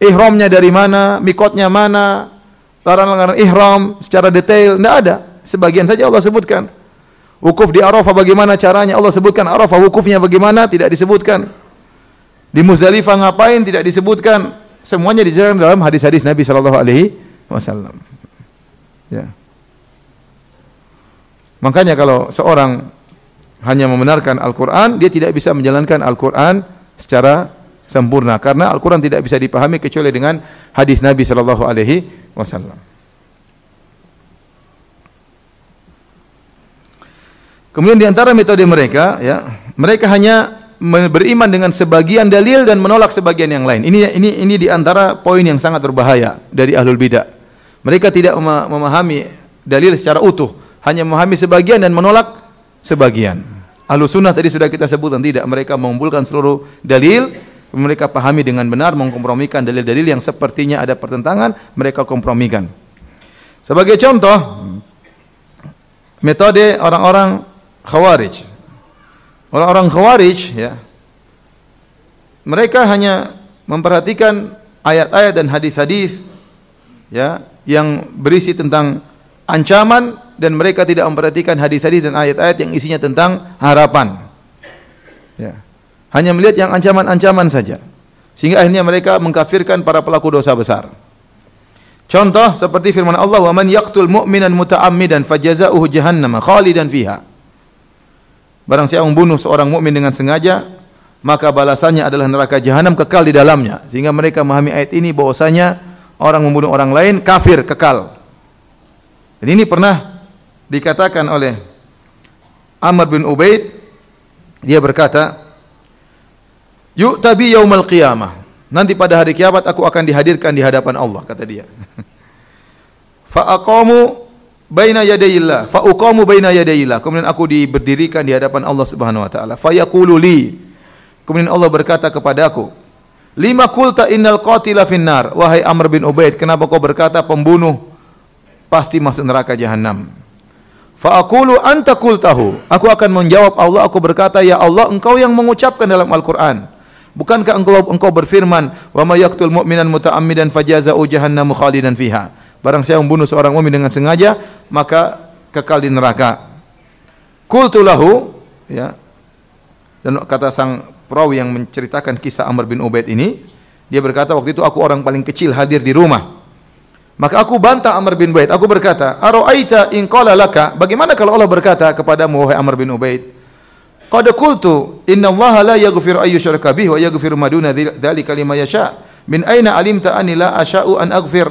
ihramnya dari mana, mikotnya mana, larangan-larangan ihram secara detail, tidak ada. Sebagian saja Allah sebutkan. Wukuf di Arafah bagaimana caranya? Allah sebutkan Arafah wukufnya bagaimana? Tidak disebutkan. Di Muzdalifah ngapain tidak disebutkan. Semuanya dijelaskan dalam hadis-hadis Nabi sallallahu alaihi wasallam. Ya. Makanya kalau seorang hanya membenarkan Al-Qur'an, dia tidak bisa menjalankan Al-Qur'an secara sempurna karena Al-Qur'an tidak bisa dipahami kecuali dengan hadis Nabi sallallahu alaihi wasallam. Kemudian di antara metode mereka ya, mereka hanya beriman dengan sebagian dalil dan menolak sebagian yang lain. Ini ini ini di antara poin yang sangat berbahaya dari ahlul bidah. Mereka tidak memahami dalil secara utuh, hanya memahami sebagian dan menolak sebagian. Ahlu sunnah tadi sudah kita sebutkan tidak, mereka mengumpulkan seluruh dalil, mereka pahami dengan benar, mengkompromikan dalil-dalil yang sepertinya ada pertentangan, mereka kompromikan. Sebagai contoh, metode orang-orang Khawarij. Orang-orang Khawarij ya. Mereka hanya memperhatikan ayat-ayat dan hadis-hadis ya yang berisi tentang ancaman dan mereka tidak memperhatikan hadis-hadis dan ayat-ayat yang isinya tentang harapan. Ya. Hanya melihat yang ancaman-ancaman saja. Sehingga akhirnya mereka mengkafirkan para pelaku dosa besar. Contoh seperti firman Allah, "Wa man yaqtul mu'minan muta'ammidan fajaza'uhu jahannam khalidan fiha." Barang siapa membunuh seorang mukmin dengan sengaja, maka balasannya adalah neraka jahanam kekal di dalamnya. Sehingga mereka memahami ayat ini bahwasanya orang membunuh orang lain kafir kekal. Dan ini pernah dikatakan oleh Amr bin Ubaid dia berkata, "Yuk tabi yaumal qiyamah." Nanti pada hari kiamat aku akan dihadirkan di hadapan Allah, kata dia. [LAUGHS] Fa aqamu baina yadayillah fa uqamu baina yadayillah. Kemudian aku diberdirikan di hadapan Allah Subhanahu wa taala. Fa yaqulu li. Kemudian Allah berkata kepadaku lima qulta innal qatila finnar? Wahai Amr bin Ubaid kenapa kau berkata pembunuh pasti masuk neraka jahanam fa aqulu anta qultahu aku akan menjawab Allah aku berkata ya Allah engkau yang mengucapkan dalam Al-Qur'an bukankah engkau engkau berfirman wa may yaqtul mu'minan muta'ammidan fajazaa'u jahannamu khalidan fiha Barang siapa membunuh seorang mukmin dengan sengaja, maka kekal di neraka. Qultu lahu ya. Dan kata sang perawi yang menceritakan kisah Amr bin Ubaid ini, dia berkata waktu itu aku orang paling kecil hadir di rumah. Maka aku bantah Amr bin Ubaid. Aku berkata, "Ara'aita in qala laka?" Bagaimana kalau Allah berkata kepadamu wahai Amr bin Ubaid? Qad qultu, "Inna Allah la yaghfiru ay yushraka bihi wa yaghfiru ma duna dzalika liman yasha." Min aina alimta anni la asya'u an aghfir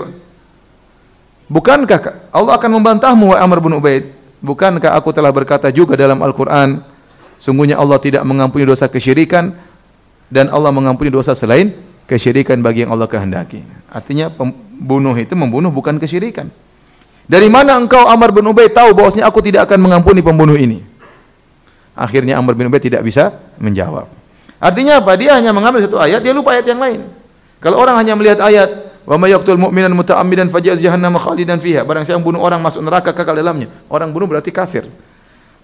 Bukankah Allah akan membantahmu wahai Amr bin Ubaid? Bukankah aku telah berkata juga dalam Al-Qur'an, sungguhnya Allah tidak mengampuni dosa kesyirikan dan Allah mengampuni dosa selain kesyirikan bagi yang Allah kehendaki. Artinya pembunuh itu membunuh bukan kesyirikan. Dari mana engkau Amr bin Ubaid tahu bahwasanya aku tidak akan mengampuni pembunuh ini? Akhirnya Amr bin Ubaid tidak bisa menjawab. Artinya apa? Dia hanya mengambil satu ayat, dia lupa ayat yang lain. Kalau orang hanya melihat ayat Wa may yaqtul mu'minan muta'ammidan fajaz jahannam khalidan fiha. Barang siapa bunuh orang masuk neraka kekal dalamnya. Orang bunuh berarti kafir.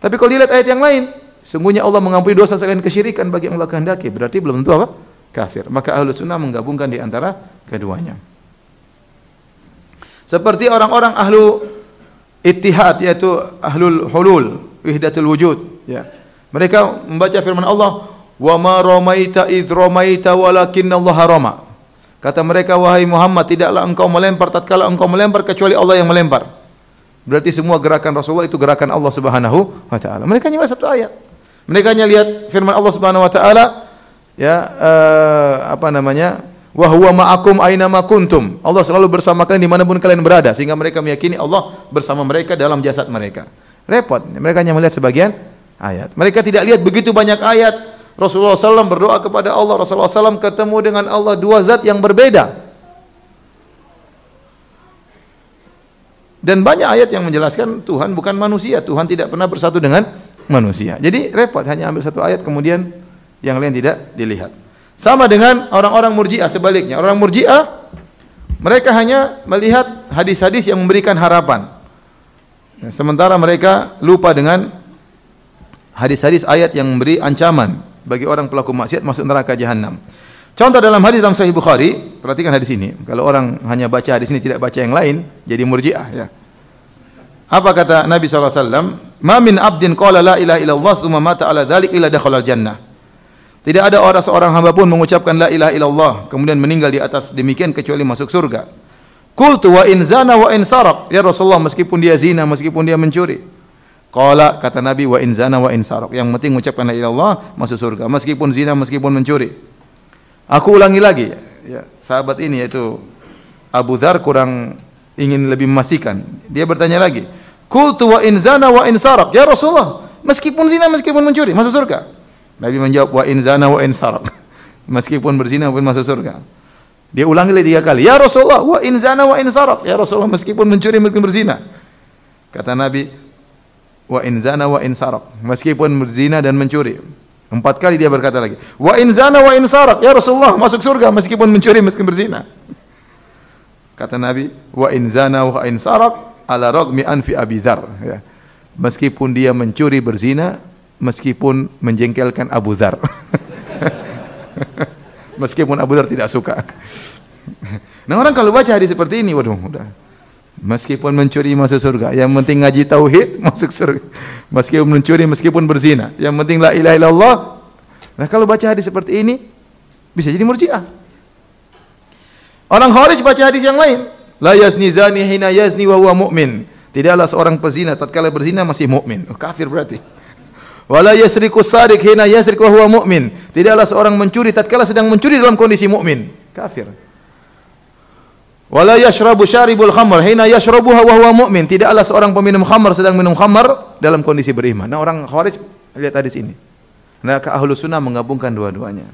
Tapi kalau dilihat ayat yang lain, sungguhnya Allah mengampuni dosa selain kesyirikan bagi yang Allah kehendaki. Berarti belum tentu apa? Kafir. Maka ahlu sunnah menggabungkan di antara keduanya. Seperti orang-orang ahlu ittihad yaitu ahlul hulul, wahdatul wujud, ya. Mereka membaca firman Allah, "Wa ma ramaita idz ramaita walakinna Allah rama." Kata mereka, wahai Muhammad, tidaklah engkau melempar tatkala engkau melempar kecuali Allah yang melempar. Berarti semua gerakan Rasulullah itu gerakan Allah Subhanahu wa taala. Mereka hanya satu ayat. Mereka hanya lihat firman Allah Subhanahu wa taala ya uh, apa namanya? Wa huwa ma'akum aina kuntum. Allah selalu bersama kalian di mana pun kalian berada sehingga mereka meyakini Allah bersama mereka dalam jasad mereka. Repot. Mereka hanya melihat sebagian ayat. Mereka tidak lihat begitu banyak ayat Rasulullah SAW berdoa kepada Allah. Rasulullah SAW ketemu dengan Allah dua zat yang berbeda. Dan banyak ayat yang menjelaskan Tuhan bukan manusia. Tuhan tidak pernah bersatu dengan manusia. Jadi repot hanya ambil satu ayat kemudian yang lain tidak dilihat. Sama dengan orang-orang murjiah sebaliknya. Orang murjiah mereka hanya melihat hadis-hadis yang memberikan harapan. Sementara mereka lupa dengan hadis-hadis ayat yang memberi ancaman bagi orang pelaku maksiat masuk neraka jahanam. Contoh dalam hadis dalam Sahih Bukhari, perhatikan hadis ini. Kalau orang hanya baca hadis ini tidak baca yang lain, jadi murjiah ya. Apa kata Nabi SAW? Ma min abdin qala la ilaha illallah summa mata ala dhalik illa dakhala jannah. Tidak ada orang seorang hamba pun mengucapkan la ilaha illallah kemudian meninggal di atas demikian kecuali masuk surga. Qultu wa in zana wa in saraq. Ya Rasulullah meskipun dia zina, meskipun dia mencuri. Qala kata Nabi wa in zana wa in saraq. Yang penting mengucapkan la ilaha illallah masuk surga meskipun zina, meskipun mencuri. Aku ulangi lagi ya, sahabat ini yaitu Abu Dhar kurang ingin lebih memastikan. Dia bertanya lagi, "Qultu wa in zana wa in saraq." Ya Rasulullah, meskipun zina, meskipun mencuri, masuk surga. Nabi menjawab wa in zana wa in saraq. [LAUGHS] Meskipun berzina pun masuk surga. Dia ulangi lagi tiga kali. Ya Rasulullah, wa in zana wa in saraq. Ya Rasulullah, meskipun mencuri meskipun berzina. Kata Nabi, wa in zana wa in saraq. Meskipun berzina dan mencuri. Empat kali dia berkata lagi, wa in zana wa in saraq. Ya Rasulullah, masuk surga meskipun mencuri meskipun berzina. Kata Nabi, wa in zana wa in saraq ala ragmi anfi Abi Dzar, ya. Meskipun dia mencuri berzina, meskipun menjengkelkan Abu Dhar. [LAUGHS] meskipun Abu Dhar tidak suka. nah orang kalau baca hadis seperti ini, waduh, udah. Meskipun mencuri masuk surga, yang penting ngaji tauhid [LAUGHS] masuk surga. Meskipun mencuri, meskipun berzina, yang penting la ilaha illallah. Nah kalau baca hadis seperti ini, bisa jadi murjiah. Orang Khawarij baca hadis yang lain. La yazni zani hina yazni wa huwa mu'min. Tidaklah seorang pezina tatkala berzina masih mukmin. Oh, kafir berarti. Wala yasriku sariq hina yasriq wa huwa mu'min. Tidaklah seorang mencuri tatkala sedang mencuri dalam kondisi mukmin. Kafir. Wala yashrabu syaribul khamr hina yashrabuha wa huwa mu'min. Tidaklah seorang peminum khamr sedang minum khamr dalam kondisi beriman. Nah, orang Khawarij lihat hadis ini. Nah, ke ahlu sunnah menggabungkan dua-duanya.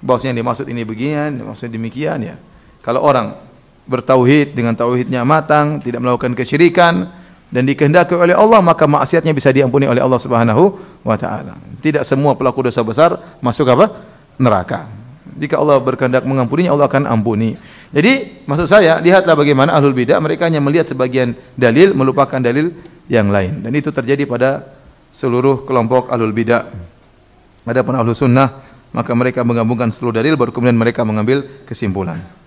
Bahwasanya dimaksud ini beginian, maksudnya demikian ya. Kalau orang bertauhid dengan tauhidnya matang, tidak melakukan kesyirikan, dan dikehendaki oleh Allah maka maksiatnya bisa diampuni oleh Allah Subhanahu wa taala. Tidak semua pelaku dosa besar masuk apa? neraka. Jika Allah berkehendak mengampuninya Allah akan ampuni. Jadi maksud saya lihatlah bagaimana ahlul bidah mereka hanya melihat sebagian dalil melupakan dalil yang lain dan itu terjadi pada seluruh kelompok ahlul bidah. Adapun ahlus sunnah maka mereka menggabungkan seluruh dalil baru kemudian mereka mengambil kesimpulan.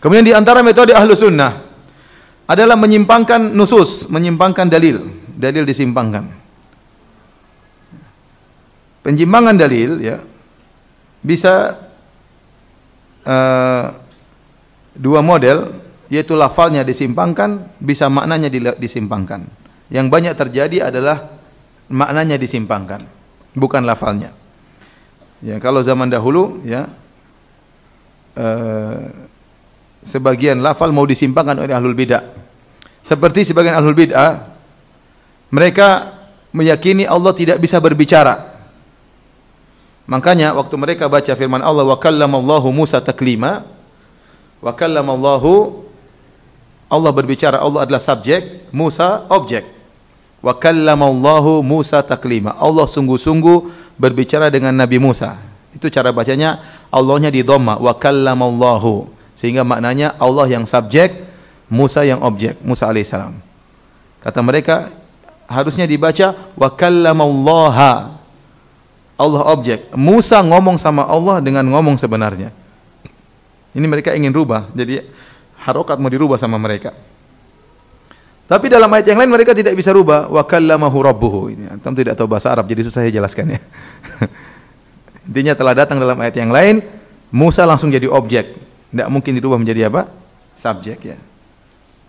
Kemudian di antara metode ahlu sunnah adalah menyimpangkan nusus, menyimpangkan dalil. Dalil disimpangkan. Penyimpangan dalil ya bisa uh, dua model yaitu lafalnya disimpangkan, bisa maknanya disimpangkan. Yang banyak terjadi adalah maknanya disimpangkan, bukan lafalnya. Ya, kalau zaman dahulu ya uh, sebagian lafal mau disimpangkan oleh ahlul bidah. Seperti sebagian ahlul bidah, mereka meyakini Allah tidak bisa berbicara. Makanya waktu mereka baca firman Allah wa kallamallahu Musa taklima wa kallamallahu Allah berbicara, Allah adalah subjek, Musa objek. Wa kallamallahu Musa taklima. Allah sungguh-sungguh berbicara dengan Nabi Musa. Itu cara bacanya Allahnya di dhamma wa kallamallahu. Sehingga maknanya Allah yang subjek, Musa yang objek, Musa alaihissalam. Kata mereka harusnya dibaca wa kallamallaha. Allah objek. Musa ngomong sama Allah dengan ngomong sebenarnya. Ini mereka ingin rubah. Jadi harokat mau dirubah sama mereka. Tapi dalam ayat yang lain mereka tidak bisa rubah wa kallamahu rabbuhu. Ini antum tidak tahu bahasa Arab jadi susah saya jelaskan ya. [LAUGHS] Intinya telah datang dalam ayat yang lain Musa langsung jadi objek. Tidak mungkin dirubah menjadi apa? Subjek ya.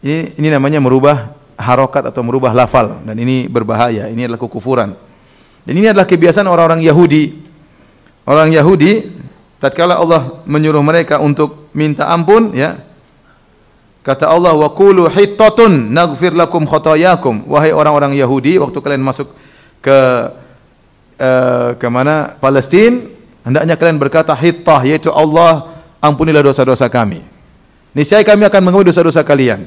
Ini, ini namanya merubah harokat atau merubah lafal dan ini berbahaya. Ini adalah kekufuran. Dan ini adalah kebiasaan orang-orang Yahudi. Orang Yahudi tatkala Allah menyuruh mereka untuk minta ampun ya. Kata Allah wa qulu hittatun naghfir lakum khotayakum. Wahai orang-orang Yahudi waktu kalian masuk ke uh, ke mana? Palestina, hendaknya kalian berkata hittah yaitu Allah ampunilah dosa-dosa kami. Niscaya kami akan mengampuni dosa-dosa kalian.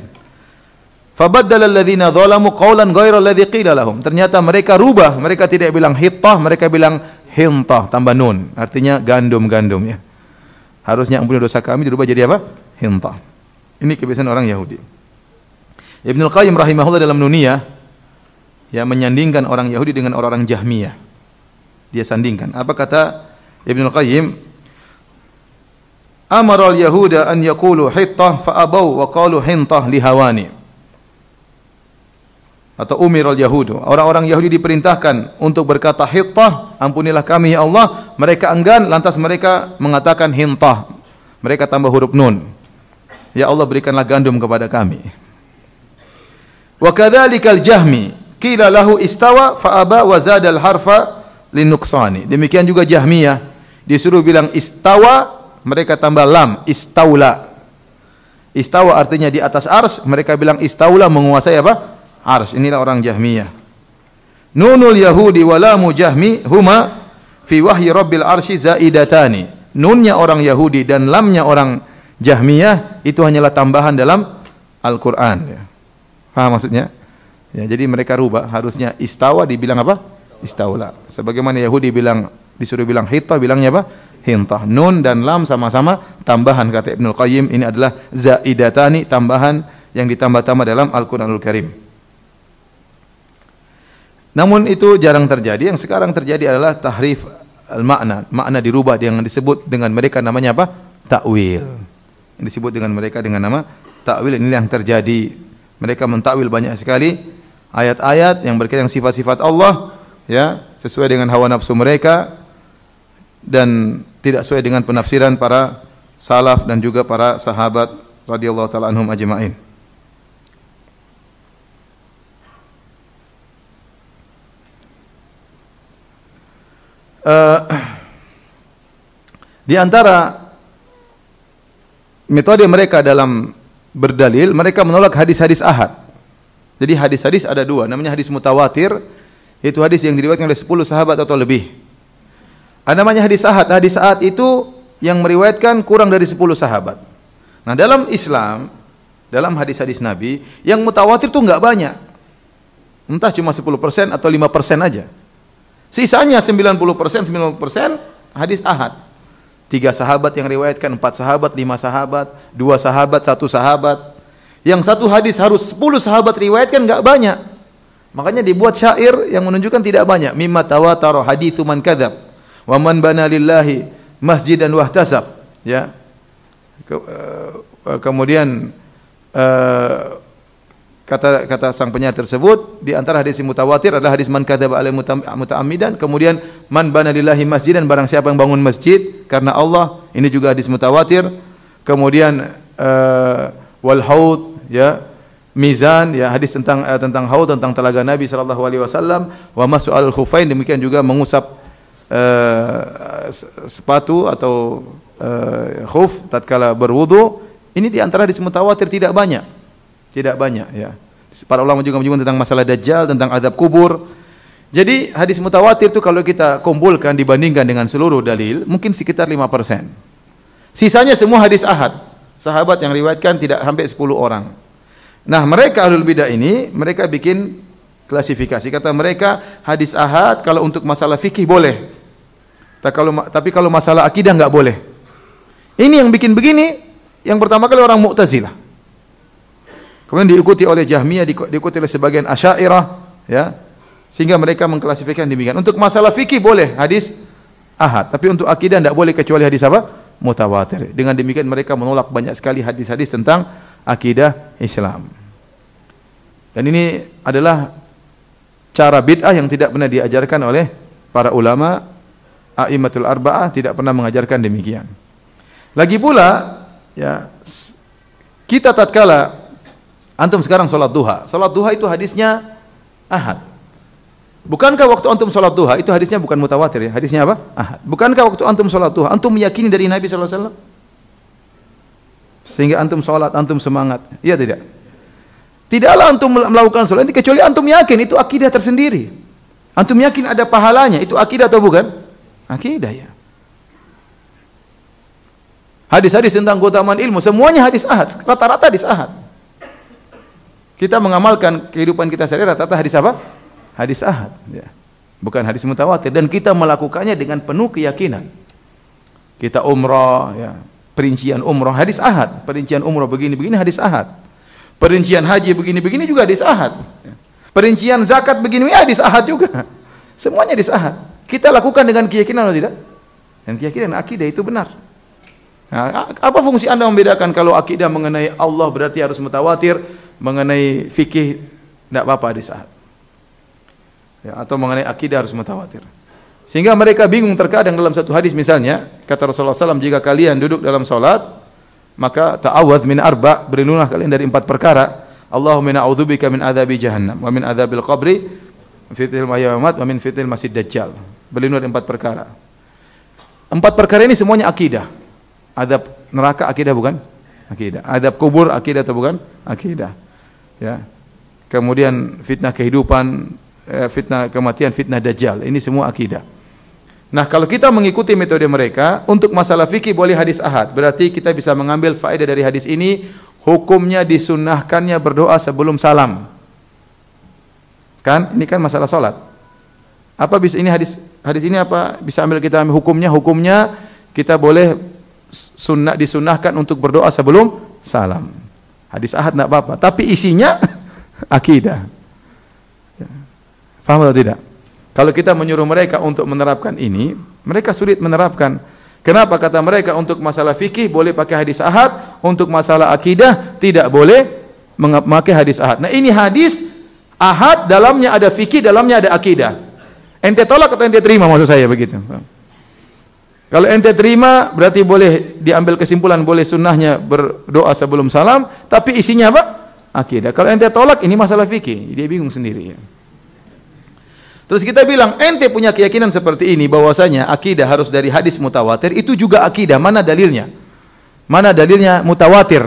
Fabaddala alladhina zalamu qawlan qila lahum. Ternyata mereka rubah, mereka tidak bilang hittah, mereka bilang hintah tambah nun, artinya gandum-gandum ya. Harusnya ampuni dosa kami dirubah jadi apa? Hintah. Ini kebiasaan orang Yahudi. Ibnu Qayyim rahimahullah dalam Nuniyah ya menyandingkan orang Yahudi dengan orang-orang Jahmiyah. Dia sandingkan. Apa kata Ibnu Qayyim? Amara al-yahuda an yaqulu hittah fa abaw wa qalu hintah li hawani. atau umirul yahudu. Orang-orang Yahudi diperintahkan untuk berkata hittah, ampunilah kami ya Allah. Mereka enggan, lantas mereka mengatakan hintah. Mereka tambah huruf nun. Ya Allah berikanlah gandum kepada kami. Wa kadzalikal jahmi qila lahu istawa fa aba wa zada al harfa linuqsani. Demikian juga Jahmiyah disuruh bilang istawa, mereka tambah lam, istaula. Istawa artinya di atas ars, mereka bilang istaula menguasai apa? ars. Inilah orang Jahmiyah. Nunul Yahudi walamu Jahmi huma fi wahyi Rabbil arsy zaidatani. Nunnya orang Yahudi dan lamnya orang Jahmiyah itu hanyalah tambahan dalam Al-Qur'an ya. Paham maksudnya? Ya, jadi mereka rubah harusnya istawa dibilang apa? Istaula. Sebagaimana Yahudi bilang disuruh bilang hitta bilangnya apa? Hintah. Nun dan lam sama-sama tambahan kata Ibnu Qayyim ini adalah zaidatani tambahan yang ditambah-tambah dalam Al-Qur'anul Karim. Namun itu jarang terjadi. Yang sekarang terjadi adalah tahrif al-makna. Makna dirubah yang disebut dengan mereka namanya apa? Takwil. Yang disebut dengan mereka dengan nama takwil ini yang terjadi. Mereka mentakwil banyak sekali ayat-ayat yang berkaitan sifat-sifat Allah ya, sesuai dengan hawa nafsu mereka dan tidak sesuai dengan penafsiran para salaf dan juga para sahabat radhiyallahu taala anhum ajma'in. uh, di antara metode mereka dalam berdalil, mereka menolak hadis-hadis ahad. Jadi hadis-hadis ada dua, namanya hadis mutawatir, yaitu hadis yang diriwayatkan oleh 10 sahabat atau lebih. Ada namanya hadis ahad. Hadis ahad itu yang meriwayatkan kurang dari 10 sahabat. Nah, dalam Islam, dalam hadis-hadis Nabi, yang mutawatir itu enggak banyak. Entah cuma 10% atau 5% aja. Sisanya 90%, 90% hadis ahad. Tiga sahabat yang riwayatkan, empat sahabat, lima sahabat, dua sahabat, satu sahabat. Yang satu hadis harus sepuluh sahabat riwayatkan enggak banyak. Makanya dibuat syair yang menunjukkan tidak banyak. Mimma tawatara hadithu man kadzab wa man bana lillahi masjidan wahtasab. Ya. Ke, uh, kemudian uh, kata kata sang penyair tersebut di antara hadis mutawatir adalah hadis man kadzaba alaihi muta'ammidan kemudian man bana lillahi masjidan barang siapa yang bangun masjid karena Allah ini juga hadis mutawatir kemudian uh, wal haud ya mizan ya hadis tentang uh, tentang haud tentang telaga Nabi sallallahu alaihi wasallam wa mas'al khufain demikian juga mengusap uh, sepatu atau uh, khuf tatkala berwudu ini di antara hadis mutawatir tidak banyak tidak banyak ya. Para ulama juga menyebut tentang masalah dajjal, tentang adab kubur. Jadi hadis mutawatir itu kalau kita kumpulkan dibandingkan dengan seluruh dalil mungkin sekitar 5%. Sisanya semua hadis ahad. Sahabat yang riwayatkan tidak sampai 10 orang. Nah, mereka ahlul bidah ini mereka bikin klasifikasi. Kata mereka hadis ahad kalau untuk masalah fikih boleh. Kalau tapi kalau masalah akidah enggak boleh. Ini yang bikin begini yang pertama kali orang Mu'tazilah. Kemudian diikuti oleh Jahmiyah, diikuti oleh sebagian Asy'ariyah, ya. Sehingga mereka mengklasifikasikan demikian. Untuk masalah fikih boleh hadis ahad, tapi untuk akidah tidak boleh kecuali hadis apa? Mutawatir. Dengan demikian mereka menolak banyak sekali hadis-hadis tentang akidah Islam. Dan ini adalah cara bid'ah yang tidak pernah diajarkan oleh para ulama a'immatul arba'ah tidak pernah mengajarkan demikian. Lagi pula ya kita tatkala Antum sekarang sholat duha. Sholat duha itu hadisnya ahad. Bukankah waktu antum sholat duha itu hadisnya bukan mutawatir ya? Hadisnya apa? Ahad. Bukankah waktu antum sholat duha antum meyakini dari Nabi wasallam? Sehingga antum sholat, antum semangat. Iya tidak? Tidaklah antum melakukan sholat ini kecuali antum yakin itu akidah tersendiri. Antum yakin ada pahalanya, itu akidah atau bukan? Akidah ya. Hadis-hadis tentang keutamaan ilmu semuanya hadis ahad, rata-rata hadis ahad. Kita mengamalkan kehidupan kita sehari rata-rata hadis apa? Hadis ahad, ya. Bukan hadis mutawatir dan kita melakukannya dengan penuh keyakinan. Kita umrah, ya. Perincian umrah hadis ahad, perincian umrah begini-begini hadis ahad. Perincian haji begini-begini juga hadis ahad. Ya. Perincian zakat begini hadis ahad juga. Semuanya hadis ahad. Kita lakukan dengan keyakinan atau tidak? Dan keyakinan akidah itu benar. Nah, apa fungsi Anda membedakan kalau akidah mengenai Allah berarti harus mutawatir, mengenai fikih Tidak apa-apa hadis ahad. Ya, atau mengenai akidah harus mutawatir. Sehingga mereka bingung terkadang dalam satu hadis misalnya, kata Rasulullah SAW, jika kalian duduk dalam solat, maka ta'awad min arba, berlindunglah kalian dari empat perkara. Allahumma na'udzubika min adzabi jahannam wa min adzabil qabri fitil mayamat wa min fitil masjid dajjal. Berlindung dari empat perkara. Empat perkara ini semuanya akidah. Adab neraka akidah bukan? Akidah. Adab kubur akidah atau bukan? Akidah. Ya. Kemudian fitnah kehidupan, eh, fitnah kematian, fitnah dajjal. Ini semua akidah. Nah, kalau kita mengikuti metode mereka untuk masalah fikih boleh hadis ahad. Berarti kita bisa mengambil faedah dari hadis ini hukumnya disunnahkannya berdoa sebelum salam. Kan? Ini kan masalah salat. Apa bisa ini hadis hadis ini apa bisa ambil kita ambil hukumnya? Hukumnya kita boleh sunnah disunnahkan untuk berdoa sebelum salam. Hadis ahad tidak apa-apa, tapi isinya [LAUGHS] akidah. Ya. Faham atau tidak? Kalau kita menyuruh mereka untuk menerapkan ini, mereka sulit menerapkan. Kenapa kata mereka untuk masalah fikih boleh pakai hadis ahad, untuk masalah akidah tidak boleh memakai hadis ahad. Nah, ini hadis ahad dalamnya ada fikih, dalamnya ada akidah. Ente tolak atau ente terima maksud saya begitu. Kalau ente terima berarti boleh diambil kesimpulan boleh sunnahnya berdoa sebelum salam, tapi isinya apa? Akidah. Kalau ente tolak ini masalah fikih, dia bingung sendiri ya. Terus kita bilang, ente punya keyakinan seperti ini bahwasanya akidah harus dari hadis mutawatir, itu juga akidah. Mana dalilnya? Mana dalilnya mutawatir?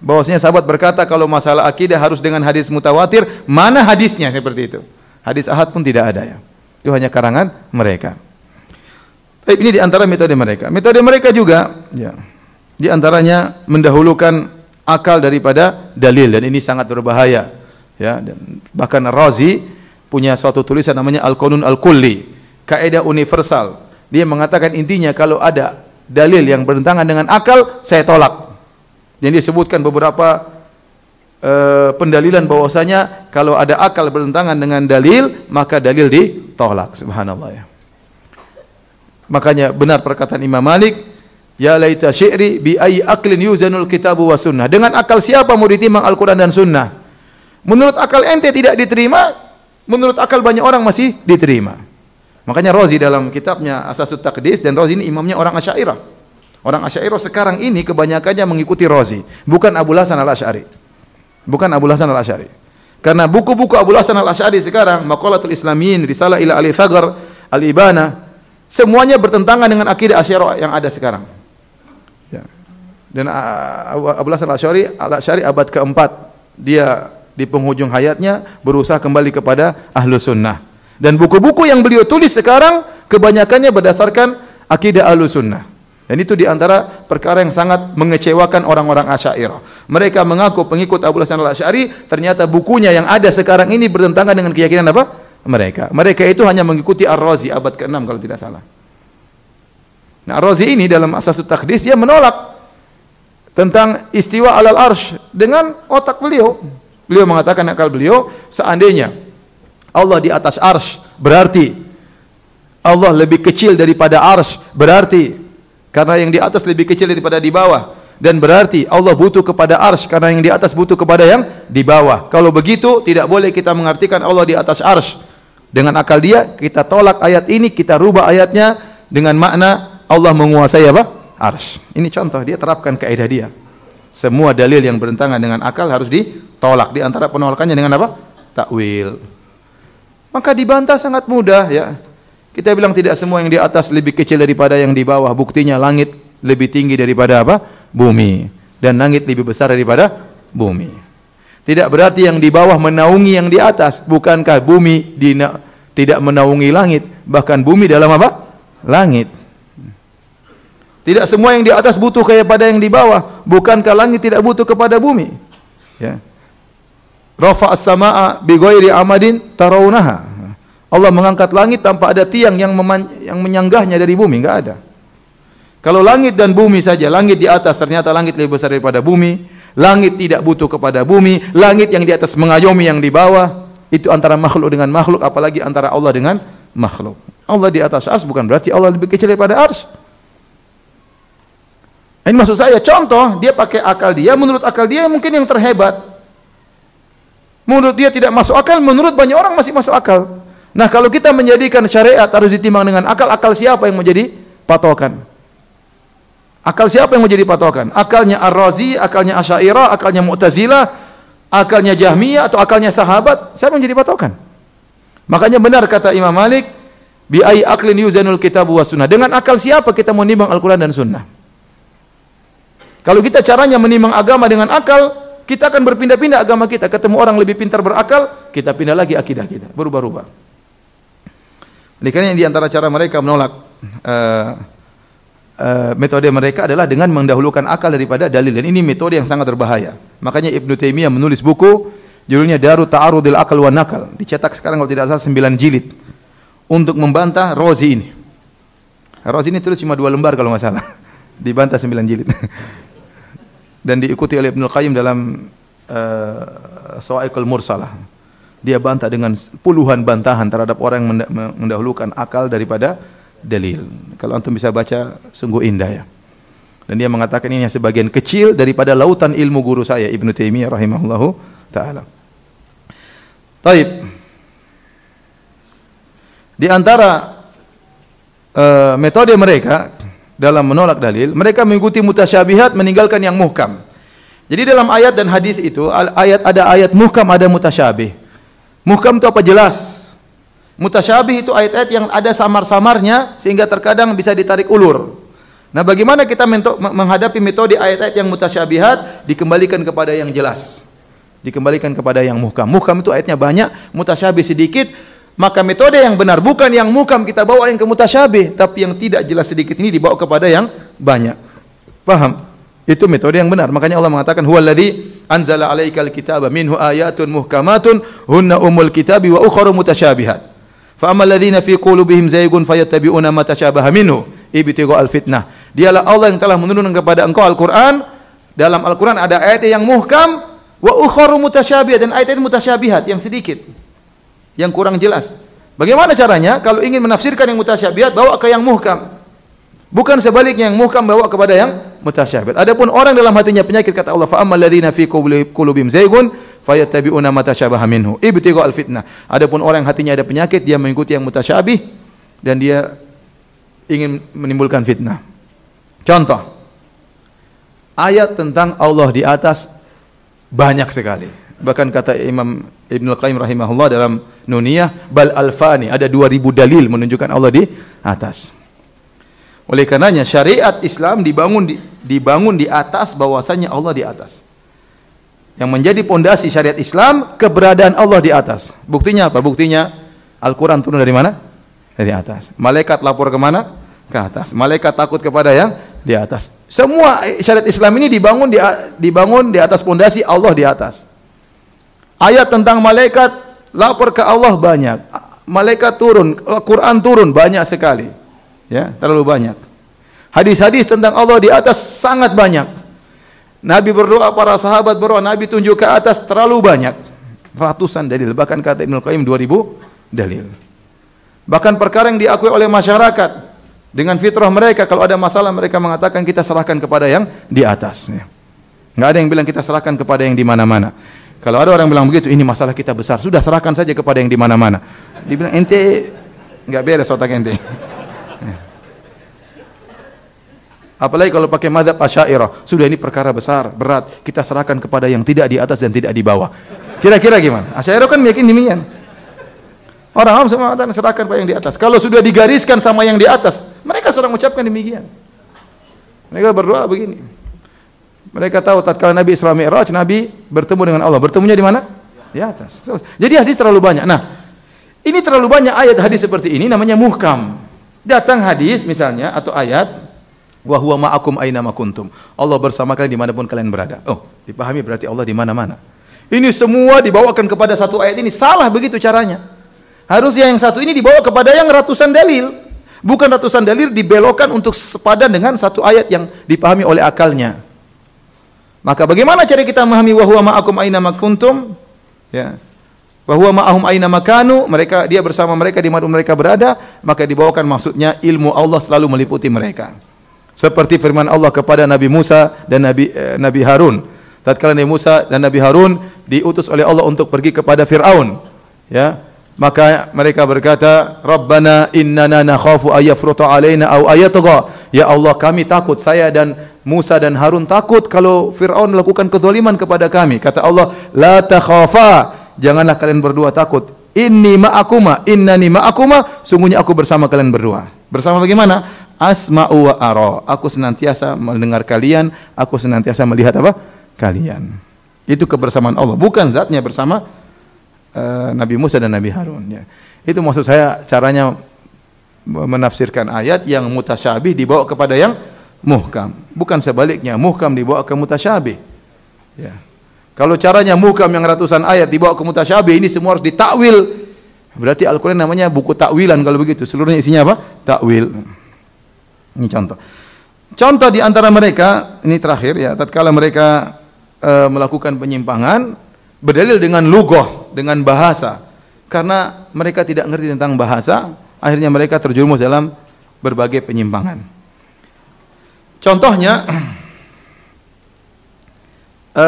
Bahwasanya sahabat berkata kalau masalah akidah harus dengan hadis mutawatir, mana hadisnya seperti itu? Hadis ahad pun tidak ada ya. Itu hanya karangan mereka. Tapi ini di antara metode mereka. Metode mereka juga ya. Di antaranya mendahulukan akal daripada dalil dan ini sangat berbahaya ya dan bahkan Razi punya suatu tulisan namanya Al-Qanun Al-Kulli, kaidah universal. Dia mengatakan intinya kalau ada dalil yang bertentangan dengan akal, saya tolak. Jadi disebutkan beberapa uh, pendalilan bahwasanya kalau ada akal bertentangan dengan dalil, maka dalil ditolak. Subhanallah ya. Makanya benar perkataan Imam Malik, Ya laita syi'ri bi ayyi aqlin yuzanul kitabu wa sunnah. Dengan akal siapa mau ditimbang Al-Qur'an dan sunnah? Menurut akal ente tidak diterima, menurut akal banyak orang masih diterima. Makanya Rozi dalam kitabnya Asasut Taqdis dan Rozi ini imamnya orang Asy'ariyah. Orang Asy'ariyah sekarang ini kebanyakannya mengikuti Rozi, bukan Abu Hasan Al-Asy'ari. Bukan Abu Hasan Al-Asy'ari. Karena buku-buku Abu Hasan Al-Asy'ari sekarang, Maqalatul Islamin, Risalah ila Ali Thagar, Al-Ibana, semuanya bertentangan dengan akidah Asy'ariyah yang ada sekarang. Ya. Dan uh, Abu Hasan Al-Asy'ari, Al-Asy'ari abad keempat, dia di penghujung hayatnya berusaha kembali kepada ahlu sunnah. Dan buku-buku yang beliau tulis sekarang kebanyakannya berdasarkan akidah ahlu sunnah. Dan itu di antara perkara yang sangat mengecewakan orang-orang Asy'ariyah. Mereka mengaku pengikut Abu Hasan Al-Asy'ari, ternyata bukunya yang ada sekarang ini bertentangan dengan keyakinan apa? Mereka. Mereka itu hanya mengikuti Ar-Razi abad ke-6 kalau tidak salah. Nah, Ar-Razi ini dalam Asasut Taqdis dia menolak tentang istiwa alal arsh dengan otak beliau. Beliau mengatakan akal beliau, seandainya Allah di atas arsh, berarti Allah lebih kecil daripada arsh, berarti karena yang di atas lebih kecil daripada di bawah. Dan berarti Allah butuh kepada arsh karena yang di atas butuh kepada yang di bawah. Kalau begitu tidak boleh kita mengartikan Allah di atas arsh. Dengan akal dia kita tolak ayat ini, kita rubah ayatnya dengan makna Allah menguasai apa? Arsh. Ini contoh dia terapkan kaidah dia. Semua dalil yang bertentangan dengan akal harus ditolak. Di antara penolakannya dengan apa? Takwil. Maka dibantah sangat mudah ya. Kita bilang tidak semua yang di atas lebih kecil daripada yang di bawah. Buktinya langit lebih tinggi daripada apa? Bumi. Dan langit lebih besar daripada bumi. Tidak berarti yang di bawah menaungi yang di atas. Bukankah bumi tidak menaungi langit? Bahkan bumi dalam apa? Langit. Tidak semua yang di atas butuh kepada yang di bawah. Bukankah langit tidak butuh kepada bumi? Ya. Rafa as-samaa bi ghairi amadin tarawunaha. Allah mengangkat langit tanpa ada tiang yang yang menyanggahnya dari bumi, enggak ada. Kalau langit dan bumi saja, langit di atas ternyata langit lebih besar daripada bumi, langit tidak butuh kepada bumi, langit yang di atas mengayomi yang di bawah, itu antara makhluk dengan makhluk apalagi antara Allah dengan makhluk. Allah di atas ars bukan berarti Allah lebih kecil daripada ars. Ini maksud saya contoh, dia pakai akal dia, menurut akal dia mungkin yang terhebat. Menurut dia tidak masuk akal, menurut banyak orang masih masuk akal. Nah, kalau kita menjadikan syariat harus ditimbang dengan akal, akal siapa yang menjadi patokan? Akal siapa yang menjadi patokan? Akalnya Ar-Razi, akalnya Asy'ariyah, akalnya Mu'tazilah, akalnya Jahmiyah atau akalnya sahabat? Siapa yang menjadi patokan? Makanya benar kata Imam Malik, bi ai aklin yuzanul kitab wa sunnah. Dengan akal siapa kita menimbang Al-Qur'an dan Sunnah? Kalau kita caranya menimbang agama dengan akal, kita akan berpindah-pindah agama kita. Ketemu orang lebih pintar berakal, kita pindah lagi akidah kita, berubah-ubah. Oleh karena di antara cara mereka menolak uh, uh, metode mereka adalah dengan mendahulukan akal daripada dalil dan ini metode yang sangat berbahaya. Makanya Ibnu Taimiyah menulis buku judulnya Daru Ta'arudil Akal wa Nakal. Dicetak sekarang kalau tidak salah 9 jilid untuk membantah Rozi ini. Rozi ini tulis cuma dua lembar kalau nggak salah. [LAUGHS] Dibantah 9 jilid. [LAUGHS] dan diikuti oleh Ibnu Qayyim dalam uh, Sawa'iqul Mursalah dia bantah dengan puluhan bantahan terhadap orang yang mendahulukan akal daripada dalil. Kalau antum bisa baca sungguh indah ya. Dan dia mengatakan ini sebagian kecil daripada lautan ilmu guru saya Ibnu Taimiyah rahimahullahu taala. Taib. Di antara uh, metode mereka dalam menolak dalil, mereka mengikuti mutasyabihat meninggalkan yang muhkam. Jadi dalam ayat dan hadis itu ayat ada ayat muhkam ada mutasyabih. Muhkam itu apa jelas. Mutasyabih itu ayat-ayat yang ada samar-samarnya sehingga terkadang bisa ditarik ulur. Nah, bagaimana kita menghadapi metode ayat-ayat yang mutasyabihat dikembalikan kepada yang jelas. Dikembalikan kepada yang muhkam. Muhkam itu ayatnya banyak, mutasyabih sedikit. Maka metode yang benar bukan yang muhkam kita bawa yang ke mutasyabih, tapi yang tidak jelas sedikit ini dibawa kepada yang banyak. Paham? Itu metode yang benar. Makanya Allah mengatakan huwallazi anzala alaikal kitaba minhu ayatun muhkamatun hunna umul kitabi wa ukhra mutasyabihat. Fa ammal ladzina fi qulubihim zaygun fayattabi'una ma tashabaha minhu ibtigha al-fitnah. Dialah Allah yang telah menurunkan kepada engkau Al-Qur'an. Dalam Al-Qur'an ada ayat yang muhkam wa ukhra mutasyabihat dan ayat-ayat mutasyabihat yang sedikit. Yang kurang jelas. Bagaimana caranya? Kalau ingin menafsirkan yang mutasyabihat bawa ke yang muhkam. Bukan sebaliknya yang muhkam bawa kepada yang mutasyabihat. Adapun orang dalam hatinya penyakit kata Allah, fa ammal ladzina fi qulubihim zaygun fayattabi'una ma tashabaha minhu ibtigha al fitnah. Adapun orang yang hatinya ada penyakit dia mengikuti yang mutasyabih dan dia ingin menimbulkan fitnah. Contoh ayat tentang Allah di atas banyak sekali. Bahkan kata Imam Ibnu Qayyim rahimahullah dalam Nuniyah bal alfani ada 2000 dalil menunjukkan Allah di atas. Oleh karenanya syariat Islam dibangun di, dibangun di atas bahwasanya Allah di atas. Yang menjadi pondasi syariat Islam keberadaan Allah di atas. Buktinya apa? Buktinya Al-Quran turun dari mana? Dari atas. Malaikat lapor ke mana? Ke atas. Malaikat takut kepada yang di atas. Semua syariat Islam ini dibangun di, dibangun di atas pondasi Allah di atas. Ayat tentang malaikat lapor ke Allah banyak. Malaikat turun, Quran turun banyak sekali. Ya, terlalu banyak. Hadis-hadis tentang Allah di atas sangat banyak. Nabi berdoa, para sahabat berdoa, Nabi tunjuk ke atas terlalu banyak. Ratusan dalil, bahkan kata Ibnu Qayyim 2000 dalil. Bahkan perkara yang diakui oleh masyarakat dengan fitrah mereka kalau ada masalah mereka mengatakan kita serahkan kepada yang di atas. Enggak ada yang bilang kita serahkan kepada yang di mana-mana. Kalau ada orang bilang begitu, ini masalah kita besar, sudah serahkan saja kepada yang di mana-mana. Dibilang ente enggak beres otak ente. Apalagi kalau pakai madhab asyairah. Sudah ini perkara besar, berat. Kita serahkan kepada yang tidak di atas dan tidak di bawah. Kira-kira gimana? Asyairah kan yakin demikian. Orang awam semua serahkan pada yang di atas. Kalau sudah digariskan sama yang di atas, mereka sedang mengucapkan demikian. Mereka berdoa begini. Mereka tahu tatkala Nabi Isra Mi'raj, Nabi bertemu dengan Allah. Bertemunya di mana? Di atas. Jadi hadis terlalu banyak. Nah, ini terlalu banyak ayat hadis seperti ini namanya muhkam. Datang hadis misalnya atau ayat Wa huwa ma'akum aina ma kuntum. Allah bersama kalian di mana pun kalian berada. Oh, dipahami berarti Allah di mana-mana. Ini semua dibawakan kepada satu ayat ini salah begitu caranya. Harusnya yang satu ini dibawa kepada yang ratusan dalil. Bukan ratusan dalil dibelokkan untuk sepadan dengan satu ayat yang dipahami oleh akalnya. Maka bagaimana cara kita memahami wa huwa ma'akum aina ma kuntum? Ya. Wa huwa ma'ahum aina makanu, mereka dia bersama mereka di mana mereka berada, maka dibawakan maksudnya ilmu Allah selalu meliputi mereka. Seperti firman Allah kepada Nabi Musa dan Nabi eh, Nabi Harun. Tatkala Nabi Musa dan Nabi Harun diutus oleh Allah untuk pergi kepada Firaun, ya. Maka mereka berkata, "Rabbana innana nakhafu ayyafruta alaina aw ayatgha." Ya Allah, kami takut saya dan Musa dan Harun takut kalau Firaun melakukan kezaliman kepada kami. Kata Allah, "La takhafa." Janganlah kalian berdua takut. Inni ma'akuma, innani ma'akuma, sungguhnya aku bersama kalian berdua. Bersama bagaimana? Asma'u wa ara. Aku senantiasa mendengar kalian, aku senantiasa melihat apa? Kalian. Itu kebersamaan Allah, bukan zatnya bersama uh, Nabi Musa dan Nabi Harun ya. Itu maksud saya caranya menafsirkan ayat yang mutasyabih dibawa kepada yang muhkam. Bukan sebaliknya, muhkam dibawa ke mutasyabih. Ya. Kalau caranya muhkam yang ratusan ayat dibawa ke mutasyabih, ini semua harus ditakwil. Berarti Al-Quran namanya buku takwilan kalau begitu. Seluruhnya isinya apa? Takwil. Ini contoh. Contoh di antara mereka, ini terakhir ya, tatkala mereka e, melakukan penyimpangan, berdalil dengan lugoh, dengan bahasa. Karena mereka tidak ngerti tentang bahasa, akhirnya mereka terjerumus dalam berbagai penyimpangan. Contohnya, [CLEARS THROAT] e,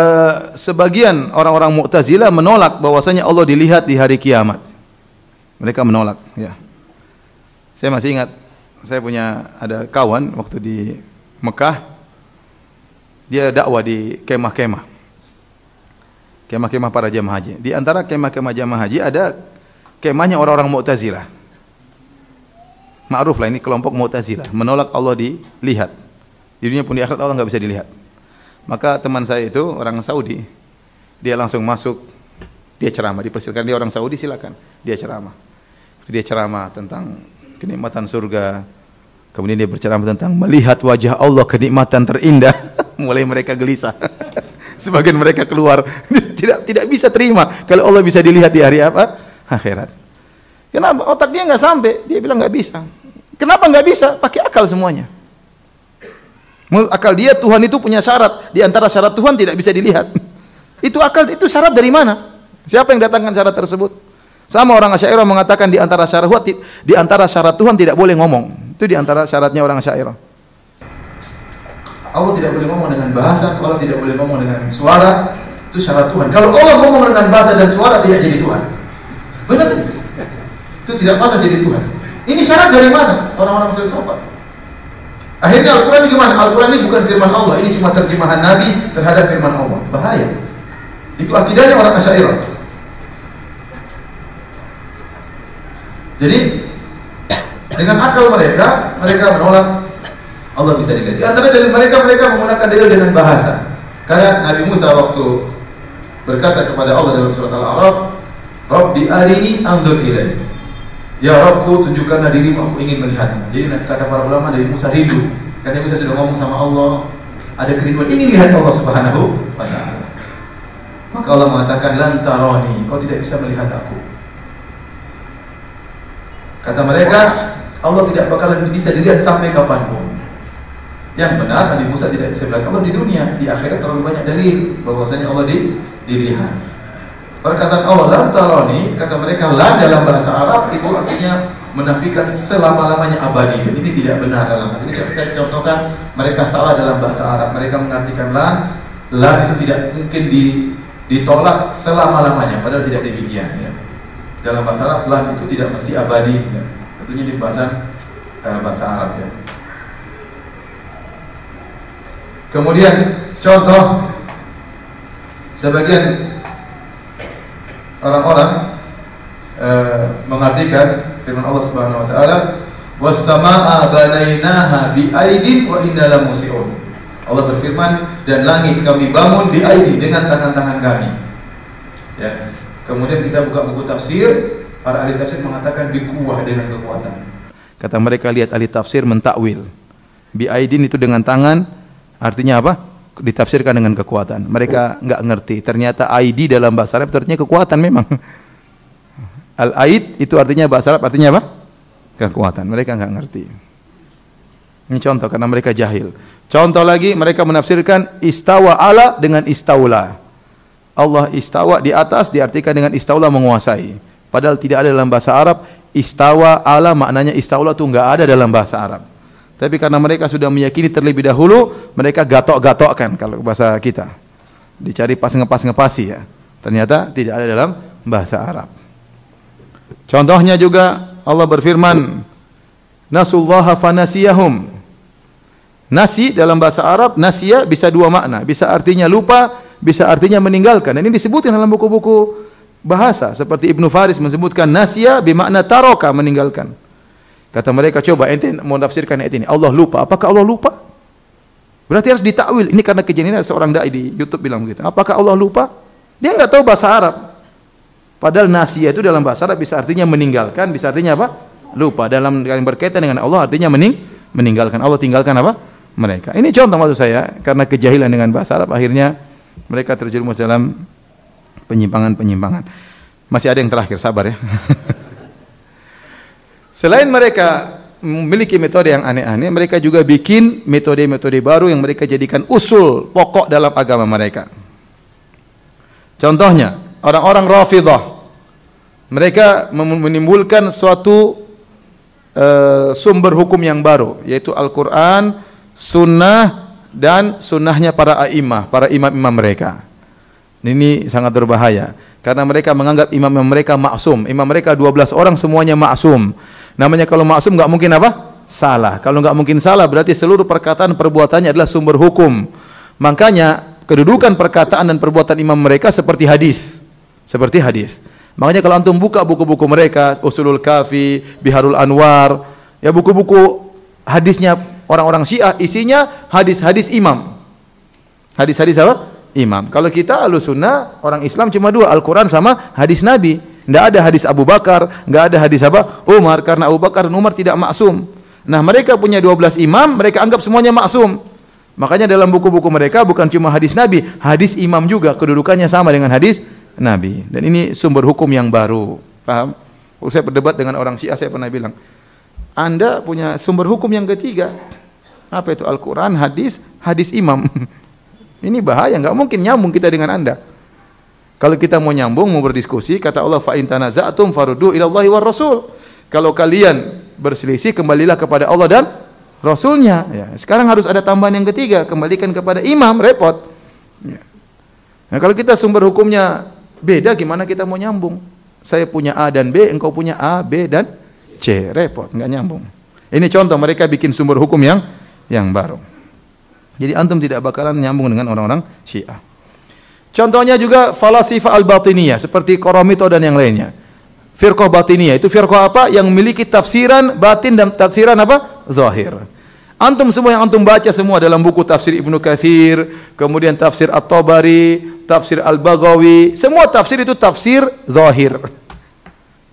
sebagian orang-orang Mu'tazilah menolak bahwasanya Allah dilihat di hari kiamat. Mereka menolak, ya. Saya masih ingat saya punya ada kawan waktu di Mekah dia dakwah di kemah-kemah. Kemah-kemah para jemaah haji. Di antara kemah-kemah jemaah haji ada kemahnya orang-orang Mu'tazilah. Ma'ruf lah ini kelompok Mu'tazilah. Menolak Allah dilihat. Di dunia pun di akhirat Allah nggak bisa dilihat. Maka teman saya itu orang Saudi. Dia langsung masuk. Dia ceramah. Dipersilakan. Dia orang Saudi silakan. Dia ceramah. Dia ceramah tentang kenikmatan surga. Kemudian dia berceramah tentang melihat wajah Allah kenikmatan terindah. [LAUGHS] Mulai mereka gelisah. [LAUGHS] Sebagian mereka keluar [LAUGHS] tidak tidak bisa terima kalau Allah bisa dilihat di hari apa? Akhirat. Kenapa? Otak dia nggak sampai. Dia bilang nggak bisa. Kenapa nggak bisa? Pakai akal semuanya. Menurut akal dia Tuhan itu punya syarat. Di antara syarat Tuhan tidak bisa dilihat. Itu akal itu syarat dari mana? Siapa yang datangkan syarat tersebut? Sama orang Asy'ariyah mengatakan di antara syarat di antara syarat Tuhan tidak boleh ngomong. Itu di antara syaratnya orang Asy'ariyah. Allah tidak boleh ngomong dengan bahasa, Allah tidak boleh ngomong dengan suara, itu syarat Tuhan. Kalau Allah ngomong dengan bahasa dan suara tidak jadi Tuhan. Benar? Itu tidak pantas jadi Tuhan. Ini syarat dari mana? Orang-orang filsafat. Akhirnya Al-Quran gimana? Al-Quran ini bukan firman Allah, ini cuma terjemahan Nabi terhadap firman Allah. Bahaya. Itu akidahnya orang Asy'ariyah. Jadi dengan akal mereka, mereka menolak Allah bisa dilihat. Di antara dari mereka mereka menggunakan dalil dengan bahasa. Karena Nabi Musa waktu berkata kepada Allah dalam surat Al-A'raf, "Rabbi arini anzur ilai." Ya Rabbku tunjukkanlah dirimu aku ingin melihatmu. Jadi kata para ulama Nabi Musa rindu. Karena Musa sudah ngomong sama Allah, ada kerinduan ingin lihat Allah Subhanahu wa taala. Maka Allah mengatakan lantaroni, kau tidak bisa melihat aku. Kata mereka, Allah tidak bakalan bisa dilihat sampai kapan pun. Yang benar Nabi Musa tidak bisa melihat Allah di dunia, di akhirat terlalu banyak dalil bahwasanya Allah di, dilihat. Perkataan Allah lan taroni, kata mereka lan dalam bahasa Arab itu artinya menafikan selama-lamanya abadi. Dan ini tidak benar dalam ini. Saya contohkan mereka salah dalam bahasa Arab. Mereka mengartikan lan, lan itu tidak mungkin di, ditolak selama-lamanya. Padahal tidak demikian. Ya dalam bahasa Arab lan itu tidak mesti abadi ya. tentunya di bahasa uh, bahasa Arab ya. Kemudian contoh. Sebagian orang-orang uh, mengartikan firman Allah Subhanahu wa taala was-samaa'a banainaha bi aidin wa inna lamusiun Allah berfirman dan langit kami bangun bi aidi dengan tangan-tangan kami. Ya Kemudian kita buka buku tafsir, para ahli tafsir mengatakan dikuah dengan kekuatan. Kata mereka lihat ahli tafsir mentakwil. Bi aidin itu dengan tangan, artinya apa? Ditafsirkan dengan kekuatan. Mereka enggak ngerti. Ternyata ID dalam bahasa Arab artinya kekuatan memang. Al aid itu artinya bahasa Arab artinya apa? Kekuatan. Mereka enggak ngerti. Ini contoh karena mereka jahil. Contoh lagi mereka menafsirkan istawa ala dengan istaula. Allah istawa di atas diartikan dengan istaula menguasai. Padahal tidak ada dalam bahasa Arab istawa ala maknanya istaula itu enggak ada dalam bahasa Arab. Tapi karena mereka sudah meyakini terlebih dahulu, mereka gatok-gatokkan kalau bahasa kita. Dicari pas ngepas ngepasi ya. Ternyata tidak ada dalam bahasa Arab. Contohnya juga Allah berfirman, Nasullaha fanasiyahum. Nasi dalam bahasa Arab, nasiya bisa dua makna. Bisa artinya lupa, bisa artinya meninggalkan. Dan ini disebutkan dalam buku-buku bahasa. Seperti Ibnu Faris menyebutkan nasiya bermakna taroka, meninggalkan. Kata mereka, coba ente mau tafsirkan ayat ini. Allah lupa. Apakah Allah lupa? Berarti harus ditakwil. Ini karena kejadian ada seorang dai di YouTube bilang begitu. Apakah Allah lupa? Dia enggak tahu bahasa Arab. Padahal nasiya itu dalam bahasa Arab bisa artinya meninggalkan, bisa artinya apa? Lupa. Dalam yang berkaitan dengan Allah artinya mening meninggalkan. Allah tinggalkan apa? Mereka. Ini contoh maksud saya karena kejahilan dengan bahasa Arab akhirnya mereka terjerumus dalam penyimpangan-penyimpangan. Masih ada yang terakhir, sabar ya. [LAUGHS] Selain mereka memiliki metode yang aneh-aneh, mereka juga bikin metode-metode baru yang mereka jadikan usul pokok dalam agama mereka. Contohnya, orang-orang Rafidah mereka menimbulkan suatu uh, sumber hukum yang baru, yaitu Al-Quran, Sunnah, dan sunnahnya para a'imah, para imam-imam mereka. Ini sangat berbahaya karena mereka menganggap imam mereka maksum. Imam mereka 12 orang semuanya maksum. Namanya kalau maksum nggak mungkin apa? Salah. Kalau nggak mungkin salah berarti seluruh perkataan perbuatannya adalah sumber hukum. Makanya kedudukan perkataan dan perbuatan imam mereka seperti hadis. Seperti hadis. Makanya kalau antum buka buku-buku mereka, Usulul Kafi, Biharul Anwar, ya buku-buku hadisnya orang-orang Syiah isinya hadis-hadis imam. Hadis-hadis apa? Imam. Kalau kita Ahlussunnah, orang Islam cuma dua, Al-Qur'an sama hadis Nabi. Tidak ada hadis Abu Bakar, nggak ada hadis apa? Umar karena Abu Bakar dan Umar tidak maksum. Nah, mereka punya 12 imam, mereka anggap semuanya maksum. Makanya dalam buku-buku mereka bukan cuma hadis Nabi, hadis imam juga kedudukannya sama dengan hadis Nabi. Dan ini sumber hukum yang baru. Paham? Saya berdebat dengan orang Syiah saya pernah bilang, Anda punya sumber hukum yang ketiga. Apa itu? Al-Qur'an, hadis, hadis imam. [LAUGHS] ini bahaya, nggak mungkin nyambung kita dengan Anda. Kalau kita mau nyambung, mau berdiskusi, kata Allah fa in tanaza'tum faruddu ila Allahi war Rasul. Kalau kalian berselisih, kembalilah kepada Allah dan Rasulnya. Ya, sekarang harus ada tambahan yang ketiga, kembalikan kepada imam, repot. Ya. Nah, kalau kita sumber hukumnya beda, gimana kita mau nyambung? Saya punya A dan B, engkau punya A, B dan C, repot, nggak nyambung. Ini contoh mereka bikin sumber hukum yang yang baru. Jadi antum tidak bakalan nyambung dengan orang-orang Syiah. Contohnya juga falasifa al-batiniyah seperti Koromito dan yang lainnya. Firqah batiniyah itu firqah apa? Yang memiliki tafsiran batin dan tafsiran apa? Zahir. Antum semua yang antum baca semua dalam buku tafsir Ibnu Katsir, kemudian tafsir At-Tabari, tafsir Al-Baghawi, semua tafsir itu tafsir zahir.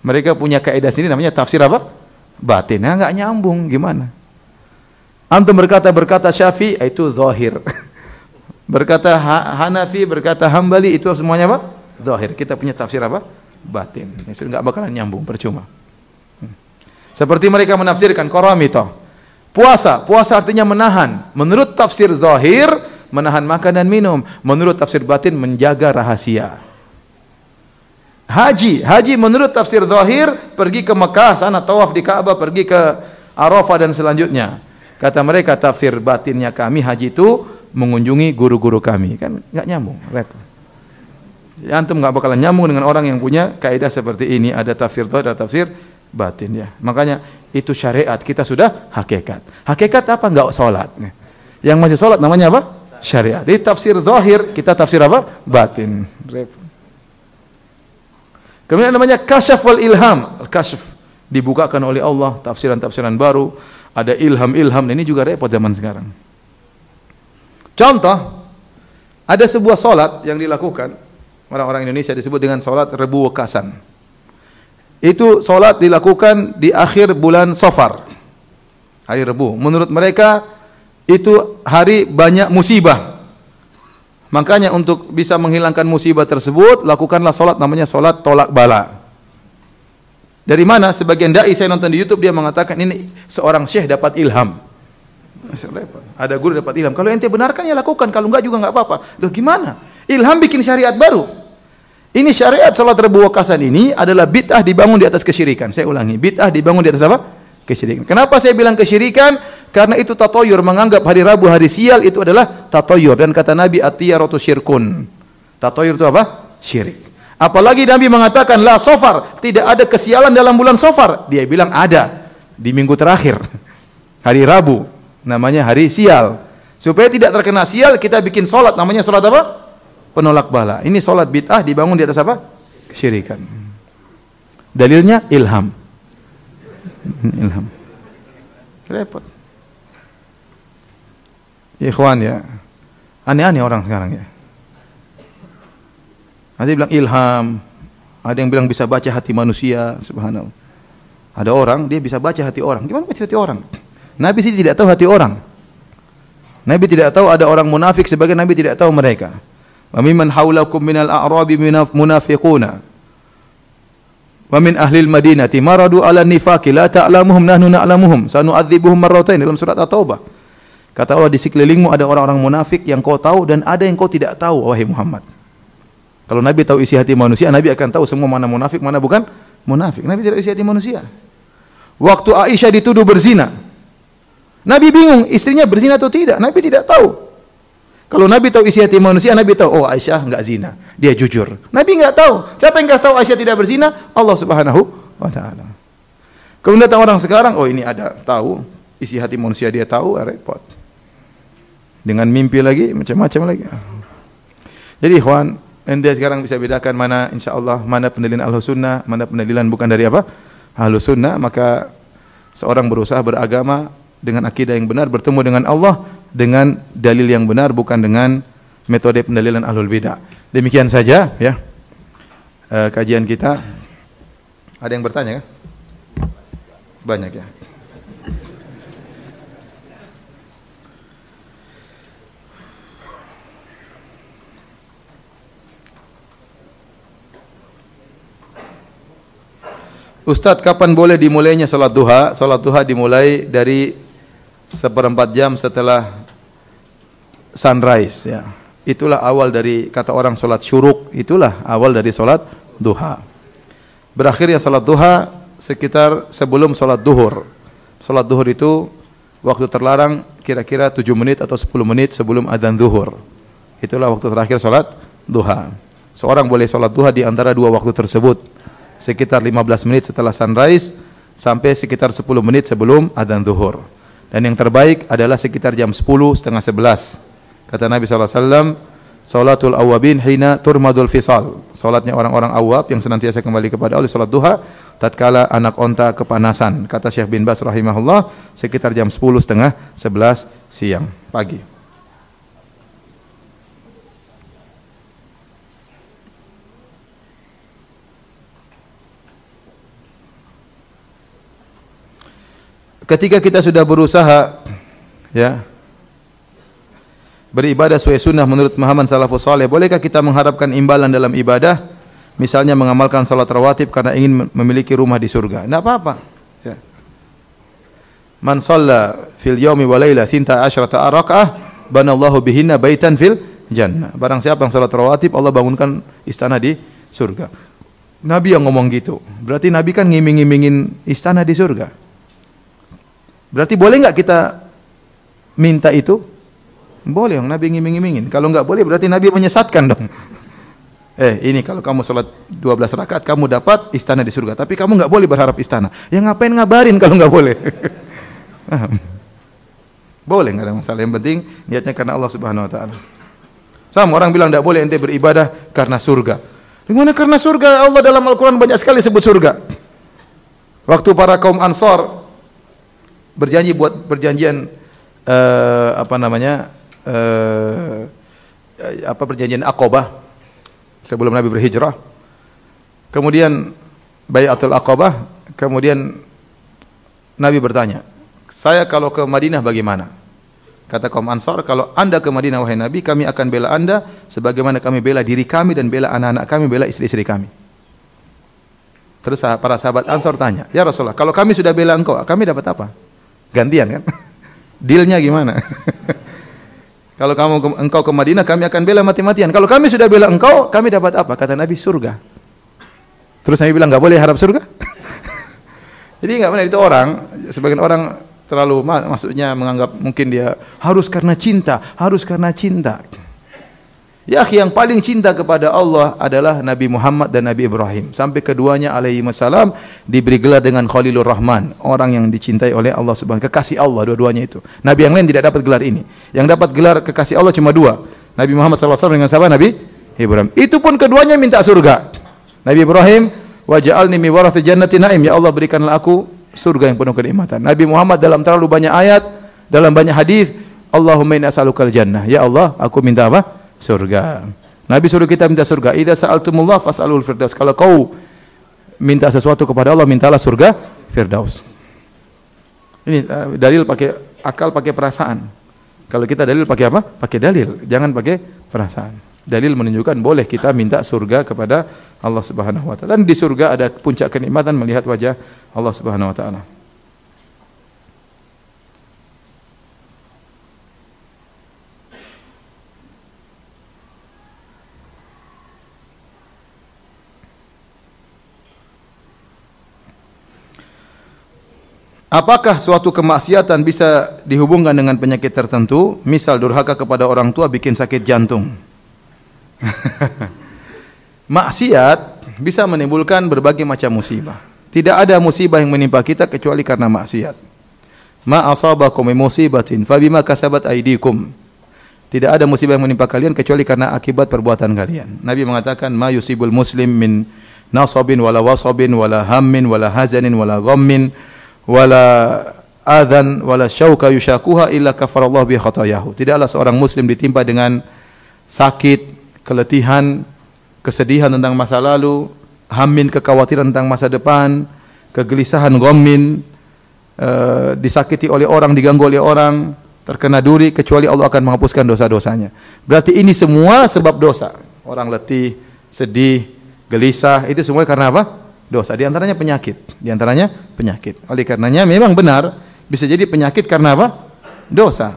Mereka punya kaidah sendiri namanya tafsir apa? Batin. Nah, enggak nyambung gimana? Antum berkata berkata Syafi'i itu zahir. [LAUGHS] Berkata Hanafi, berkata Hambali itu semuanya apa? Zahir. Kita punya tafsir apa? Batin. Itu enggak bakalan nyambung, percuma. Hmm. Seperti mereka menafsirkan Qaramito. Puasa, puasa artinya menahan. Menurut tafsir zahir, menahan makan dan minum. Menurut tafsir batin menjaga rahasia. Haji, haji menurut tafsir zahir pergi ke Mekah sana tawaf di Ka'bah, pergi ke Arafah dan selanjutnya. Kata mereka tafsir batinnya kami haji itu mengunjungi guru-guru kami. Kan nggak nyambung repot. Ya, antum nggak bakalan nyambung dengan orang yang punya kaidah seperti ini. Ada tafsir zahir ada tafsir batin ya. Makanya itu syariat kita sudah hakikat. Hakikat apa? Nggak sholat. Yang masih sholat namanya apa? Syariat. Di tafsir zahir kita tafsir apa? Batin. Kemudian namanya kasyaf wal ilham. Kasyaf dibukakan oleh Allah tafsiran-tafsiran baru ada ilham-ilham ini juga repot zaman sekarang Contoh, ada sebuah solat yang dilakukan orang-orang Indonesia disebut dengan solat Rebu Wekasan. Itu solat dilakukan di akhir bulan Sofar, hari Rebu. Menurut mereka itu hari banyak musibah. Makanya untuk bisa menghilangkan musibah tersebut, lakukanlah solat namanya solat tolak bala. Dari mana? Sebagian dai saya nonton di YouTube dia mengatakan ini seorang syekh dapat ilham. Ada guru dapat ilham. Kalau ente benarkan ya lakukan, kalau enggak juga enggak apa-apa. Loh gimana? Ilham bikin syariat baru. Ini syariat salat Rabu Wakasan ini adalah bid'ah dibangun di atas kesyirikan. Saya ulangi, bid'ah dibangun di atas apa? Kesyirikan. Kenapa saya bilang kesyirikan? Karena itu tatoyur menganggap hari Rabu hari sial itu adalah tatoyur dan kata Nabi atiyaratu syirkun. Tatoyur itu apa? Syirik. Apalagi Nabi mengatakan la sofar, tidak ada kesialan dalam bulan sofar. Dia bilang ada di minggu terakhir, hari Rabu, namanya hari sial. Supaya tidak terkena sial, kita bikin solat, namanya solat apa? Penolak bala. Ini solat bid'ah dibangun di atas apa? Kesyirikan. Dalilnya ilham. Ilham. Repot. Ikhwan ya. Aneh-aneh orang sekarang ya. Ada bilang ilham, ada yang bilang bisa baca hati manusia, subhanallah. Ada orang dia bisa baca hati orang. Gimana baca hati orang? Nabi sih tidak tahu hati orang. Nabi tidak tahu ada orang munafik sebagai Nabi tidak tahu mereka. Wa mimman haulakum minal a'rabi munafiquna. Wa min ahli al-Madinati maradu ala nifaqi la ta'lamuhum nahnu na'lamuhum sanu'adzibuhum marratain dalam surat At-Taubah. Kata Allah di sekelilingmu ada orang-orang munafik yang kau tahu dan ada yang kau tidak tahu wahai Muhammad. Kalau Nabi tahu isi hati manusia, Nabi akan tahu semua mana munafik, mana bukan munafik. Nabi tidak isi hati manusia. Waktu Aisyah dituduh berzina, Nabi bingung istrinya berzina atau tidak. Nabi tidak tahu. Kalau Nabi tahu isi hati manusia, Nabi tahu, oh Aisyah enggak zina. Dia jujur. Nabi enggak tahu. Siapa yang kasih tahu Aisyah tidak berzina? Allah Subhanahu wa taala. Kemudian datang orang sekarang, oh ini ada tahu isi hati manusia dia tahu, repot. Dengan mimpi lagi, macam-macam lagi. Jadi ikhwan, anda sekarang bisa bedakan mana insya Allah mana pendalilan ahlu sunnah, mana pendalilan bukan dari apa ahlu sunnah. Maka seorang berusaha beragama dengan akidah yang benar, bertemu dengan Allah dengan dalil yang benar, bukan dengan metode pendalilan ahlul bidah. Demikian saja ya uh, kajian kita. Ada yang bertanya kan? Banyak ya. Ustadz, kapan boleh dimulainya salat duha? Salat duha dimulai dari seperempat jam setelah sunrise. Ya. Itulah awal dari kata orang salat syuruk. Itulah awal dari salat duha. Berakhirnya salat duha sekitar sebelum salat duhur. Salat duhur itu waktu terlarang kira-kira 7 menit atau 10 menit sebelum adzan duhur. Itulah waktu terakhir salat duha. Seorang boleh salat duha di antara dua waktu tersebut sekitar 15 menit setelah sunrise sampai sekitar 10 menit sebelum adzan zuhur. Dan yang terbaik adalah sekitar jam 10 setengah 11. Kata Nabi SAW, Salatul awabin hina turmadul fisal. Salatnya orang-orang awab yang senantiasa kembali kepada Allah salat duha tatkala anak onta kepanasan. Kata Syekh bin Bas rahimahullah sekitar jam 10 setengah 11 siang pagi. Ketika kita sudah berusaha ya beribadah sesuai sunnah menurut Muhammad salafus saleh, bolehkah kita mengharapkan imbalan dalam ibadah? Misalnya mengamalkan salat rawatib karena ingin memiliki rumah di surga. Tidak apa-apa. Ya. Man shalla fil yaumi wa laila thinta asyrata raka'ah banallahu bihinna baitan fil jannah. Barang siapa yang salat rawatib, Allah bangunkan istana di surga. Nabi yang ngomong gitu. Berarti Nabi kan ngiming-ngimingin istana di surga. Berarti boleh nggak kita minta itu? Boleh, Nabi ngiming-ngimingin. Kalau nggak boleh berarti Nabi menyesatkan dong. [LAUGHS] Eh, ini kalau kamu sholat 12 rakaat kamu dapat istana di surga, tapi kamu nggak boleh berharap istana. Ya ngapain ngabarin kalau nggak boleh? [LAUGHS] boleh nggak ada masalah. Yang penting niatnya karena Allah Subhanahu Wa Taala. Sama orang bilang tidak boleh ente beribadah karena surga. Gimana karena surga? Allah dalam Al-Quran banyak sekali sebut surga. Waktu para kaum Ansor berjanji buat perjanjian uh, apa namanya uh, apa perjanjian Aqabah sebelum Nabi berhijrah. Kemudian Bayatul Aqabah, kemudian Nabi bertanya, "Saya kalau ke Madinah bagaimana?" Kata kaum Ansar, "Kalau Anda ke Madinah wahai Nabi, kami akan bela Anda sebagaimana kami bela diri kami dan bela anak-anak kami, bela istri-istri kami." Terus para sahabat Ansar tanya, "Ya Rasulullah, kalau kami sudah bela engkau, kami dapat apa?" Gantian kan? [LAUGHS] Dealnya gimana? [LAUGHS] Kalau kamu engkau ke Madinah, kami akan bela mati-matian. Kalau kami sudah bela engkau, kami dapat apa? Kata Nabi, surga. Terus Nabi bilang, nggak boleh harap surga? [LAUGHS] Jadi nggak benar itu orang, sebagian orang terlalu maksudnya menganggap mungkin dia harus karena cinta, harus karena cinta. Ya akhi, yang paling cinta kepada Allah adalah Nabi Muhammad dan Nabi Ibrahim. Sampai keduanya alaihi wasallam diberi gelar dengan Khalilur Rahman, orang yang dicintai oleh Allah Subhanahu kekasih Allah dua-duanya itu. Nabi yang lain tidak dapat gelar ini. Yang dapat gelar kekasih Allah cuma dua. Nabi Muhammad SAW dengan siapa? Nabi Ibrahim. Itu pun keduanya minta surga. Nabi Ibrahim, waj'alni mi warathi jannati naim. Ya Allah berikanlah aku surga yang penuh kenikmatan. Nabi Muhammad dalam terlalu banyak ayat, dalam banyak hadis, Allahumma inna as'alukal jannah. Ya Allah, aku minta apa? Surga. Nabi suruh kita minta surga. Idza sa'altumullah fas'alul firdaus. Kalau kau minta sesuatu kepada Allah, mintalah surga firdaus. Ini uh, dalil pakai akal, pakai perasaan. Kalau kita dalil pakai apa? Pakai dalil, jangan pakai perasaan. Dalil menunjukkan boleh kita minta surga kepada Allah Subhanahu wa taala. Dan di surga ada puncak kenikmatan melihat wajah Allah Subhanahu wa taala. Apakah suatu kemaksiatan bisa dihubungkan dengan penyakit tertentu? Misal durhaka kepada orang tua bikin sakit jantung. [LAUGHS] Maksiat bisa menimbulkan berbagai macam musibah. Tidak ada musibah yang menimpa kita kecuali karena maksiat. Ma asabakum musibatin fabima kasabat aydikum. Tidak ada musibah yang menimpa kalian kecuali karena akibat perbuatan kalian. Nabi mengatakan ma yusibul muslim min nasabin wala wasabin wala hammin wala hazanin wala ghammin wala adhan wala syauka yushakuha illa kafarallahu bi khatayahu. Tidaklah seorang muslim ditimpa dengan sakit, keletihan, kesedihan tentang masa lalu, hamin kekhawatiran tentang masa depan, kegelisahan ghammin, uh, disakiti oleh orang, diganggu oleh orang, terkena duri kecuali Allah akan menghapuskan dosa-dosanya. Berarti ini semua sebab dosa. Orang letih, sedih, gelisah itu semua karena apa? Dosa. Di antaranya penyakit. Di antaranya penyakit. Oleh karenanya memang benar bisa jadi penyakit karena apa? Dosa.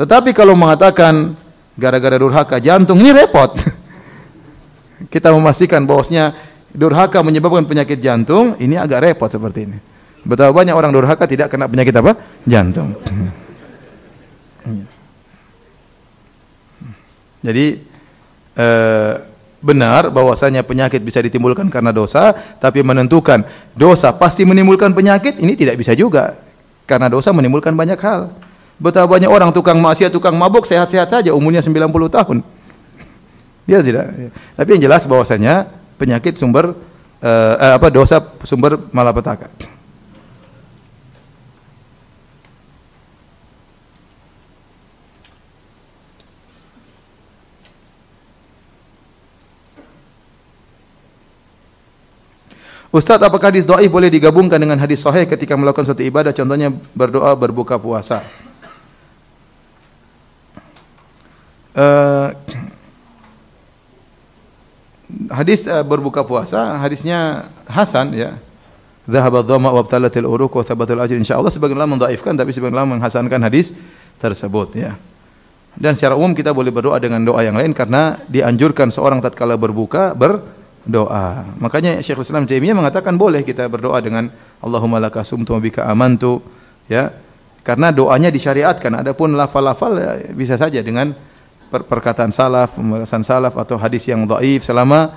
Tetapi kalau mengatakan gara-gara durhaka jantung ini repot. [LAUGHS] Kita memastikan bahwasanya durhaka menyebabkan penyakit jantung, ini agak repot seperti ini. Betapa banyak orang durhaka tidak kena penyakit apa? Jantung. [LAUGHS] Jadi eh, benar bahwasanya penyakit bisa ditimbulkan karena dosa, tapi menentukan dosa pasti menimbulkan penyakit ini tidak bisa juga. Karena dosa menimbulkan banyak hal. Betapa banyak orang tukang maksiat, tukang mabuk sehat-sehat saja umurnya 90 tahun. Dia tidak. Tapi yang jelas bahwasanya penyakit sumber eh, eh, apa dosa sumber malapetaka. Ustaz, apakah hadis dhaif boleh digabungkan dengan hadis sahih ketika melakukan suatu ibadah, contohnya berdoa berbuka puasa? Uh, hadis uh, berbuka puasa, hadisnya Hasan ya. Dhahaba dhama wa abtalatil uruq wa thabatul ajr. Insyaallah sebagian ulama mendhaifkan tapi sebagian ulama menghasankan hadis tersebut ya. Dan secara umum kita boleh berdoa dengan doa yang lain karena dianjurkan seorang tatkala berbuka ber doa. Makanya Syekhul Islam Taimiyah mengatakan boleh kita berdoa dengan Allahumma laka sumtu bika amantu ya. Karena doanya disyariatkan. Adapun lafal-lafal ya, bisa saja dengan per perkataan salaf, pembahasan salaf atau hadis yang dhaif selama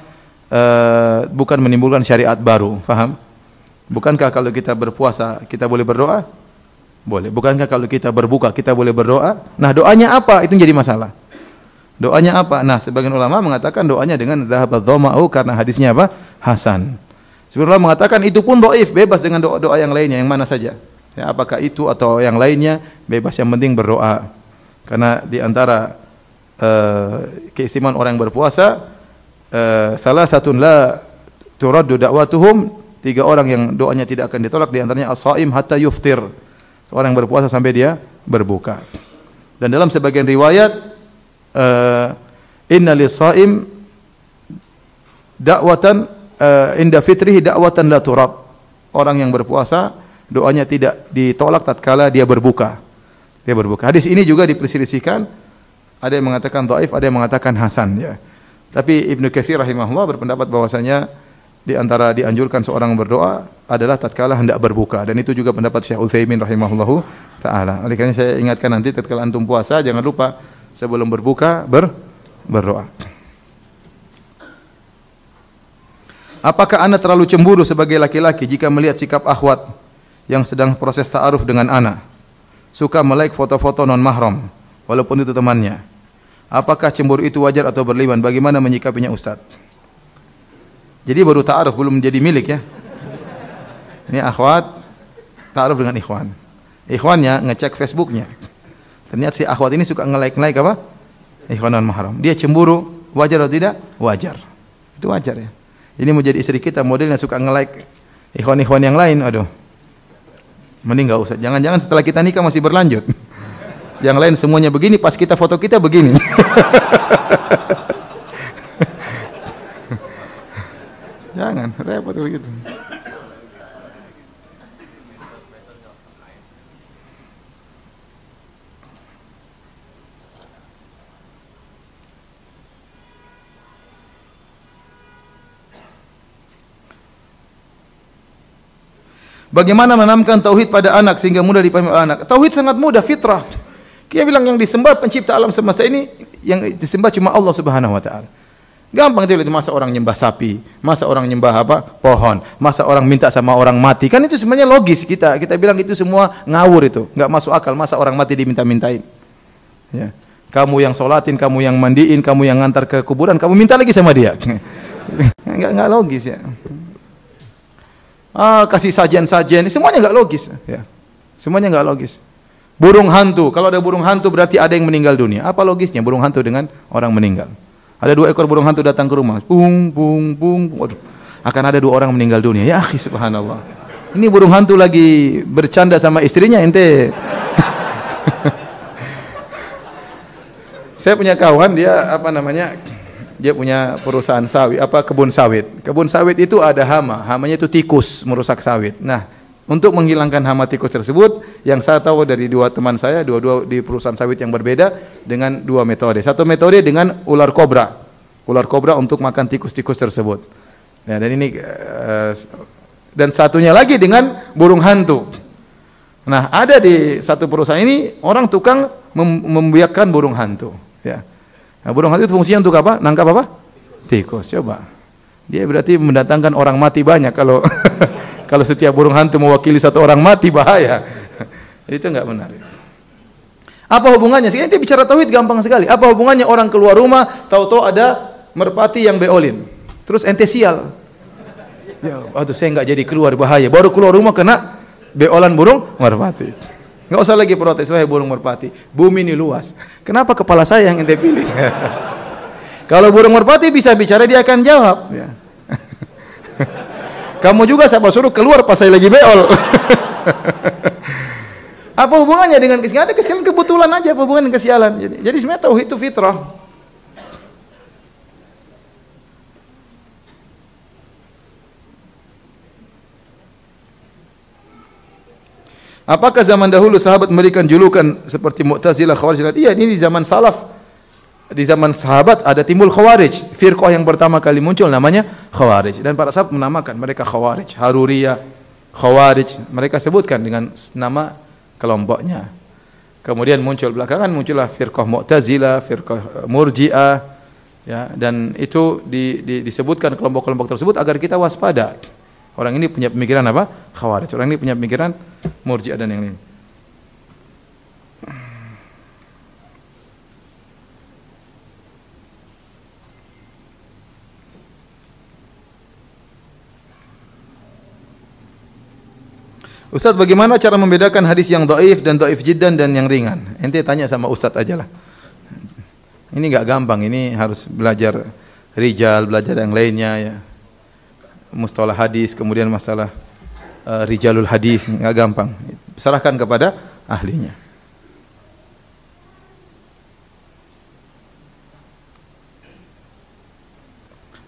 uh, bukan menimbulkan syariat baru. Faham? Bukankah kalau kita berpuasa kita boleh berdoa? Boleh. Bukankah kalau kita berbuka kita boleh berdoa? Nah, doanya apa? Itu jadi masalah. Doanya apa? Nah, sebagian ulama mengatakan doanya dengan zahabat dhama'u karena hadisnya apa? Hasan. Sebagian ulama mengatakan itu pun doif, bebas dengan doa-doa yang lainnya, yang mana saja. Ya, apakah itu atau yang lainnya, bebas yang penting berdoa. Karena di antara uh, keistimewaan orang yang berpuasa, uh, salah satu la turaddu da'watuhum, tiga orang yang doanya tidak akan ditolak di antaranya as-shaim hatta yuftir. Orang yang berpuasa sampai dia berbuka. Dan dalam sebagian riwayat uh, inna lisaim dakwatan uh, inda fitrihi dakwatan la turab. Orang yang berpuasa doanya tidak ditolak tatkala dia berbuka. Dia berbuka. Hadis ini juga diperselisihkan. Ada yang mengatakan dhaif, ada yang mengatakan hasan ya. Tapi Ibnu Katsir rahimahullah berpendapat bahwasanya di antara dianjurkan seorang berdoa adalah tatkala hendak berbuka dan itu juga pendapat Syekh Utsaimin rahimahullahu taala. Oleh karena saya ingatkan nanti tatkala antum puasa jangan lupa sebelum berbuka ber berdoa. Apakah Anda terlalu cemburu sebagai laki-laki jika melihat sikap akhwat yang sedang proses ta'aruf dengan Anda? Suka melike foto-foto non mahram walaupun itu temannya. Apakah cemburu itu wajar atau berlebihan? Bagaimana menyikapinya Ustaz? Jadi baru ta'aruf belum menjadi milik ya. Ini akhwat ta'aruf dengan ikhwan. Ikhwannya ngecek Facebooknya. Ternyata si akhwat ini suka nge-like-like apa? Ikhwan non mahram. Dia cemburu, wajar atau tidak? Wajar. Itu wajar ya. Ini mau jadi istri kita modelnya suka nge-like ikhwan-ikhwan yang lain, aduh. Mending enggak usah. Jangan-jangan setelah kita nikah masih berlanjut. [LAUGHS] yang lain semuanya begini, pas kita foto kita begini. [LAUGHS] Jangan, repot begitu. Bagaimana menanamkan tauhid pada anak sehingga mudah dipahami oleh anak? Tauhid sangat mudah, fitrah. Dia bilang yang disembah pencipta alam semesta ini yang disembah cuma Allah Subhanahu wa taala. Gampang itu masa orang nyembah sapi, masa orang nyembah apa? pohon, masa orang minta sama orang mati. Kan itu sebenarnya logis kita. Kita bilang itu semua ngawur itu, enggak masuk akal. Masa orang mati diminta-mintain. Ya. Kamu yang solatin, kamu yang mandiin, kamu yang ngantar ke kuburan, kamu minta lagi sama dia. [LAUGHS] enggak enggak logis ya ah, kasih sajian-sajian, semuanya nggak logis. Ya. Semuanya nggak logis. Burung hantu, kalau ada burung hantu berarti ada yang meninggal dunia. Apa logisnya burung hantu dengan orang meninggal? Ada dua ekor burung hantu datang ke rumah, pung, pung, pung, waduh. Akan ada dua orang meninggal dunia. Ya, akhi, subhanallah. Ini burung hantu lagi bercanda sama istrinya, ente. [LAUGHS] Saya punya kawan, dia apa namanya? Dia punya perusahaan sawit, apa kebun sawit. Kebun sawit itu ada hama, hamanya itu tikus merusak sawit. Nah, untuk menghilangkan hama tikus tersebut, yang saya tahu dari dua teman saya, dua-dua di perusahaan sawit yang berbeda dengan dua metode. Satu metode dengan ular kobra, ular kobra untuk makan tikus-tikus tersebut. Nah, dan ini uh, dan satunya lagi dengan burung hantu. Nah, ada di satu perusahaan ini orang tukang mem membiakkan burung hantu, ya. Nah, burung hantu itu fungsinya untuk apa? Nangkap apa? Tikus. Coba. Dia berarti mendatangkan orang mati banyak kalau [LAUGHS] kalau setiap burung hantu mewakili satu orang mati bahaya. [LAUGHS] itu enggak benar. Apa hubungannya? Sekarang dia bicara tauhid gampang sekali. Apa hubungannya orang keluar rumah tahu-tahu ada merpati yang beolin. Terus ente sial. Ya, aduh saya enggak jadi keluar bahaya. Baru keluar rumah kena beolan burung merpati. Enggak usah lagi protes, wahai burung merpati. Bumi ini luas. Kenapa kepala saya yang ente pilih? [LAUGHS] Kalau burung merpati bisa bicara, dia akan jawab. Ya. [LAUGHS] Kamu juga saya suruh keluar pas saya lagi beol. [LAUGHS] apa hubungannya dengan kesialan? Ada kesialan kebetulan aja, apa hubungan dengan kesialan? Jadi, jadi sebenarnya tauhid itu fitrah. Apakah zaman dahulu sahabat memberikan julukan seperti Mu'tazilah, Khawarij? Iya, ini di zaman salaf. Di zaman sahabat ada timbul Khawarij. Firqah yang pertama kali muncul namanya Khawarij. Dan para sahabat menamakan mereka Khawarij, Haruriyah, Khawarij. Mereka sebutkan dengan nama kelompoknya. Kemudian muncul belakangan muncullah firqah Mu'tazilah, firqah Murji'ah ya dan itu di, di, disebutkan kelompok-kelompok tersebut agar kita waspada. Orang ini punya pemikiran apa? Khawarij. Orang ini punya pemikiran Murji'ah dan yang lain. Ustaz bagaimana cara membedakan hadis yang doif dan doif jiddan dan yang ringan? Ente tanya sama Ustaz aja lah. Ini nggak gampang, ini harus belajar rijal, belajar yang lainnya ya mustalah hadis, kemudian masalah uh, rijalul hadis, enggak gampang. Serahkan kepada ahlinya.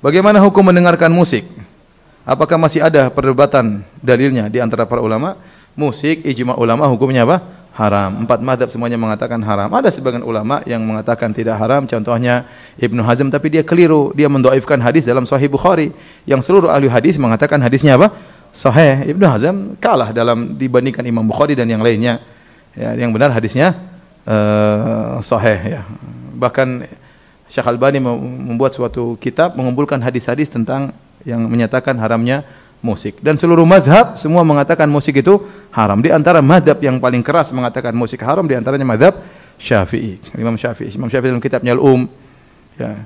Bagaimana hukum mendengarkan musik? Apakah masih ada perdebatan dalilnya di antara para ulama? Musik ijma ulama hukumnya apa? Haram. Empat madhab semuanya mengatakan haram. Ada sebagian ulama yang mengatakan tidak haram. Contohnya Ibnu Hazm tapi dia keliru. Dia mendoifkan hadis dalam Sahih Bukhari. Yang seluruh ahli hadis mengatakan hadisnya apa? Sahih. Ibnu Hazm kalah dalam dibandingkan Imam Bukhari dan yang lainnya. Ya, yang benar hadisnya uh, sahih ya. Bahkan Syekh Albani membuat suatu kitab mengumpulkan hadis-hadis tentang yang menyatakan haramnya musik. Dan seluruh mazhab semua mengatakan musik itu haram. Di antara mazhab yang paling keras mengatakan musik haram di antaranya mazhab Syafi'i. Imam Syafi'i. Imam Syafi'i dalam kitabnya Al-Um ya,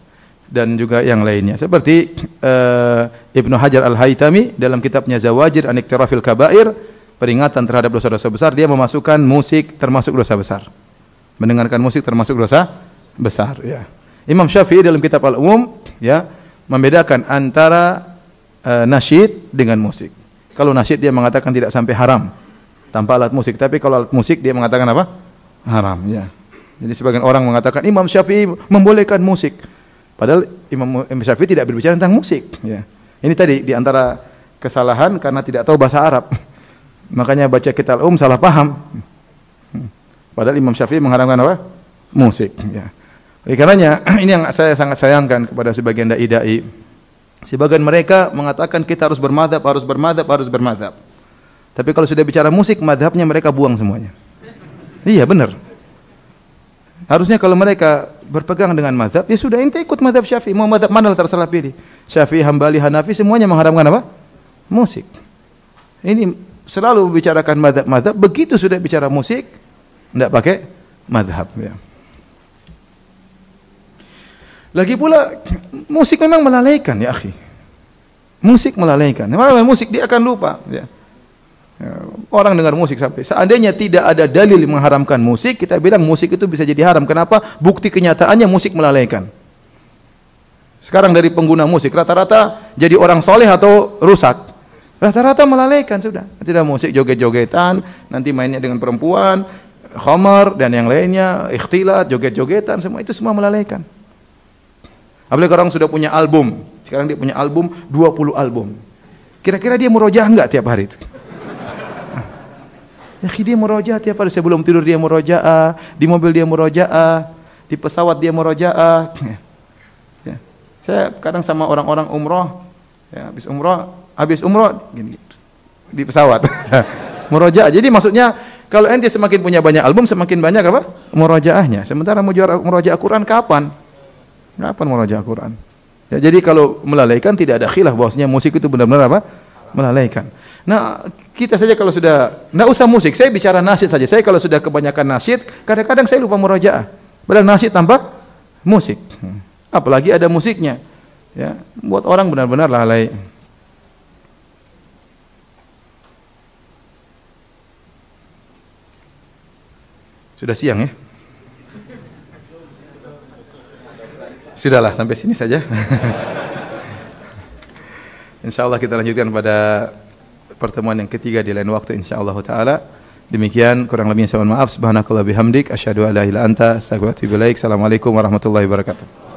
dan juga yang lainnya. Seperti uh, Ibnu Hajar Al-Haytami dalam kitabnya Zawajir an Iktirafil Kabair, peringatan terhadap dosa-dosa besar, dia memasukkan musik termasuk dosa besar. Mendengarkan musik termasuk dosa besar, ya. Imam Syafi'i dalam kitab Al-Umum ya membedakan antara uh, nasyid dengan musik. Kalau nasyid dia mengatakan tidak sampai haram tanpa alat musik, tapi kalau alat musik dia mengatakan apa? Haram, ya. Jadi sebagian orang mengatakan Imam Syafi'i membolehkan musik. Padahal Imam, Syafi'i tidak berbicara tentang musik, ya. Ini tadi di antara kesalahan karena tidak tahu bahasa Arab. [LAUGHS] Makanya baca kitab Al-Umum salah paham. Padahal Imam Syafi'i mengharamkan apa? Musik, ya. Oleh karenanya [CLEARS THROAT] ini yang saya sangat sayangkan kepada sebagian dai-dai. Sebagian mereka mengatakan kita harus bermadhab, harus bermadhab, harus bermadhab. Tapi kalau sudah bicara musik, madhabnya mereka buang semuanya. Iya benar. Harusnya kalau mereka berpegang dengan madhab, ya sudah ente ikut madhab syafi'i. Mau madhab mana terserah pilih. Syafi'i, Hambali, Hanafi, semuanya mengharamkan apa? Musik. Ini selalu bicarakan madhab-madhab, begitu sudah bicara musik, tidak pakai madhab. Ya. Lagi pula musik memang melalaikan ya akhi. Musik melalaikan. Memang musik dia akan lupa ya. ya. Orang dengar musik sampai seandainya tidak ada dalil mengharamkan musik, kita bilang musik itu bisa jadi haram. Kenapa? Bukti kenyataannya musik melalaikan. Sekarang dari pengguna musik rata-rata jadi orang soleh atau rusak. Rata-rata melalaikan sudah. Tidak musik joget-jogetan, nanti mainnya dengan perempuan, khamar dan yang lainnya, ikhtilat, joget-jogetan, semua itu semua melalaikan. Apalagi orang sudah punya album. Sekarang dia punya album 20 album. Kira-kira dia merojah enggak tiap hari itu? Ya dia merojah tiap hari sebelum tidur dia merojah, di mobil dia merojah, di pesawat dia merojah. Ya. ya. Saya kadang sama orang-orang umroh, ya, habis umroh, habis umroh gini, di pesawat. [LAUGHS] merojah. Jadi maksudnya kalau ente semakin punya banyak album, semakin banyak apa? Murojaahnya. Sementara mau juara murojaah Quran kapan? Kapan meraja Quran? Ya, jadi kalau melalaikan tidak ada khilaf bahwasanya musik itu benar-benar apa? Melalaikan. Nah, kita saja kalau sudah enggak usah musik, saya bicara nasyid saja. Saya kalau sudah kebanyakan nasyid, kadang-kadang saya lupa murajaah. Padahal nasyid tanpa musik. Apalagi ada musiknya. Ya, buat orang benar-benar lalai. Sudah siang ya? Sudahlah sampai sini saja. [LAUGHS] insyaallah kita lanjutkan pada pertemuan yang ketiga di lain waktu insyaallah taala. Demikian kurang lebihnya saya mohon maaf. Subhanakallah bihamdik asyhadu an la ilaha illa anta. Assalamualaikum warahmatullahi wabarakatuh.